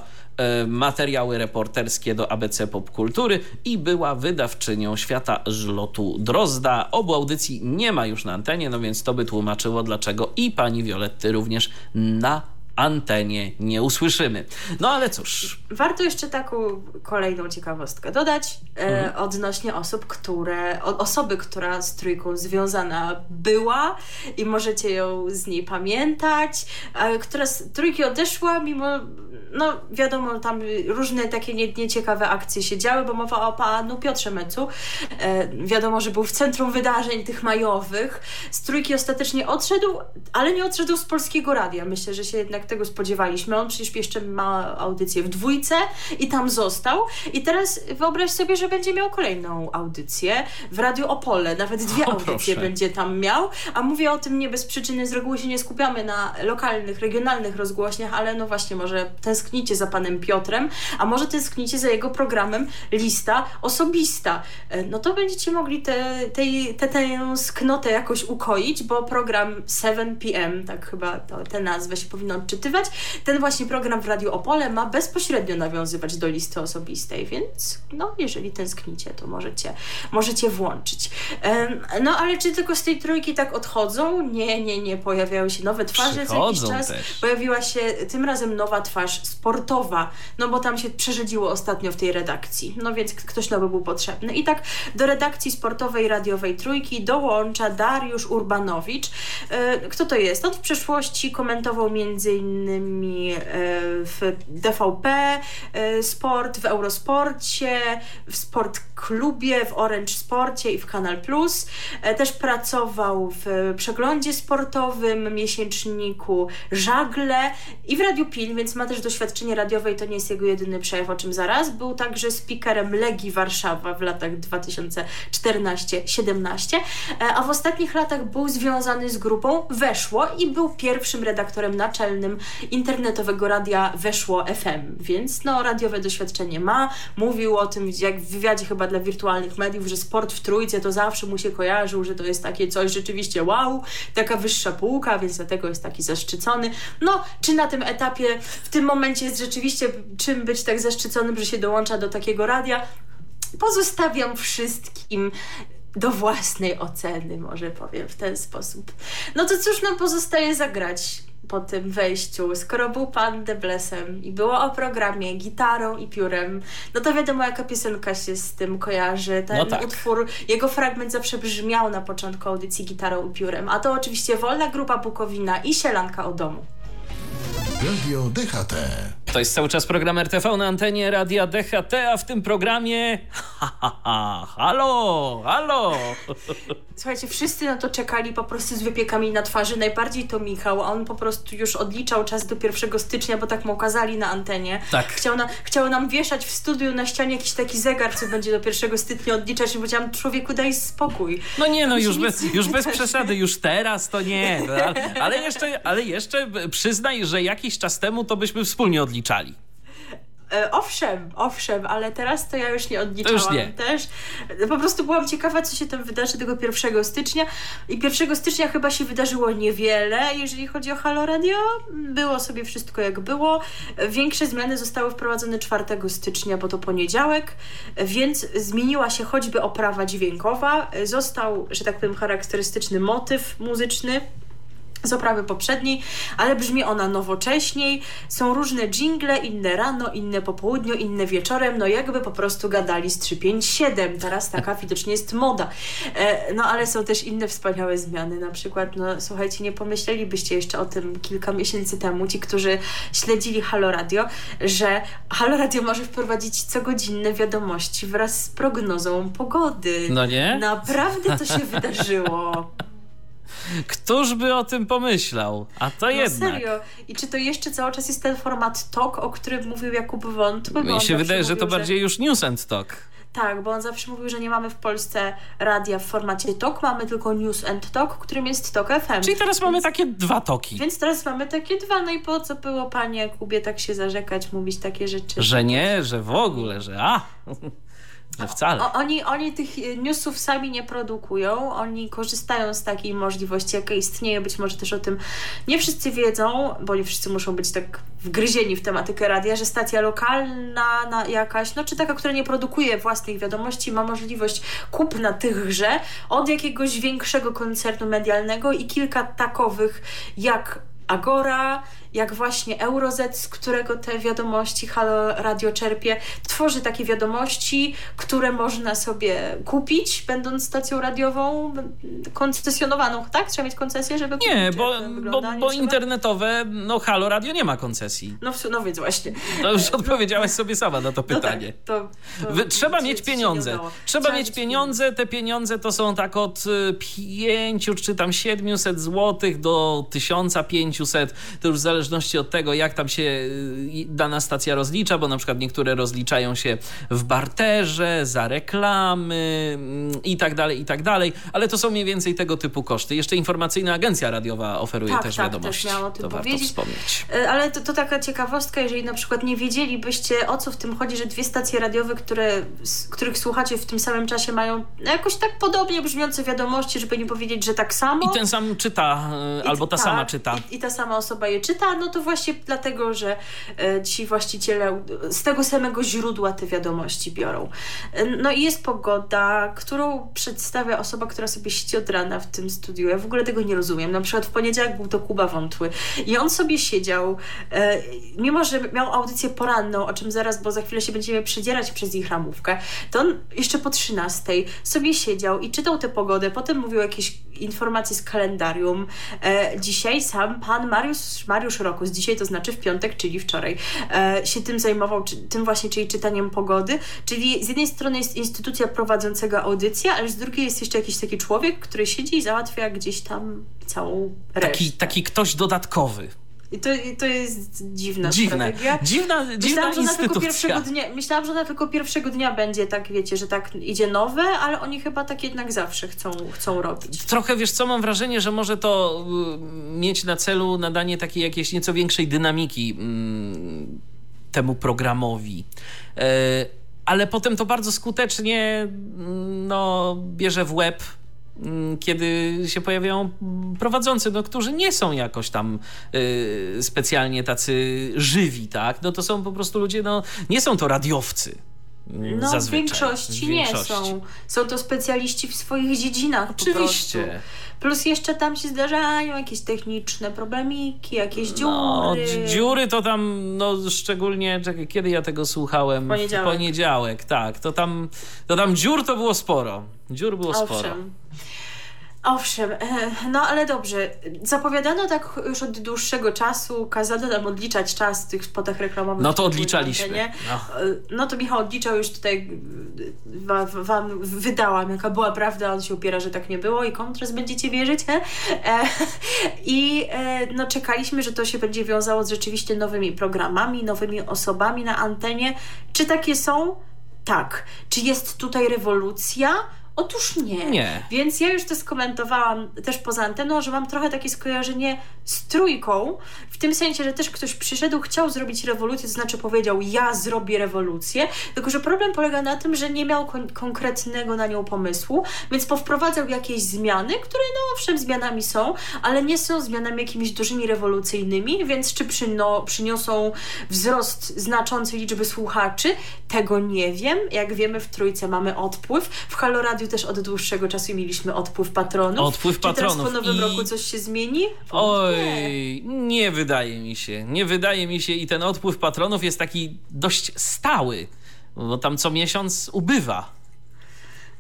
y, materiały reporterskie do ABC Popkultury i była wydawczynią Świata Żlotu Drozda. Obu audycji nie ma już na antenie, no więc to by tłumaczyło, dlaczego i pani Violetty również na antenie nie usłyszymy. No ale cóż.
Warto jeszcze taką kolejną ciekawostkę dodać e, mhm. odnośnie osób, które, o, osoby, która z trójką związana była i możecie ją z niej pamiętać, e, która z trójki odeszła, mimo, no wiadomo, tam różne takie nie, nieciekawe akcje się działy, bo mowa o panu Piotrze Mecu. E, wiadomo, że był w centrum wydarzeń tych majowych. Z trójki ostatecznie odszedł, ale nie odszedł z polskiego radia. Myślę, że się jednak jak tego spodziewaliśmy. On przecież jeszcze ma audycję w dwójce i tam został. I teraz wyobraź sobie, że będzie miał kolejną audycję w Radiu Opole. Nawet dwie
O,
audycje
proszę.
będzie tam miał. A mówię o tym nie bez przyczyny. Z reguły się nie skupiamy na lokalnych, regionalnych rozgłośniach, ale no właśnie, może tęsknicie za panem Piotrem, a może tęsknicie za jego programem Lista Osobista. E, No to będziecie mogli tę tej, te, tęsknotę jakoś ukoić, bo program 7 PM, tak chyba to, tę nazwę się powinno odczytywać, ten właśnie program w Radiu Opole ma bezpośrednio nawiązywać do listy osobistej, więc no, jeżeli tęsknicie, to możecie, możecie włączyć. No, ale czy tylko z tej trójki tak odchodzą? Nie, nie, nie, pojawiają się nowe twarze co jakiś czas.
też.
Pojawiła się tym razem nowa twarz sportowa, no bo tam się przerzedziło ostatnio w tej redakcji, no więc ktoś nowy był potrzebny. I tak do redakcji sportowej radiowej Trójki dołącza Dariusz Urbanowicz. E, Kto to jest? On w przeszłości komentował między innymi e, w DVP e, Sport, w Eurosporcie, w Sport Klubie, w Orange Sporcie i w Kanal Plus. E, Też pracował w przeglądzie sportowym, miesięczniku Żagle i w Radiu Pil, więc ma też doświadczenie radiowe i to nie jest jego jedyny przejaw, o czym zaraz. Był także speakerem Legii Warszawa w latach 2014-17, e, a w ostatnich latach był związany z grupą Weszło i był pierwszym redaktorem naczelnym internetowego radia Weszło FM, więc no radiowe doświadczenie ma. Mówił o tym jak w wywiadzie chyba dla wirtualnych mediów, że sport w trójce to zawsze mu się kojarzył, że to jest takie coś rzeczywiście wow, taka wyższa półka, więc dlatego jest taki zaszczycony. No, czy na tym etapie, w tym momencie jest rzeczywiście czym być tak zaszczyconym, że się dołącza do takiego radia? Pozostawiam wszystkim do własnej oceny, może powiem w ten sposób. No to cóż nam pozostaje zagrać po tym wejściu, skoro był pan Deblesem i było o programie gitarą i piórem, no to wiadomo jaka piosenka się z tym kojarzy. Ten
No tak.
utwór, jego fragment zawsze brzmiał na początku audycji gitarą i piórem, a to oczywiście Wolna Grupa Bukowina i Sielanka o domu.
Radio DHT.
To jest cały czas program RTV na antenie Radia DHT, a w tym programie... Ha, ha, ha, halo, halo!
Słuchajcie, wszyscy na to czekali po prostu z wypiekami na twarzy. Najbardziej to Michał, a on po prostu już odliczał czas do 1 stycznia, bo tak mu okazali na antenie.
Tak.
Chciał, na, chciał nam wieszać w studiu na ścianie jakiś taki zegar, co będzie do 1 stycznia odliczać. I powiedziałam, człowieku, daj spokój.
No nie, no już bez, już bez przesady, już teraz to nie. No, ale, ale, jeszcze, ale jeszcze przyznaj, że jakiś czas temu to byśmy wspólnie odliczali.
E, owszem, owszem, ale teraz to ja już nie odliczałam
To już nie.
też. Po prostu byłam ciekawa, co się tam wydarzy tego 1 stycznia. I 1 stycznia chyba się wydarzyło niewiele, jeżeli chodzi o Halo Radio. Było sobie wszystko jak było. Większe zmiany zostały wprowadzone 4 stycznia, bo to poniedziałek, więc zmieniła się choćby oprawa dźwiękowa. Został, że tak powiem, charakterystyczny motyw muzyczny z oprawy poprzedniej, ale brzmi ona nowocześniej. Są różne jingle, inne rano, inne po południu, inne wieczorem, no jakby po prostu gadali z 357. Teraz taka widocznie jest moda. E, no ale są też inne wspaniałe zmiany, na przykład, no słuchajcie, nie pomyślelibyście jeszcze o tym kilka miesięcy temu, ci, którzy śledzili Halo Radio, że Halo Radio może wprowadzić cogodzinne wiadomości wraz z prognozą pogody.
No nie?
Naprawdę to się wydarzyło.
Któż by o tym pomyślał? A to
No
jednak.
serio. I czy to jeszcze cały czas jest ten format talk, o którym mówił Jakub Wątły?
Mi się wydaje, że to
mówił,
bardziej już news and talk.
Tak, bo on zawsze mówił, że nie mamy w Polsce radia w formacie talk, mamy tylko news and talk, którym jest talk FM.
Czyli teraz mamy takie dwa toki.
Więc teraz mamy takie dwa, no i po co było panie Jakubie tak się zarzekać, mówić takie rzeczy?
Że nie, że w ogóle, że a, że wcale.
O, oni, oni tych e, newsów sami nie produkują, oni korzystają z takiej możliwości, jaka istnieje. Być może też o tym nie wszyscy wiedzą, bo nie wszyscy muszą być tak wgryzieni w tematykę radia, że stacja lokalna na jakaś, no czy taka, która nie produkuje własnych wiadomości, ma możliwość kupna tychże od jakiegoś większego koncernu medialnego i kilka takowych jak Agora, jak właśnie Eurozet, z którego te wiadomości Halo Radio czerpie, tworzy takie wiadomości, które można sobie kupić, będąc stacją radiową koncesjonowaną, tak? Trzeba mieć koncesję, żeby kupić.
Nie, bo, bo?
Nie
bo
trzeba?
internetowe, no Halo Radio nie ma koncesji.
No, no więc właśnie.
To już odpowiedziałaś sobie sama na to
No
pytanie.
tak, to, to
Wy- Trzeba mieć pieniądze.
udało.
Trzeba mieć pieniądze. Te pieniądze to są tak od 5 czy tam 700 zł do 1500 500, to już w zależności od tego, jak tam się y, dana stacja rozlicza, bo na przykład niektóre rozliczają się w barterze, za reklamy mm, i tak dalej, i tak dalej, ale to są mniej więcej tego typu koszty. Jeszcze informacyjna agencja radiowa oferuje
Tak,
też
tak,
wiadomości.
też miałam o tym
to warto
powiedzieć.
wspomnieć.
E, Ale to, to taka ciekawostka, jeżeli na przykład nie wiedzielibyście o co w tym chodzi, że dwie stacje radiowe, które, których słuchacie w tym samym czasie mają jakoś tak podobnie brzmiące wiadomości, żeby nie powiedzieć, że tak samo.
I ten sam czyta, y, albo ta
tak,
sama czyta.
I, I ta sama osoba je czyta, no to właśnie dlatego, że e, ci właściciele z tego samego źródła te wiadomości biorą. E, No i jest pogoda, którą przedstawia osoba, która sobie siedzi od rana w tym studiu. Ja w ogóle tego nie rozumiem. Na przykład w poniedziałek był to Kuba Wątły i on sobie siedział, e, mimo że miał audycję poranną, o czym zaraz, bo za chwilę się będziemy przedzierać przez ich ramówkę, to on jeszcze po 13 sobie siedział i czytał tę pogodę, potem mówił jakieś informacje z kalendarium. Dzisiaj sam pan Mariusz, Mariusz Rokus, dzisiaj to znaczy w piątek, czyli wczoraj, e, się tym zajmował, czy, tym właśnie, czyli czytaniem pogody. Czyli z jednej strony jest instytucja prowadzącego audycję, ale z drugiej jest jeszcze jakiś taki człowiek, który siedzi i załatwia gdzieś tam całą resztę.
Taki, taki ktoś dodatkowy.
I to, i to jest dziwna
Dziwne.
strategia.
Dziwna, dziwna
Myślałam że, ona tylko pierwszego dnia, myślałam, że ona tylko pierwszego dnia będzie tak, wiecie, że tak idzie nowe, ale oni chyba tak jednak zawsze chcą, chcą robić.
Trochę wiesz co, mam wrażenie, że może to y, mieć na celu nadanie takiej jakiejś nieco większej dynamiki mm, temu programowi. E, ale potem to bardzo skutecznie mm, no, bierze w łeb kiedy się pojawiają mm, prowadzący, no, którzy nie są jakoś tam y, specjalnie tacy żywi, tak? No to są po prostu ludzie, no nie są to radiowcy. mm,
No,
zazwyczaj.
w większości,
W
nie
większości.
są. Są to specjaliści w swoich dziedzinach po
Oczywiście.
prostu. Plus jeszcze tam się zdarzają jakieś techniczne problemiki, jakieś dziury.
No, dzi- dziury to tam, no szczególnie, czekaj, kiedy ja tego słuchałem?
poniedziałek.
W poniedziałek, tak. To tam, to tam dziur to było sporo. Dziur było sporo.
Owszem. Owszem, e, no ale dobrze. Zapowiadano tak już od dłuższego czasu, kazano nam odliczać czas w tych spotach reklamowych.
No to odliczaliśmy. No.
E, No to Michał odliczał już tutaj, e, wa, wam wydałam, jaka była prawda, on się upiera, że tak nie było i kontrast będziecie wierzyć. E, I e, no czekaliśmy, że to się będzie wiązało z rzeczywiście nowymi programami, nowymi osobami na antenie. Czy takie są? Tak. Czy jest tutaj rewolucja? Otóż nie.
Nie.
Więc ja już to skomentowałam też poza anteną, że mam trochę takie skojarzenie z trójką, w tym sensie, że też ktoś przyszedł, chciał zrobić rewolucję, to znaczy powiedział, ja zrobię rewolucję, tylko że problem polega na tym, że nie miał kon- konkretnego na nią pomysłu, więc powprowadzał jakieś zmiany, które no owszem zmianami są, ale nie są zmianami jakimiś dużymi rewolucyjnymi, więc czy przyno, przyniosą wzrost znaczącej liczby słuchaczy, tego nie wiem. Jak wiemy, w trójce mamy odpływ. W Halo Radio też od dłuższego czasu mieliśmy odpływ patronów.
Odpływ
Czy teraz
patronów
po nowym
i-
roku coś się zmieni?
Oj, nie wydaje mi się. Nie wydaje mi się i ten odpływ patronów jest taki dość stały, bo tam co miesiąc ubywa.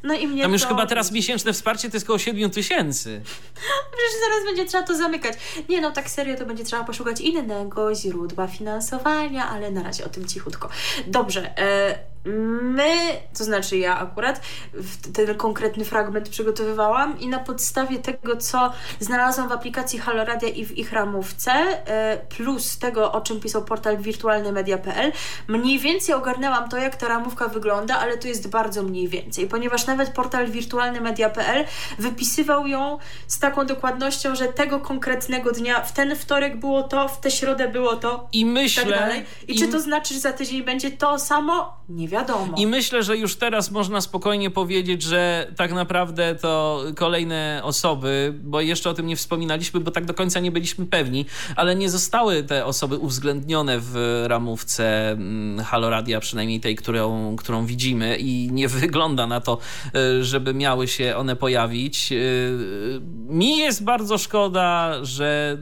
No i mnie
Tam już
to...
chyba teraz miesięczne wsparcie to jest około 7 tysięcy.
Przecież zaraz będzie trzeba to zamykać. Nie no, tak serio to będzie trzeba poszukać innego źródła finansowania, ale na razie o tym cichutko. Dobrze, e, my, to znaczy ja akurat, ten konkretny fragment przygotowywałam i na podstawie tego, co znalazłam w aplikacji Halo Radia i w ich ramówce, e, plus tego, o czym pisał portal wirtualnymedia.pl, mniej więcej ogarnęłam to, jak ta ramówka wygląda, ale to jest bardzo mniej więcej, ponieważ nawet portal wirtualnymedia.pl wypisywał ją z taką dokładnością, że tego konkretnego dnia, w ten wtorek było to, w tę środę było to
I myślę...
tak dalej. I,
i-
czy to znaczy, że za tydzień będzie to samo? Nie wiadomo.
I myślę, że już teraz można spokojnie powiedzieć, że tak naprawdę to kolejne osoby, bo jeszcze o tym nie wspominaliśmy, bo tak do końca nie byliśmy pewni, ale nie zostały te osoby uwzględnione w ramówce mm, Halo Radia, przynajmniej tej, którą, którą widzimy i nie wygląda na to, y, żeby miały się one pojawić. Y, Mi jest bardzo szkoda, że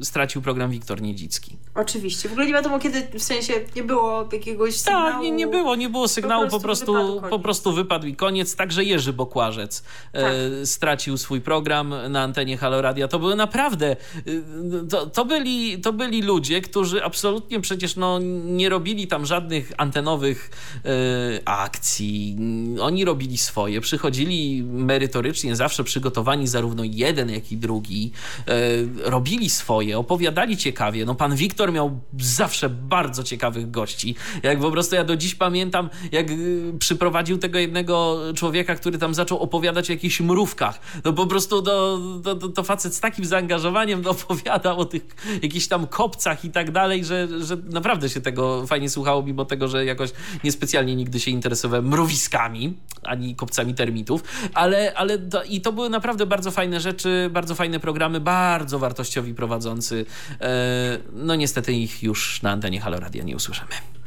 y, stracił program Wiktor Niedzicki.
Oczywiście. W ogóle nie wiadomo kiedy, w sensie nie było jakiegoś
Tak, nie, nie było, nie było sygnału, po prostu, po prostu,
wypadł
po prostu wypadł i koniec. Także Jerzy Bokłażec
Tak.
e, stracił swój program na antenie Haloradia. To były naprawdę, e, to, to, byli, to byli ludzie, którzy absolutnie przecież no, nie robili tam żadnych antenowych e, akcji. Oni robili swoje, przychodzili merytorycznie, zawsze przygotowani zarówno jeden, jak i drugi. E, robili swoje, opowiadali ciekawie. No pan Wiktor miał zawsze bardzo ciekawych gości. Jak po prostu ja do dziś pamiętam, jak y, przyprowadził tego jednego człowieka, który tam zaczął opowiadać o jakichś mrówkach. No po prostu to, to, to, to facet z takim zaangażowaniem opowiadał o tych jakichś tam kopcach i tak dalej, że, że naprawdę się tego fajnie słuchało, mimo tego, że jakoś niespecjalnie nigdy się interesowałem mrowiskami, ani kopcami termitów, ale, ale to, i to były naprawdę bardzo fajne rzeczy, bardzo fajne programy, bardzo wartościowi prowadzący. E, no niestety ich już na antenie Halo Radia nie usłyszymy.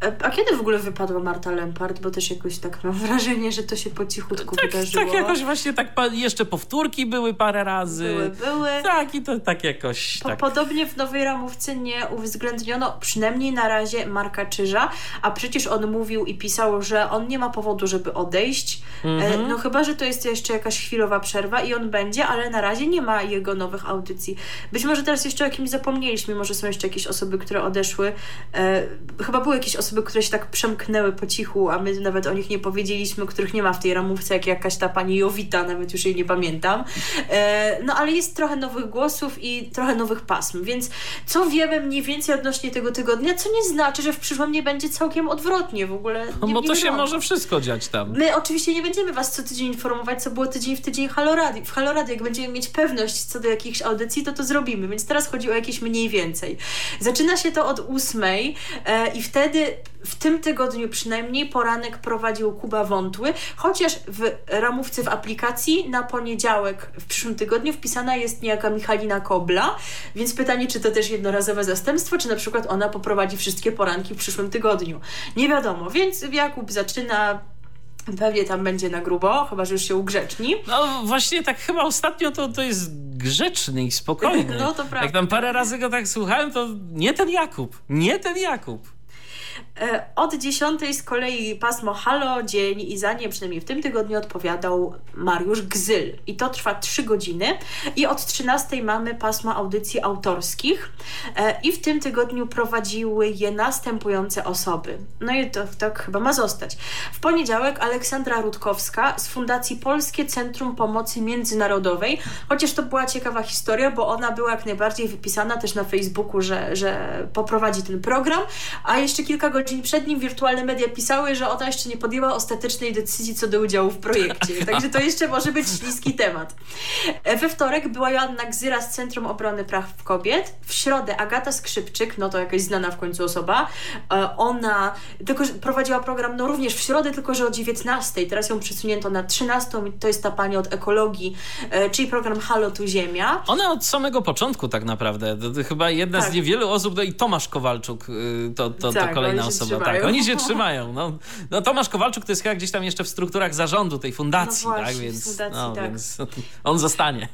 A kiedy w ogóle wypadła Marta Lempart? Bo też jakoś tak mam wrażenie, że to się po cichutku
Tak,
wydarzyło.
tak jakoś właśnie tak jeszcze powtórki były parę razy.
Były, były.
Tak i to tak jakoś
Po,
tak.
Podobnie w nowej ramówce nie uwzględniono przynajmniej na razie Marka Czyża, a przecież on mówił i pisał, że on nie ma powodu, żeby odejść.
Mhm.
E, no chyba, że to jest jeszcze jakaś chwilowa przerwa i on będzie, ale na razie nie ma jego nowych audycji. Być może teraz jeszcze o kimś zapomnieliśmy, może są jeszcze jakieś osoby, które odeszły. E, chyba były jakieś osoby, które się tak przemknęły po cichu, a my nawet o nich nie powiedzieliśmy, których nie ma w tej ramówce, jak jakaś ta pani Jowita, nawet już jej nie pamiętam. E, no ale jest trochę nowych głosów i trochę nowych pasm, więc co wiemy mniej więcej odnośnie tego tygodnia, co nie znaczy, że w przyszłym nie będzie całkiem odwrotnie w ogóle.
No
Nie,
bo
nie
to się
wiadomo.
może wszystko dziać tam.
My oczywiście nie będziemy Was co tydzień informować, co było tydzień w tydzień Halorady. W Halorady, jak będziemy mieć pewność co do jakichś audycji, to to zrobimy, więc teraz chodzi o jakieś mniej więcej. Zaczyna się to od ósmej e, i wtedy w tym tygodniu przynajmniej poranek prowadził Kuba Wątły, chociaż w ramówce w aplikacji na poniedziałek w przyszłym tygodniu wpisana jest niejaka Michalina Kobla, więc pytanie, czy to też jednorazowe zastępstwo, czy na przykład ona poprowadzi wszystkie poranki w przyszłym tygodniu. Nie wiadomo, więc Jakub zaczyna Pewnie tam będzie na grubo, chyba że już się ugrzeczni.
No właśnie tak chyba ostatnio to, to jest grzeczny i spokojny.
No, to prawda.
Jak tam parę razy go tak słuchałem, to nie ten Jakub. Nie ten Jakub.
E, Od 10 z kolei pasmo Halo Dzień i za nie przynajmniej w tym tygodniu odpowiadał Mariusz Gzyl. I to trwa 3 godziny. I od 13 mamy pasmo audycji autorskich. E, I w tym tygodniu prowadziły je następujące osoby. No i to tak chyba ma zostać. W poniedziałek Aleksandra Rutkowska z Fundacji Polskie Centrum Pomocy Międzynarodowej. Chociaż to była ciekawa historia, bo ona była jak najbardziej wypisana też na Facebooku, że, że poprowadzi ten program, a jeszcze kilka godzin przed nim wirtualne media pisały, że ona jeszcze nie podjęła ostatecznej decyzji co do udziału w projekcie. Także to jeszcze może być śliski temat. We wtorek była Joanna Gzyra z Centrum Obrony Praw Kobiet. W środę Agata Skrzypczyk, no to jakaś znana w końcu osoba. E, Ona tylko prowadziła program no również w środę, tylko że o 19. Teraz ją przesunięto na 13. i To jest ta pani od ekologii, e, czyli program Halo tu Ziemia.
Ona od samego początku tak naprawdę. To, to chyba jedna
Tak.
z niewielu osób, no i Tomasz Kowalczuk y, to, to,
Tak,
to kolejna
oni trzymają.
Tak, oni się trzymają. No, no Tomasz Kowalczuk to jest chyba gdzieś tam jeszcze w strukturach zarządu tej fundacji,
No właśnie,
tak? Więc,
fundacji,
no,
tak.
więc on zostanie.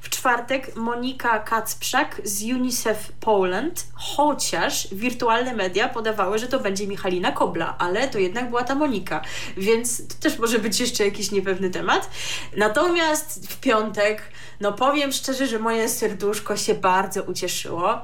W czwartek Monika Kacprzak z UNICEF Poland, chociaż wirtualne media podawały, że to będzie Michalina Kobla, ale to jednak była ta Monika, więc to też może być jeszcze jakiś niepewny temat. Natomiast w piątek, no powiem szczerze, że moje serduszko się bardzo ucieszyło.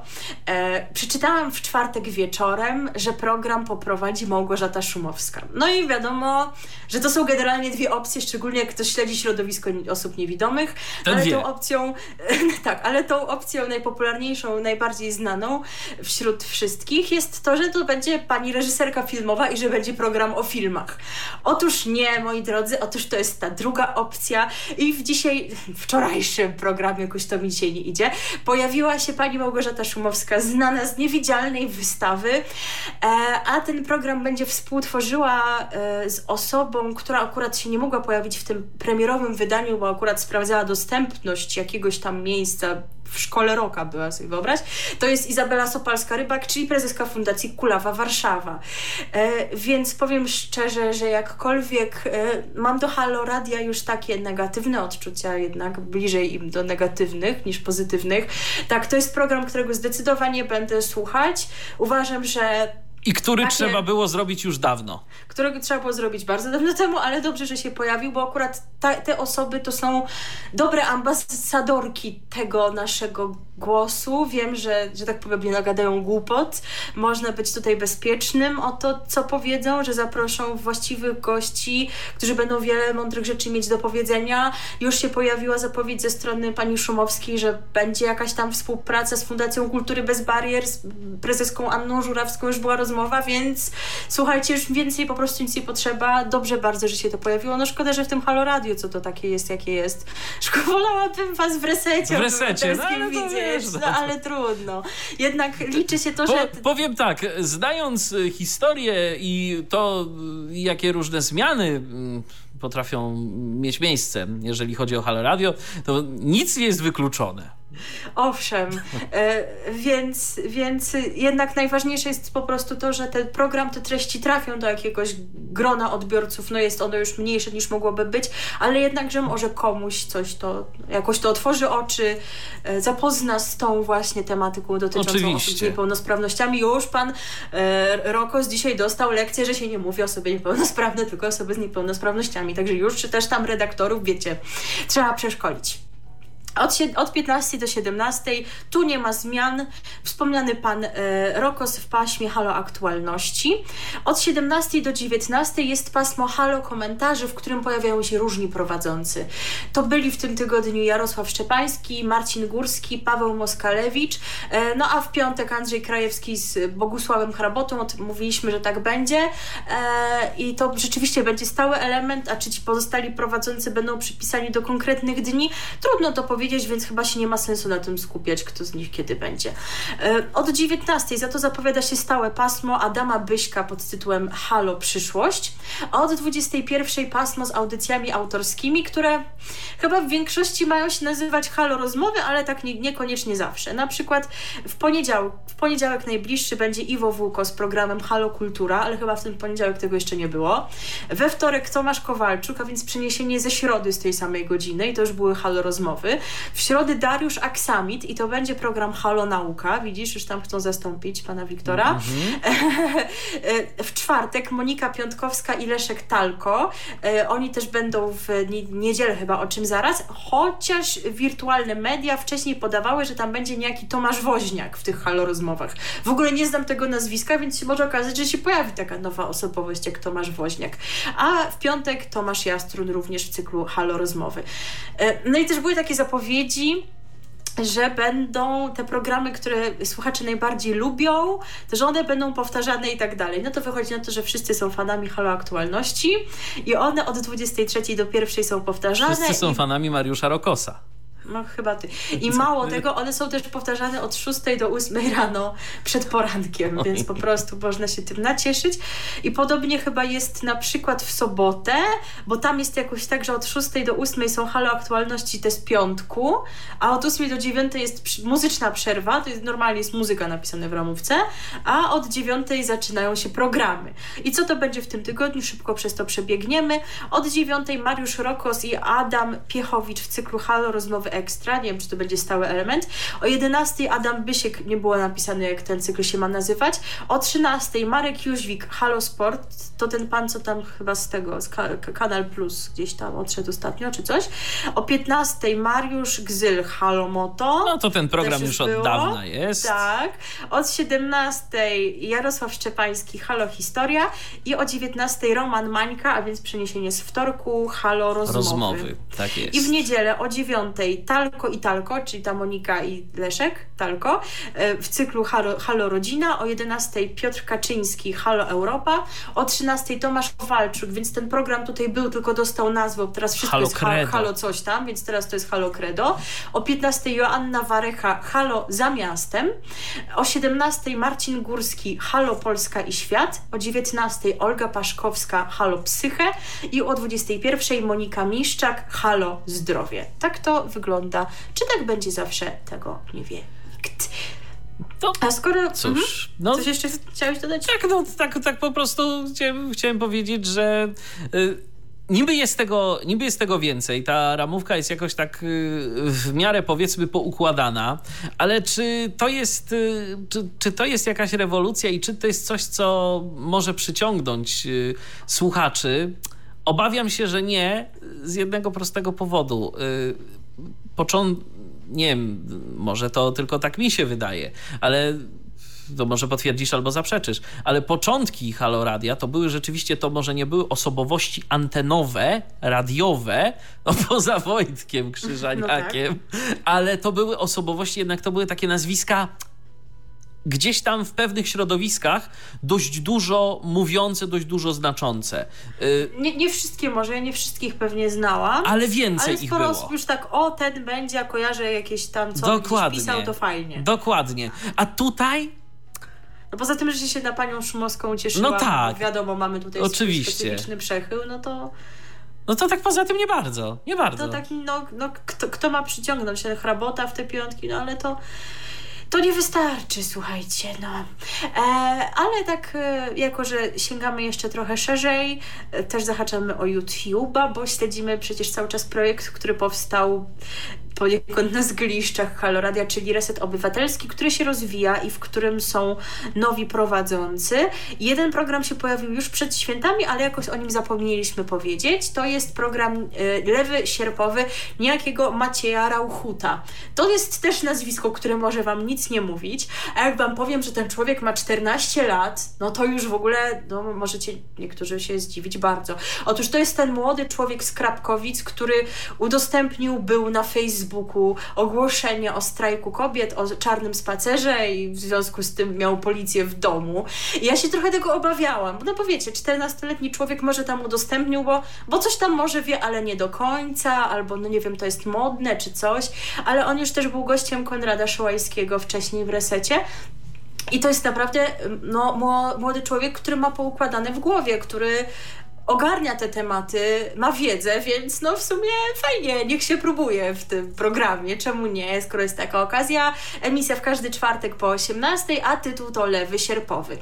E, przeczytałam w czwartek wieczorem, że program poprowadzi Małgorzata Szumowska. No i wiadomo, że to są generalnie dwie opcje, szczególnie jak ktoś śledzi środowisko osób niewidomych,
Ten
ale
wie.
tą opcją, tak, ale tą opcją najpopularniejszą, najbardziej znaną wśród wszystkich jest to, że to będzie pani reżyserka filmowa i że będzie program o filmach. Otóż nie, moi drodzy, otóż to jest ta druga opcja i w dzisiaj, wczorajszym programie, jakoś to mi dzisiaj nie idzie, pojawiła się pani Małgorzata Szumowska, znana z niewidzialnej wystawy, e, a ten program będzie współtworzyła e, z osobą, która akurat się nie mogła pojawić w tym premierowym wydaniu, bo akurat sprawdzała dostępność jakiegoś tam miejsca w szkole roka była, sobie wyobraź. To jest Izabela Sopalska-Rybak, czyli prezeska Fundacji Kulawa Warszawa. E, więc powiem szczerze, że jakkolwiek e, mam do Halo Radia już takie negatywne odczucia, jednak bliżej im do negatywnych niż pozytywnych. Tak, to jest program, którego zdecydowanie będę słuchać. Uważam, że
I który
Takie-
trzeba było zrobić już dawno.
którego trzeba było zrobić bardzo dawno temu, ale dobrze, że się pojawił, bo akurat ta, te osoby to są dobre ambasadorki tego naszego głosu. Wiem, że, że tak powiem, nie nagadają głupot. Można być tutaj bezpiecznym o to, co powiedzą, że zaproszą właściwych gości, którzy będą wiele mądrych rzeczy mieć do powiedzenia. Już się pojawiła zapowiedź ze strony pani Szumowskiej, że będzie jakaś tam współpraca z Fundacją Kultury Bez Barier, z prezeską Anną Żurawską już była rozmowa, więc słuchajcie, już więcej po prostu nic nie potrzeba. Dobrze bardzo, że się to pojawiło. No szkoda, że w tym Halo Radio, co to takie jest, jakie jest. Szkoda, wolałabym was w resecie
W resecie, no, ale
widzieć,
wiesz,
no,
no.
ale trudno. Jednak liczy się to,
Po,
że...
powiem tak, znając y, historię i to, y, jakie różne zmiany y, potrafią mieć miejsce, jeżeli chodzi o Halo Radio, to nic nie jest wykluczone.
Owszem, e, więc, więc jednak najważniejsze jest po prostu to, że ten program, te treści trafią do jakiegoś grona odbiorców. No jest ono już mniejsze niż mogłoby być, ale jednakże może komuś coś to, jakoś to otworzy oczy, e, zapozna z tą właśnie tematyką dotyczącą osób z
Oczywiście.
niepełnosprawnościami. Już pan e, Rokos dzisiaj dostał lekcję, że się nie mówi o osobie niepełnosprawnej, tylko osoby z niepełnosprawnościami. Także już czy też tam redaktorów, wiecie, trzeba przeszkolić. Od, od 15 do 17 tu nie ma zmian. Wspomniany pan e, Rokos w paśmie Halo Aktualności. Od 17 do 19 jest pasmo Halo Komentarzy, w którym pojawiają się różni prowadzący. To byli w tym tygodniu Jarosław Szczepański, Marcin Górski, Paweł Moskalewicz, e, no a w piątek Andrzej Krajewski z Bogusławem Hrabotą. O tym mówiliśmy, że tak będzie. E, I to rzeczywiście będzie stały element, a czy ci pozostali prowadzący będą przypisani do konkretnych dni? Trudno to powiedzieć, więc chyba się nie ma sensu na tym skupiać, kto z nich kiedy będzie. E, Od 19 za to zapowiada się stałe pasmo Adama Byśka pod tytułem Halo Przyszłość, a od 21 pasmo z audycjami autorskimi, które chyba w większości mają się nazywać Halo Rozmowy, ale tak nie, niekoniecznie zawsze. Na przykład w poniedziałek, w poniedziałek najbliższy będzie Iwo Wółko z programem Halo Kultura, ale chyba w ten poniedziałek tego jeszcze nie było. We wtorek Tomasz Kowalczuk, a więc przeniesienie ze środy z tej samej godziny i to już były Halo Rozmowy. W środę Dariusz Aksamit i to będzie program Halo Nauka. Widzisz, już tam chcą zastąpić pana Wiktora. w czwartek Monika Piątkowska i Leszek Talko. E, Oni też będą w nie- niedzielę chyba, o czym zaraz, chociaż wirtualne media wcześniej podawały, że tam będzie niejaki Tomasz Woźniak w tych Halo Rozmowach. W ogóle nie znam tego nazwiska, więc się może okazać, że się pojawi taka nowa osobowość jak Tomasz Woźniak. A w piątek Tomaż Jastrun również w cyklu Halo Rozmowy. E, No i też były takie zapowiedzi, że będą te programy, które słuchacze najbardziej lubią, to że one będą powtarzane i tak dalej. No to wychodzi na to, że wszyscy są fanami Halo Aktualności i one od 23 do 1 są powtarzane.
Wszyscy są
i,
fanami Mariusza Rokosa.
No chyba ty. I mało tego, one są też powtarzane od 6 do 8 rano przed porankiem, więc po prostu można się tym nacieszyć. I podobnie chyba jest na przykład w sobotę, bo tam jest jakoś tak, że od 6 do 8 są halo aktualności te z piątku, a od 8 do 9 jest muzyczna przerwa, to jest normalnie jest muzyka napisana w ramówce, a od 9 zaczynają się programy. I co to będzie w tym tygodniu? Szybko przez to przebiegniemy. Od 9 Mariusz Rokos i Adam Piechowicz w cyklu Halo Rozmowy Ekstra. Nie wiem, czy to będzie stały element. O 11 Adam Bysiek, nie było napisane, jak ten cykl się ma nazywać. O 13 Marek Jóźwik, Halo Sport. To ten pan, co tam chyba z tego, z ka Kanal Plus gdzieś tam odszedł ostatnio, czy coś. O 15 Mariusz Gzyl, Halo Moto.
No to ten program
Też
już od
było.
dawna jest.
Tak. Od 17 Jarosław Szczepański, Halo Historia i o 19 Roman Mańka, a więc przeniesienie z wtorku, Halo Rozmowy.
Rozmowy, tak jest.
I w niedzielę o 9 Talko i Talko, czyli ta Monika i Leszek, Talko, e, w cyklu Halo, Halo Rodzina, o 11 Piotr Kaczyński, Halo Europa, o 13 Tomasz Kowalczuk, więc ten program tutaj był, tylko dostał nazwę, teraz wszystko
Halo
jest
Credo.
Halo coś tam, więc teraz to jest Halo Credo. O 15 Joanna Warecha, Halo za miastem. O 17 Marcin Górski, Halo Polska i Świat. O 19 Olga Paszkowska, Halo Psychę. I o 21 Monika Miszczak, Halo Zdrowie. Tak to wygląda. Czy tak będzie zawsze? Tego nie wie nikt.
To
A skoro...
cóż,
Mhm.
no
Coś jeszcze chciałeś dodać?
tak, no, tak, tak po prostu chciałem, chciałem powiedzieć, że y, Niby jest, tego, niby jest tego więcej. Ta ramówka jest jakoś tak y, w miarę powiedzmy poukładana, ale czy to jest, y, czy, czy to jest jakaś rewolucja i czy to jest coś, co może przyciągnąć y, słuchaczy? Obawiam się, że nie, z jednego prostego powodu. Począ... Nie wiem, może to tylko tak mi się wydaje, ale to może potwierdzisz albo zaprzeczysz, ale początki Haloradia to były rzeczywiście, to może nie były osobowości antenowe, radiowe, no poza Wojtkiem Krzyżaniakiem, no tak. ale to były osobowości, jednak to były takie nazwiska gdzieś tam w pewnych środowiskach dość dużo mówiące, dość dużo znaczące.
Y, nie, nie wszystkie może, ja nie wszystkich pewnie znałam.
Ale więcej
ale
ich było.
osób już tak, o ten będzie, a kojarzę jakieś tam, co Dokładnie. pisał, to fajnie.
Dokładnie. A tutaj
no poza tym, że się na panią Szumowską cieszyła, no tak. wiadomo, mamy tutaj Oczywiście. specyficzny przechył, no to...
No to tak poza tym nie bardzo, nie bardzo.
To tak, no, no kto, kto ma przyciągnąć hrabota w te piątki, no ale to to nie wystarczy, słuchajcie, no. E, ale tak, e, jako że sięgamy jeszcze trochę szerzej, e, też zahaczamy o YouTube'a, bo śledzimy przecież cały czas projekt, który powstał poniekąd na zgliszczach Haloradia, czyli Reset Obywatelski, który się rozwija i w którym są nowi prowadzący. Jeden program się pojawił już przed świętami, ale jakoś o nim zapomnieliśmy powiedzieć. To jest program y, Lewy Sierpowy niejakiego Macieja Rauchuta. To jest też nazwisko, które może Wam nic nie mówić, a jak Wam powiem, że ten człowiek ma 14 lat, no to już w ogóle, no możecie niektórzy się zdziwić bardzo. Otóż to jest ten młody człowiek z Krapkowic, który udostępnił był na Facebooku Facebooku ogłoszenie o strajku kobiet, o czarnym spacerze i w związku z tym miał policję w domu. I ja się trochę tego obawiałam, no bo wiecie, 14-letni człowiek może tam udostępnił, bo, bo coś tam może wie, ale nie do końca, albo no nie wiem, to jest modne czy coś, ale on już też był gościem Konrada Szołajskiego wcześniej w Resecie, i to jest naprawdę no, młody człowiek, który ma poukładane w głowie, który ogarnia te tematy, ma wiedzę, więc no w sumie fajnie, niech się próbuje w tym programie, czemu nie, skoro jest taka okazja. Emisja w każdy czwartek po 18, a tytuł to Lewy Sierpowy.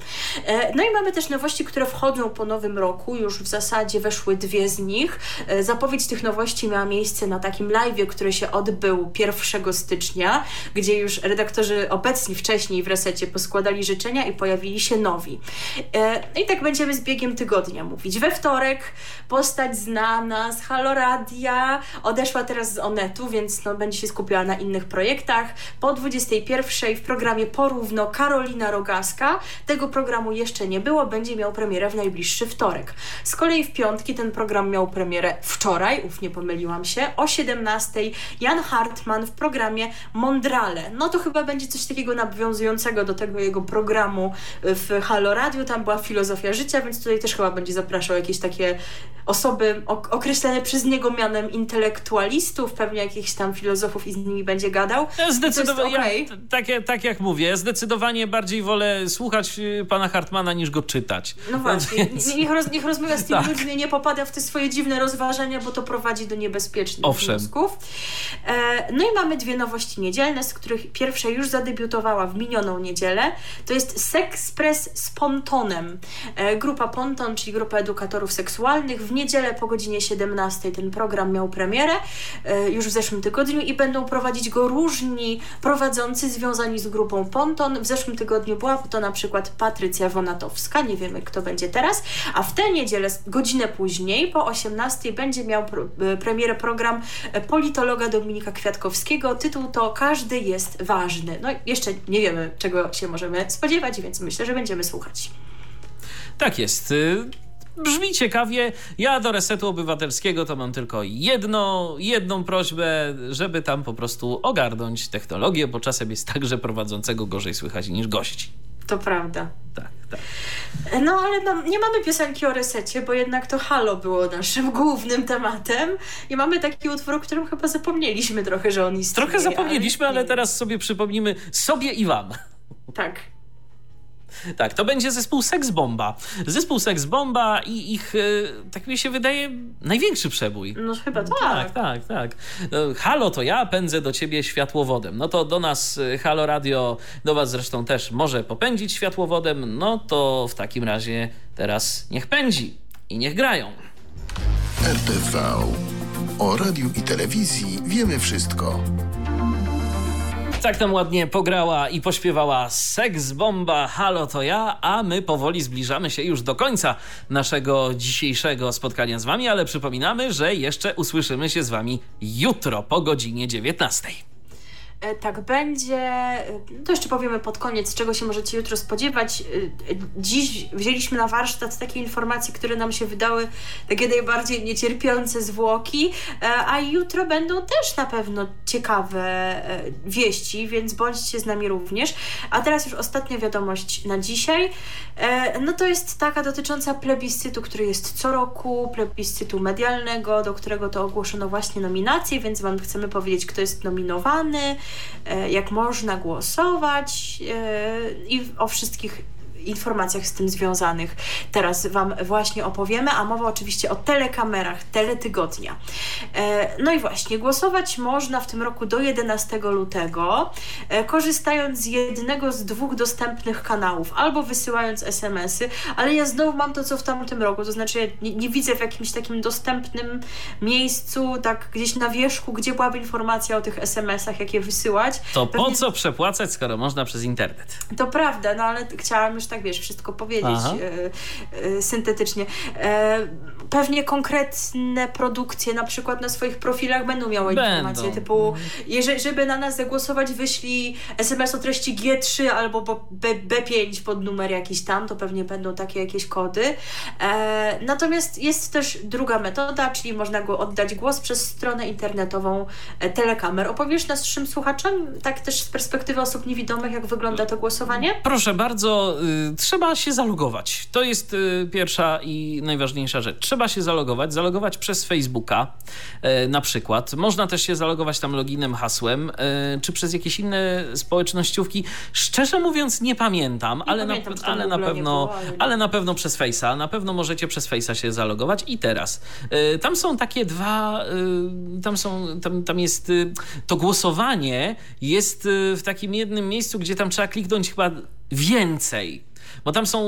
E, no i mamy też nowości, które wchodzą po nowym roku, już w zasadzie weszły dwie z nich. E, zapowiedź tych nowości miała miejsce na takim live, który się odbył 1 stycznia, gdzie już redaktorzy obecni wcześniej w resecie poskładali życzenia i pojawili się nowi. E, no i tak będziemy z biegiem tygodnia mówić. We wtorek wtorek postać znana z Haloradia, odeszła teraz z Onetu, więc no, będzie się skupiała na innych projektach. Po 21 w programie Porówno Karolina Rogaska. Tego programu jeszcze nie było, będzie miał premierę w najbliższy wtorek. Z kolei w piątki ten program miał premierę wczoraj, uf, nie pomyliłam się, o 17 Jan Hartman w programie Mondrale. No to chyba będzie coś takiego nawiązującego do tego jego programu w Halo Radio, tam była filozofia życia, więc tutaj też chyba będzie zapraszał jakieś takie osoby określane przez niego mianem intelektualistów, pewnie jakichś tam filozofów i z nimi będzie gadał.
Zdecydowanie, okay. ja, tak, tak jak mówię, zdecydowanie bardziej wolę słuchać y, pana Hartmana niż go czytać.
No właśnie, Więc... niech, roz, niech rozmawia z tymi tak. ludźmi, nie popada w te swoje dziwne rozważania, bo to prowadzi do niebezpiecznych Owszem. wniosków. E, no i mamy dwie nowości niedzielne, z których pierwsza już zadebiutowała w minioną niedzielę. To jest Sexpress z Pontonem. E, grupa Ponton, czyli grupa edukatorów seksualnych. W niedzielę po godzinie 17 ten program miał premierę e, już w zeszłym tygodniu i będą prowadzić go różni prowadzący związani z grupą Ponton. W zeszłym tygodniu była to na przykład Patrycja Wonatowska, nie wiemy kto będzie teraz, a w tę niedzielę, godzinę później, po 18 będzie miał e, premierę program e, politologa Dominika Kwiatkowskiego. Tytuł to Każdy jest ważny. No jeszcze nie wiemy czego się możemy spodziewać, więc myślę, że będziemy słuchać.
Tak jest. Brzmi ciekawie. Ja do resetu obywatelskiego to mam tylko jedno, jedną prośbę, żeby tam po prostu ogarnąć technologię, bo czasem jest tak, że prowadzącego gorzej słychać niż gości.
To prawda.
Tak, tak.
No ale no, nie mamy piosenki o resecie, bo jednak to Halo było naszym głównym tematem i mamy taki utwór, o którym chyba zapomnieliśmy trochę, że on istnieje.
Trochę zapomnieliśmy, ale, ale teraz sobie przypomnimy sobie i wam.
Tak.
Tak, to będzie zespół Sex Bomba. Zespół Sex Bomba i ich, e, tak mi się wydaje, największy przebój.
No chyba tak.
Tak, tak, tak. No, halo, to ja pędzę do ciebie światłowodem. No to do nas e, Halo Radio, do was zresztą też może popędzić światłowodem. No to w takim razie teraz niech pędzi i niech grają.
RTV. O radiu i telewizji wiemy wszystko.
Tak tam ładnie pograła i pośpiewała Seks Bomba, Halo to ja, a my powoli zbliżamy się już do końca naszego dzisiejszego spotkania z wami, ale przypominamy, że jeszcze usłyszymy się z wami jutro po godzinie 19.
E, tak będzie. E, to jeszcze powiemy pod koniec, czego się możecie jutro spodziewać. E, dziś wzięliśmy na warsztat takie informacje, które nam się wydały takie najbardziej niecierpiące zwłoki, a jutro będą też na pewno ciekawe wieści, więc bądźcie z nami również. A teraz już ostatnia wiadomość na dzisiaj. No to jest taka dotycząca plebiscytu, który jest co roku, plebiscytu medialnego, do którego to ogłoszono właśnie nominacje, więc Wam chcemy powiedzieć, kto jest nominowany, jak można głosować e, i o wszystkich informacjach z tym związanych teraz Wam właśnie opowiemy, a mowa oczywiście o telekamerach Teletygodnia. E, no i właśnie, głosować można w tym roku do 11 lutego, e, korzystając z jednego z dwóch dostępnych kanałów, albo wysyłając SMS-y, ale ja znowu mam to, co w tamtym roku, to znaczy ja nie, nie widzę w jakimś takim dostępnym miejscu, tak gdzieś na wierzchu, gdzie byłaby informacja o tych SMS-ach, jak je wysyłać.
To Pewnie... po co przepłacać, skoro można przez internet?
To prawda, no ale chciałam już tak wiesz, wszystko powiedzieć e, e, syntetycznie. E, pewnie konkretne produkcje na przykład na swoich profilach będą miały będą. informacje typu, mhm. jeżeli, żeby na nas zagłosować, wyślij SMS o treści G3 albo B, B5 pod numer jakiś tam, to pewnie będą takie jakieś kody. Natomiast jest też druga metoda, czyli można go oddać głos przez stronę internetową telekamer. Opowiesz naszym słuchaczom, tak też z perspektywy osób niewidomych, jak wygląda to głosowanie?
Proszę bardzo, y, trzeba się zalogować. To jest y, pierwsza i najważniejsza rzecz. Trzeba się zalogować, zalogować przez Facebooka y, na przykład. Można też się zalogować tam loginem, hasłem, y, czy przez jakieś inne społecznościówki. Szczerze mówiąc nie pamiętam, nie ale, pamiętam, na, ale na pewno było, ale... na pewno przez Face'a. Na pewno możecie przez Face'a się zalogować i teraz. Y, tam są takie dwa, y, tam są, tam, tam jest y, to głosowanie jest w takim jednym miejscu, gdzie tam trzeba kliknąć chyba więcej bo tam są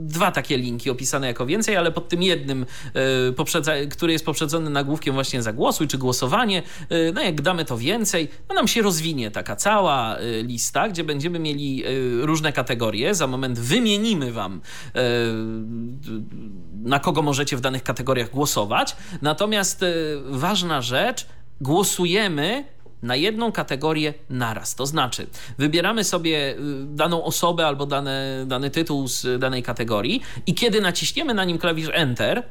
dwa takie linki opisane jako więcej, ale pod tym jednym, e, który jest poprzedzony nagłówkiem właśnie zagłosuj czy głosowanie, e, no jak damy to więcej, no nam się rozwinie taka cała e, lista, gdzie będziemy mieli różne kategorie. Za moment wymienimy wam na kogo możecie w danych kategoriach głosować. Natomiast ważna rzecz, głosujemy na jedną kategorię naraz. To znaczy, wybieramy sobie y, daną osobę albo dane, dany tytuł z danej kategorii i kiedy naciśniemy na nim klawisz Enter,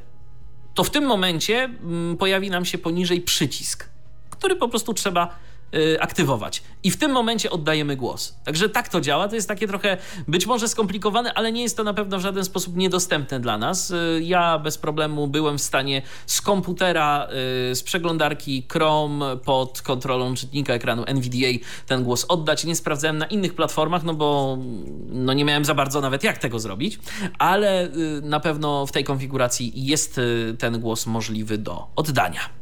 to w tym momencie mm, pojawi nam się poniżej przycisk, który po prostu trzeba Y, aktywować. I w tym momencie oddajemy głos. Także tak to działa. To jest takie trochę być może skomplikowane, ale nie jest to na pewno w żaden sposób niedostępne dla nas. Y, ja bez problemu byłem w stanie z komputera, y, z przeglądarki Chrome pod kontrolą czytnika ekranu NVDA ten głos oddać. Nie sprawdzałem na innych platformach, no bo no nie miałem za bardzo nawet jak tego zrobić, ale na pewno w tej konfiguracji jest ten głos możliwy do oddania.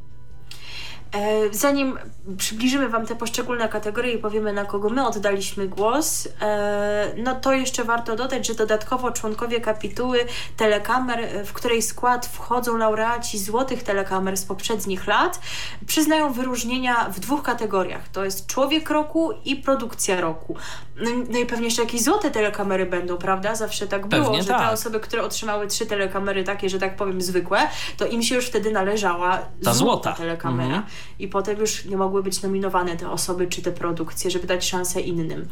E, zanim przybliżymy Wam te poszczególne kategorie i powiemy, na kogo my oddaliśmy głos, e, no to jeszcze warto dodać, że dodatkowo członkowie kapituły telekamer, e, w której skład wchodzą laureaci złotych telekamer z poprzednich lat, przyznają wyróżnienia w dwóch kategoriach. To jest człowiek roku i produkcja roku. No, no i pewnie jeszcze jakieś złote telekamery będą, prawda? Zawsze tak było, pewnie że tak. te osoby, które otrzymały trzy telekamery takie, że tak powiem zwykłe, to im się już wtedy należała
Ta złota
telekamera. Mhm i potem już nie mogły być nominowane te osoby czy te produkcje, żeby dać szansę innym.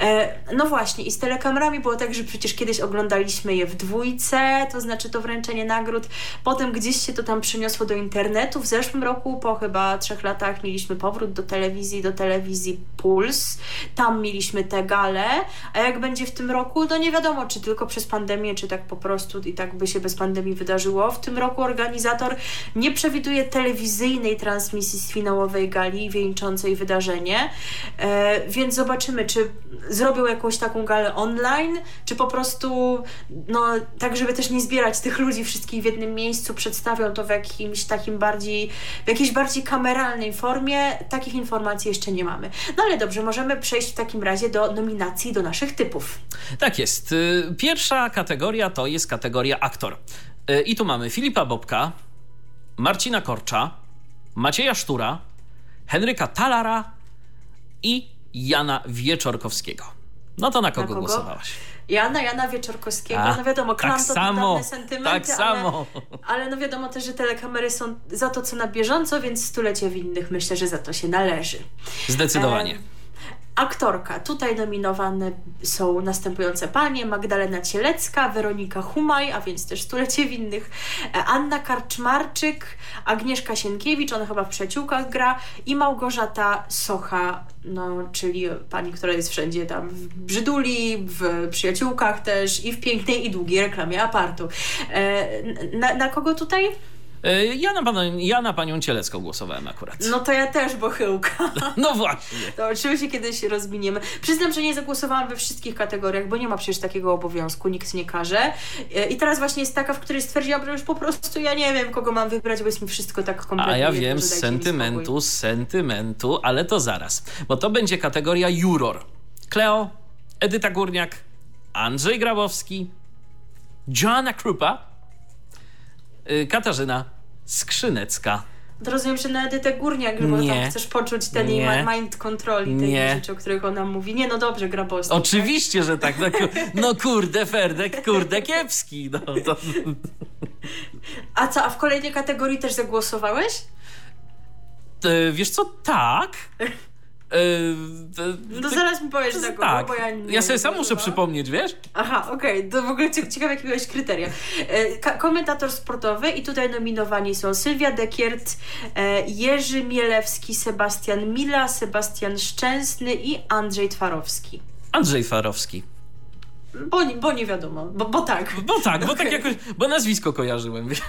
E, no właśnie, i z telekamerami było tak, że przecież kiedyś oglądaliśmy je w dwójce, to znaczy to wręczenie nagród, potem gdzieś się to tam przeniosło do internetu. W zeszłym roku, po chyba trzech latach, mieliśmy powrót do telewizji, do telewizji Puls. Tam mieliśmy te gale, a jak będzie w tym roku, to nie wiadomo, czy tylko przez pandemię, czy tak po prostu i tak by się bez pandemii wydarzyło. W tym roku organizator nie przewiduje telewizyjnej transmisji z finałowej gali wieńczącej wydarzenie, e, więc zobaczymy, czy zrobią jakąś taką galę online, czy po prostu no, tak, żeby też nie zbierać tych ludzi wszystkich w jednym miejscu, przedstawią to w jakimś takim bardziej, w jakiejś bardziej kameralnej formie. Takich informacji jeszcze nie mamy. No ale dobrze, możemy przejść w takim razie do nominacji, do naszych typów.
Tak jest. Y, pierwsza kategoria to jest kategoria aktor. Y, I tu mamy Filipa Bobka, Marcina Korcza, Macieja Sztura, Henryka Talara i Jana Wieczorkowskiego. No to na kogo,
Na kogo?
głosowałaś?
Ja na Jana Wieczorkowskiego,
A,
no wiadomo,
tak
klam to
samo,
dawne sentymenty,
tak
ale,
samo.
ale no wiadomo też, że telekamery są za to, co na bieżąco, więc stulecie winnych myślę, że za to się należy.
Zdecydowanie.
Em, Aktorka. Tutaj nominowane są następujące panie: Magdalena Cielecka, Weronika Humaj, a więc też stulecie winnych, e, Anna Karczmarczyk, Agnieszka Sienkiewicz, ona chyba w przyjaciółkach gra, i Małgorzata Socha, no, czyli pani, która jest wszędzie tam w Brzyduli, w przyjaciółkach też i w pięknej i długiej reklamie apartu. E, na, na kogo tutaj?
E, Ja na, pana, ja na panią Cielecką głosowałem akurat.
No to ja też, bo chyłka.
No właśnie.
To oczywiście kiedyś rozwiniemy. Przyznam, że nie zagłosowałam we wszystkich kategoriach, bo nie ma przecież takiego obowiązku, nikt nie każe. E, I teraz właśnie jest taka, w której stwierdziłam, że już po prostu ja nie wiem, kogo mam wybrać, bo jest mi wszystko tak kompletnie
A ja wiem z sentymentu, z sentymentu, ale to zaraz. Bo to będzie kategoria juror. Kleo, Edyta Górniak, Andrzej Grabowski, Joanna Krupa, Katarzyna Skrzynecka.
To rozumiem, że na Edytę Górniak, bo
Nie.
tam chcesz poczuć ten
Nie.
mind control i te
Nie.
rzeczy, o których ona mówi. Nie, no dobrze, Grabowski.
Oczywiście, że tak. No, no kurde, Ferdek, kurde, kiepski. No, to,
A co, a w kolejnej kategorii też zagłosowałeś?
E, wiesz co, tak. E, to-
No zaraz mi powiesz kogo,
tak.
bo ja nie
Ja sobie sam muszę
zagłosowałam.
przypomnieć, wiesz?
Aha, okej, to w ogóle cie- ciekawe, jakie miałeś kryteria. E, komentator sportowy i tutaj nominowani są Sylwia Dekiert, e, Jerzy Mielewski, Sebastian Mila, Sebastian Szczęsny i Andrzej Twarowski.
Andrzej Farowski.
Bo, nie- bo nie wiadomo, bo, bo tak.
Bo tak, bo tak
Okej.
jakoś, bo nazwisko kojarzyłem, wiesz?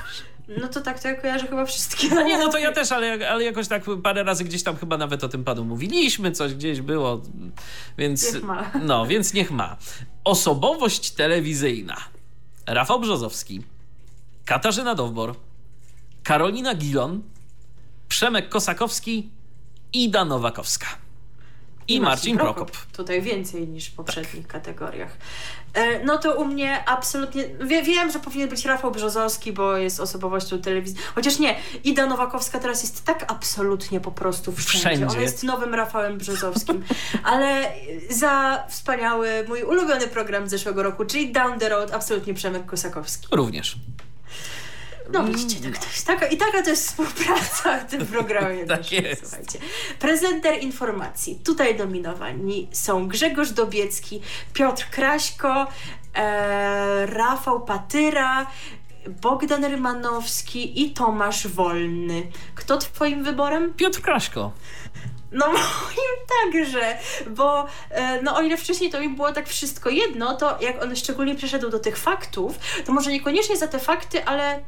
No to tak, to ja kojarzę chyba wszystkie.
No nie, no to ja też, ale, ale jakoś tak parę razy gdzieś tam chyba nawet o tym panu mówiliśmy, coś gdzieś było, więc...
Niech ma.
No, więc niech ma. Osobowość telewizyjna. Rafał Brzozowski, Katarzyna Dowbor, Karolina Gilon, Przemek Kosakowski, Ida Nowakowska. I, Marcin Prokop. Tak.
Tutaj więcej niż w poprzednich kategoriach. E, No to u mnie absolutnie. Wie, wiem, że powinien być Rafał Brzozowski, bo jest osobowością telewizji. Chociaż nie, Ida Nowakowska teraz jest tak absolutnie po prostu wszędzie.
Wszędzie.
Ona jest nowym Rafałem Brzozowskim. Ale za wspaniały, mój ulubiony program z zeszłego roku, czyli Down the Road, absolutnie Przemek Kosakowski.
Również.
No widzicie, tak to jest. Taka, I taka to jest współpraca w tym programie.
Tak
naszym,
jest.
Słuchajcie. Prezenter informacji. Tutaj nominowani są Grzegorz Dobiecki, Piotr Kraśko, e, Rafał Patyra, Bogdan Rymanowski i Tomasz Wolny. Kto twoim wyborem?
Piotr Kraśko.
No moim także, bo e, no o ile wcześniej to mi było tak wszystko jedno, to jak on szczególnie przeszedł do tych faktów, to może niekoniecznie za te fakty, ale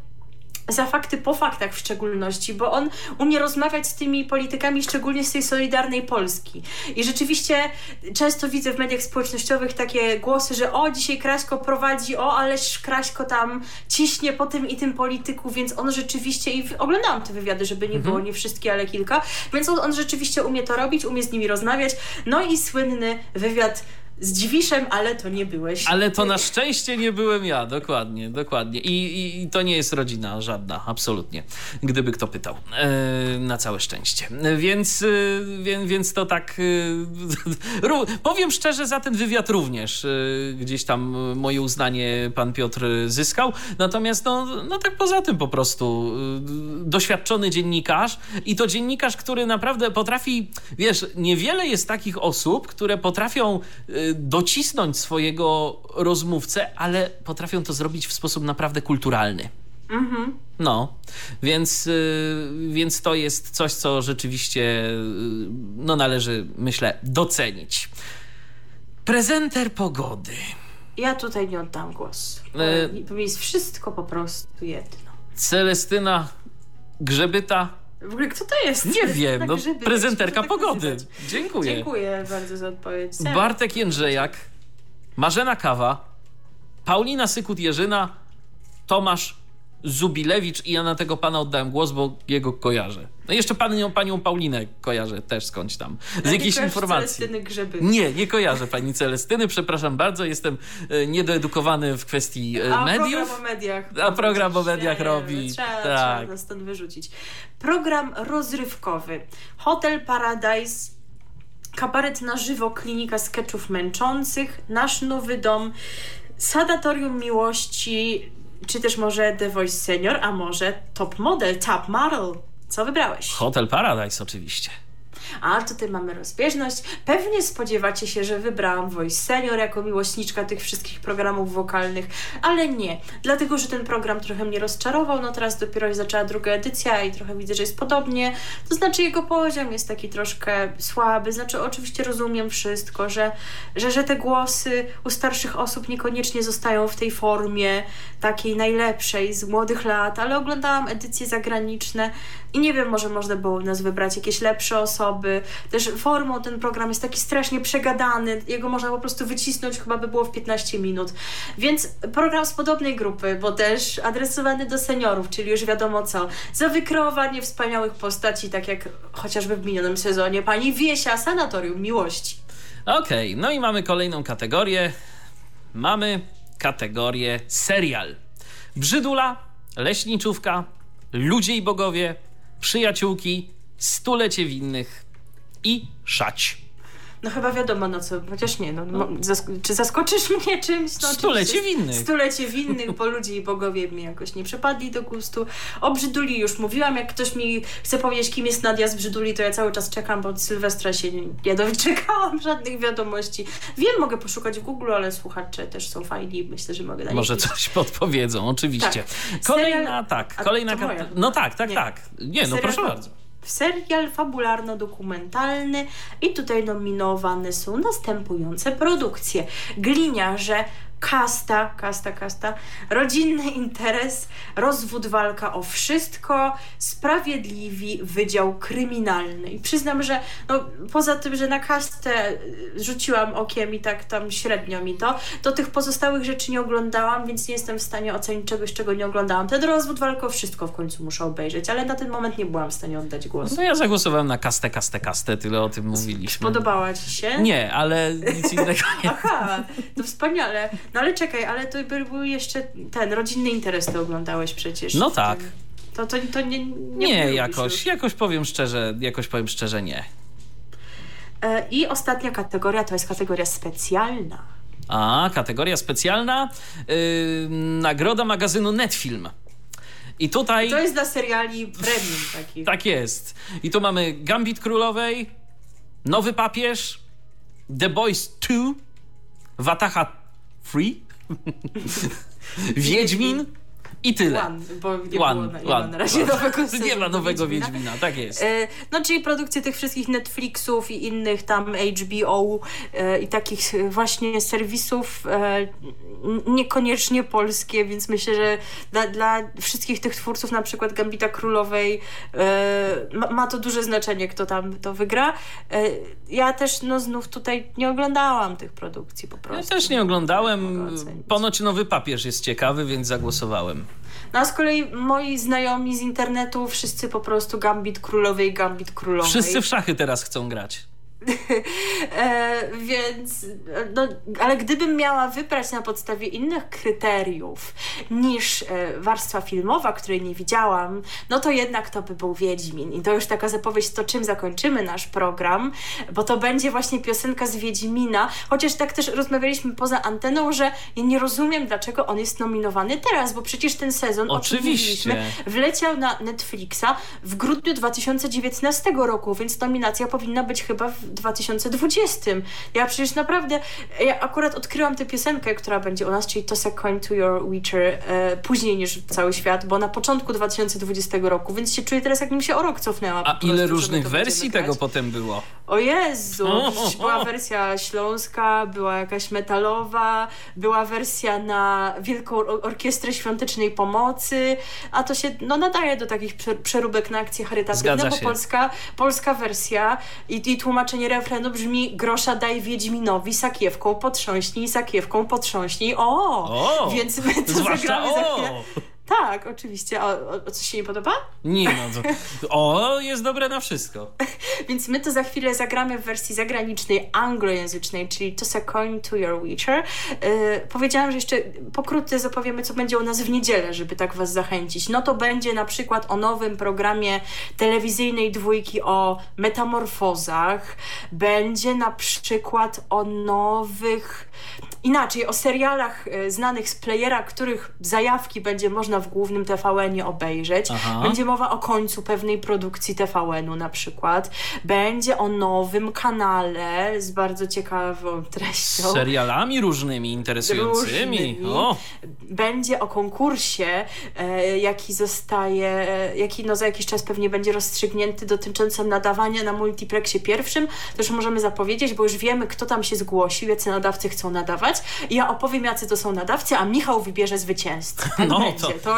za fakty po faktach w szczególności, bo on umie rozmawiać z tymi politykami, szczególnie z tej Solidarnej Polski. I rzeczywiście często widzę w mediach społecznościowych takie głosy, że o, dzisiaj Kraśko prowadzi, o, ależ Kraśko tam ciśnie po tym i tym polityku, więc on rzeczywiście, i oglądałam te wywiady, żeby nie było nie wszystkie, ale kilka, więc on, on rzeczywiście umie to robić, umie z nimi rozmawiać. No i słynny wywiad z Dziwiszem, ale to nie byłeś.
Ale to na szczęście nie byłem ja, dokładnie, dokładnie. I, i, i to nie jest rodzina żadna, absolutnie. Gdyby kto pytał. E, na całe szczęście. Więc, e, wie, więc to tak. E, powiem szczerze, za ten wywiad również e, gdzieś tam moje uznanie pan Piotr zyskał. Natomiast, no, no tak poza tym po prostu doświadczony dziennikarz i to dziennikarz, który naprawdę potrafi, wiesz, niewiele jest takich osób, które potrafią docisnąć swojego rozmówcę, ale potrafią to zrobić w sposób naprawdę kulturalny. No, więc, y, więc to jest coś, co rzeczywiście y, no, należy, myślę, docenić. Prezenter pogody.
Ja tutaj nie oddam głosu.
E,
To mi jest wszystko po prostu jedno.
Celestyna Grzebyta.
W ogóle kto to jest?
Nie wiem,
Tak,
no, prezenterka
tak
pogody.
nazywać.
Dziękuję.
Dziękuję bardzo za odpowiedź. Serio.
Bartek Jędrzejak, Marzena Kawa, Paulina Sykut-Jerzyna, Tomasz Zubilewicz i ja na tego pana oddałem głos, bo jego kojarzę. No jeszcze panią, panią Paulinę kojarzę też skądś tam. Z jakiejś informacji.
Celestyny Grzyby.
Nie, nie kojarzę pani Celestyny, przepraszam bardzo, jestem e, niedoedukowany w kwestii e,
A
mediów.
program o mediach.
A program o mediach robi,
Trzeba,
tak.
trzeba nas stąd wyrzucić. Program rozrywkowy. Hotel Paradise. Kabaret na żywo, klinika sketchów męczących, nasz nowy dom, sanatorium miłości, czy też może The Voice Senior, a może Top Model, Top Model. Co wybrałeś?
Hotel Paradise oczywiście.
A tutaj mamy rozbieżność. Pewnie spodziewacie się, że wybrałam Voice Senior jako miłośniczka tych wszystkich programów wokalnych, ale nie. Dlatego, że ten program trochę mnie rozczarował. No teraz dopiero zaczęła druga edycja i trochę widzę, że jest podobnie. To znaczy jego poziom jest taki troszkę słaby. Znaczy oczywiście rozumiem wszystko, że, że, że te głosy u starszych osób niekoniecznie zostają w tej formie takiej najlepszej z młodych lat, ale oglądałam edycje zagraniczne i nie wiem, może można było nas wybrać jakieś lepsze osoby. Też formą ten program jest taki strasznie przegadany, jego można po prostu wycisnąć, chyba by było w 15 minut. Więc program z podobnej grupy, bo też adresowany do seniorów, czyli już wiadomo co. Za wykreowanie wspaniałych postaci, tak jak chociażby w minionym sezonie pani Wiesia, Sanatorium Miłości.
Okej, no i mamy kolejną kategorię. Mamy kategorię serial. Brzydula, leśniczówka, ludzie i bogowie, przyjaciółki, stulecie winnych i szać.
No chyba wiadomo na co, chociaż nie, no, mo- zask- czy zaskoczysz mnie czymś? No,
Stulecie
oczywiście
winnych.
Stulecie winnych, bo ludzie i bogowie mi jakoś nie przypadli do gustu. O Brzyduli już mówiłam, jak ktoś mi chce powiedzieć, kim jest Nadia z Brzyduli, to ja cały czas czekam, bo od Sylwestra się nie, doczekałam żadnych wiadomości. Wiem, mogę poszukać w Google, ale słuchacze też są fajni, myślę, że mogę na
Może
nich
coś podpowiedzą, oczywiście.
Tak.
Kolejna, tak, kolejna. No tak, tak,
Nie.
tak. Nie, no
Serial
proszę bardzo.
Serial fabularno-dokumentalny i tutaj nominowane są następujące produkcje. Gliniarze, Kasta, kasta, kasta, rodzinny interes, rozwód, walka o wszystko, sprawiedliwi, wydział kryminalny. I przyznam, że no, poza tym, że na kastę rzuciłam okiem i tak tam średnio mi to, to tych pozostałych rzeczy nie oglądałam, więc nie jestem w stanie ocenić czegoś, czego nie oglądałam. Ten rozwód, walka o wszystko w końcu muszę obejrzeć, ale na ten moment nie byłam w stanie oddać głosu.
No ja zagłosowałem na kastę, kastę, kastę, tyle o tym mówiliśmy.
Podobała ci się?
Nie, ale nic innego nie.
Aha, to wspaniale. No ale czekaj, ale to by- był jeszcze ten rodzinny interes, to oglądałeś przecież.
No tak.
To, to, to nie, nie,
Nie, jakoś,
już.
jakoś powiem szczerze, jakoś powiem szczerze nie.
E, I ostatnia kategoria to jest kategoria specjalna.
A, kategoria specjalna, yy, nagroda magazynu Netfilm. I tutaj...
To jest dla seriali premium takich.
Tak jest. I tu mamy Gambit Królowej, Nowy Papież, The Boys 2, Wataha 3, Wiedźmin i tyle.
One, bo nie,
One,
było nie ma
one,
na razie
one.
nowego
Nie
sezonu
ma nowego
Wiedźmina.
Wiedźmina, tak jest.
E, No, czyli produkcje tych wszystkich Netflixów i innych tam HBO e, i takich właśnie serwisów e, niekoniecznie polskie, więc myślę, że dla, dla wszystkich tych twórców, na przykład Gambita Królowej, e, ma, ma to duże znaczenie, kto tam to wygra. E, ja też, no znów tutaj nie oglądałam tych produkcji po
Ja
prostu.
też nie oglądałem. Ponoć Nowy Papież jest ciekawy, więc zagłosowałem.
No a z kolei moi znajomi z internetu wszyscy po prostu Gambit Królowej, Gambit Królowej.
Wszyscy w szachy teraz chcą grać.
E, więc, no, ale gdybym miała wybrać na podstawie innych kryteriów niż e, warstwa filmowa, której nie widziałam, no to jednak to by był Wiedźmin. I to już taka zapowiedź, to czym zakończymy nasz program, bo to będzie właśnie piosenka z Wiedźmina, chociaż tak też rozmawialiśmy poza anteną, że ja nie rozumiem, dlaczego on jest nominowany teraz, bo przecież ten sezon,
Oczywiście.
wleciał na Netflixa w grudniu 2019 roku, więc nominacja powinna być chyba w 2020. Ja przecież naprawdę, ja akurat odkryłam tę piosenkę, która będzie u nas, czyli Toss a Coin to Your Witcher, e, później niż cały świat, bo na początku 2020 roku, więc się czuję teraz, jakbym się o rok cofnęła.
A
prostu,
ile
żeby
różnych wersji tego potem było?
O Jezu,
O, o,
przecież
o.
była wersja śląska, była jakaś metalowa, była wersja na Wielką Or- Orkiestrę Świątecznej Pomocy, a to się no, nadaje do takich prze- przeróbek na akcje charytatywne, bo polska, polska wersja i, i tłumaczenie refrenu brzmi grosza daj Wiedźminowi, sakiewką potrząśnij, sakiewką potrząśnij, o!
O!
Więc my to zagramy za chwilę. Tak, oczywiście. O, o, o coś się nie podoba?
Nie no, to, o, jest dobre na wszystko.
Więc my to za chwilę zagramy w wersji zagranicznej, anglojęzycznej, czyli Toss a coin to your Witcher. Yy, powiedziałam, że jeszcze pokrótce zapowiemy, co będzie u nas w niedzielę, żeby tak was zachęcić. No to będzie na przykład o nowym programie telewizyjnej dwójki o metamorfozach. Będzie na przykład o nowych inaczej, o serialach e, znanych z playera, których zajawki będzie można w głównym TVN-ie obejrzeć. Aha. Będzie mowa o końcu pewnej produkcji TVN-u na przykład. Będzie o nowym kanale z bardzo ciekawą treścią.
Z serialami różnymi, interesującymi. Różnymi. O.
Będzie o konkursie, e, jaki zostaje, e, jaki no za jakiś czas pewnie będzie rozstrzygnięty dotyczącym nadawania na multiplexie pierwszym. To już możemy zapowiedzieć, bo już wiemy, kto tam się zgłosił, jacy nadawcy chcą nadawać. Ja opowiem, jacy to są nadawcy, a Michał wybierze zwycięzcę. No, będzie. To... to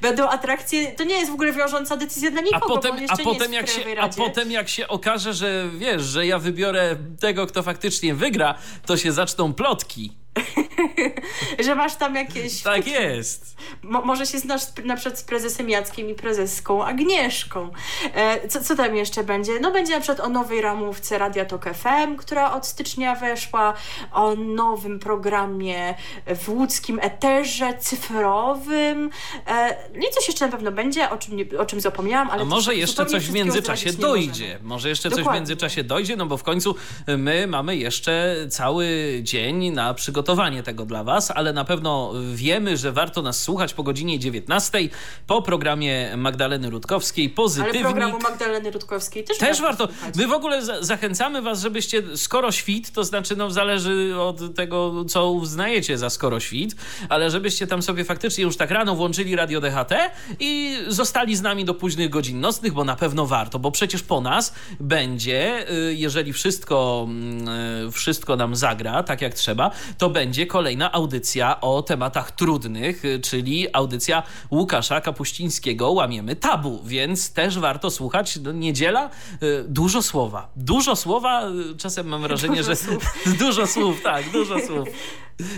będą atrakcje, to nie jest w ogóle wiążąca decyzja dla nikogo, a potem, a potem jak
się, A potem jak się okaże, że wiesz, że ja wybiorę tego, kto faktycznie wygra, to się zaczną plotki.
że masz tam jakieś...
Tak jest.
Mo może się znasz na przykład z prezesem Jackiem i prezeską Agnieszką. E, co, co tam jeszcze będzie? No będzie na przykład o nowej ramówce Radia Tok FM, która od stycznia weszła, o nowym programie w łódzkim eterze cyfrowym. E, no i coś jeszcze na pewno będzie, o czym, o czym zapomniałam, ale...
A może jeszcze coś w międzyczasie dojdzie. Może jeszcze Dokładnie. coś w międzyczasie dojdzie, no bo w końcu my mamy jeszcze cały dzień na przygotowanie tego dla Was, ale na pewno wiemy, że warto nas słuchać po godzinie 19 po programie Magdaleny Rutkowskiej. Pozytywnik.
Ale programu Magdaleny Rutkowskiej też,
też warto. Słuchać. My w ogóle za zachęcamy Was, żebyście skoro świt, to znaczy no zależy od tego, co uznajecie za skoro świt, ale żebyście tam sobie faktycznie już tak rano włączyli radio DHT i zostali z nami do późnych godzin nocnych, bo na pewno warto, bo przecież po nas będzie, y, jeżeli wszystko, mm, y, wszystko nam zagra tak jak trzeba, to będzie kolejna audycja o tematach trudnych, y, czyli audycja Łukasza Kapuścińskiego Łamiemy Tabu, więc też warto słuchać. No, niedziela, y, dużo słowa. Dużo słowa, y, czasem mam wrażenie, dużo że... Słów. dużo słów, tak, dużo słów.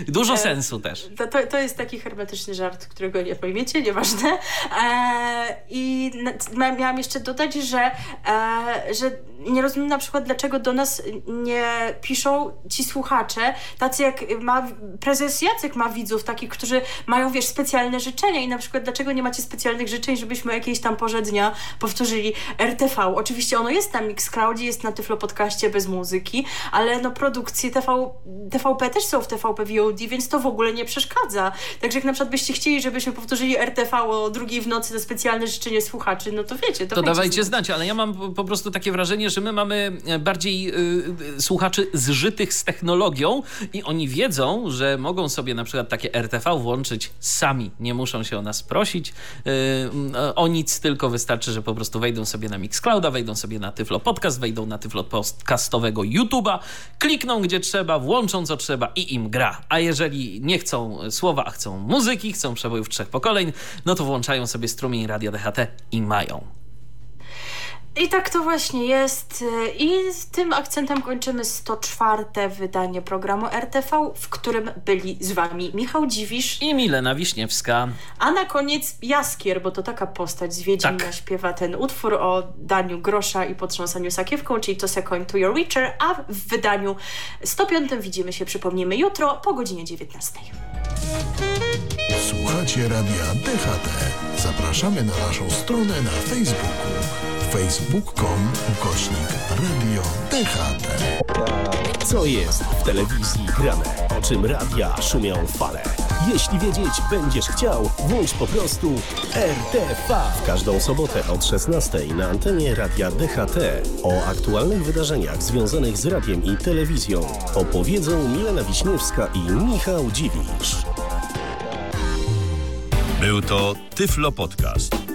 Dużo e, sensu też.
To, to, to, jest taki hermetyczny żart, którego nie pojmiecie, nieważne. E, I miałam jeszcze dodać, że, e, że nie rozumiem na przykład, dlaczego do nas nie piszą ci słuchacze, tacy jak ma prezes Jacek ma widzów, takich, którzy mają, wiesz, specjalne życzenia i na przykład dlaczego nie macie specjalnych życzeń, żebyśmy jakiejś tam porze dnia powtórzyli RTV. Oczywiście ono jest na Mixcloudzie, jest na Tyflo Podcaście bez muzyki, ale no produkcje TV, TVP też są w TVP VOD, więc to w ogóle nie przeszkadza. Także jak na przykład byście chcieli, żebyśmy powtórzyli RTV o drugiej w nocy na specjalne życzenie słuchaczy, no to wiecie, to
To dawajcie znać, ale ja mam po prostu takie wrażenie, że my mamy bardziej y, słuchaczy zżytych z technologią i oni wiedzą, że mogą sobie na przykład takie RTV włączyć sami. Nie muszą się o nas prosić y, o nic, tylko wystarczy, że po prostu wejdą sobie na Mixclouda, wejdą sobie na Tyflo Podcast, wejdą na Tyflo Podcastowego YouTube'a, klikną gdzie trzeba, włączą co trzeba i im gra. A jeżeli nie chcą słowa, a chcą muzyki, chcą przebojów trzech pokoleń, no to włączają sobie strumień Radio DHT i mają.
I tak to właśnie jest. I z tym akcentem kończymy 104. wydanie programu RTV, w którym byli z Wami Michał Dziwisz
i Milena Wiśniewska.
A na koniec Jaskier, bo to taka postać z Wiedźmina tak. śpiewa ten utwór o daniu grosza i potrząsaniu sakiewką, czyli to Secoin to Your Witcher, a w wydaniu 105 widzimy się, przypomnijmy, jutro po godzinie 19.
Słuchacie Radia DHT. Zapraszamy na naszą stronę na Facebooku facebook.com ukośnik Radio DHT.
Co jest w telewizji grane? O czym radia szumią fale? Jeśli wiedzieć będziesz chciał, włącz po prostu RTV. W każdą sobotę od 16 na antenie Radia DHT o aktualnych wydarzeniach związanych z radiem i telewizją opowiedzą Milena Wiśniewska i Michał Dziwisz.
Był to Tyflo Podcast.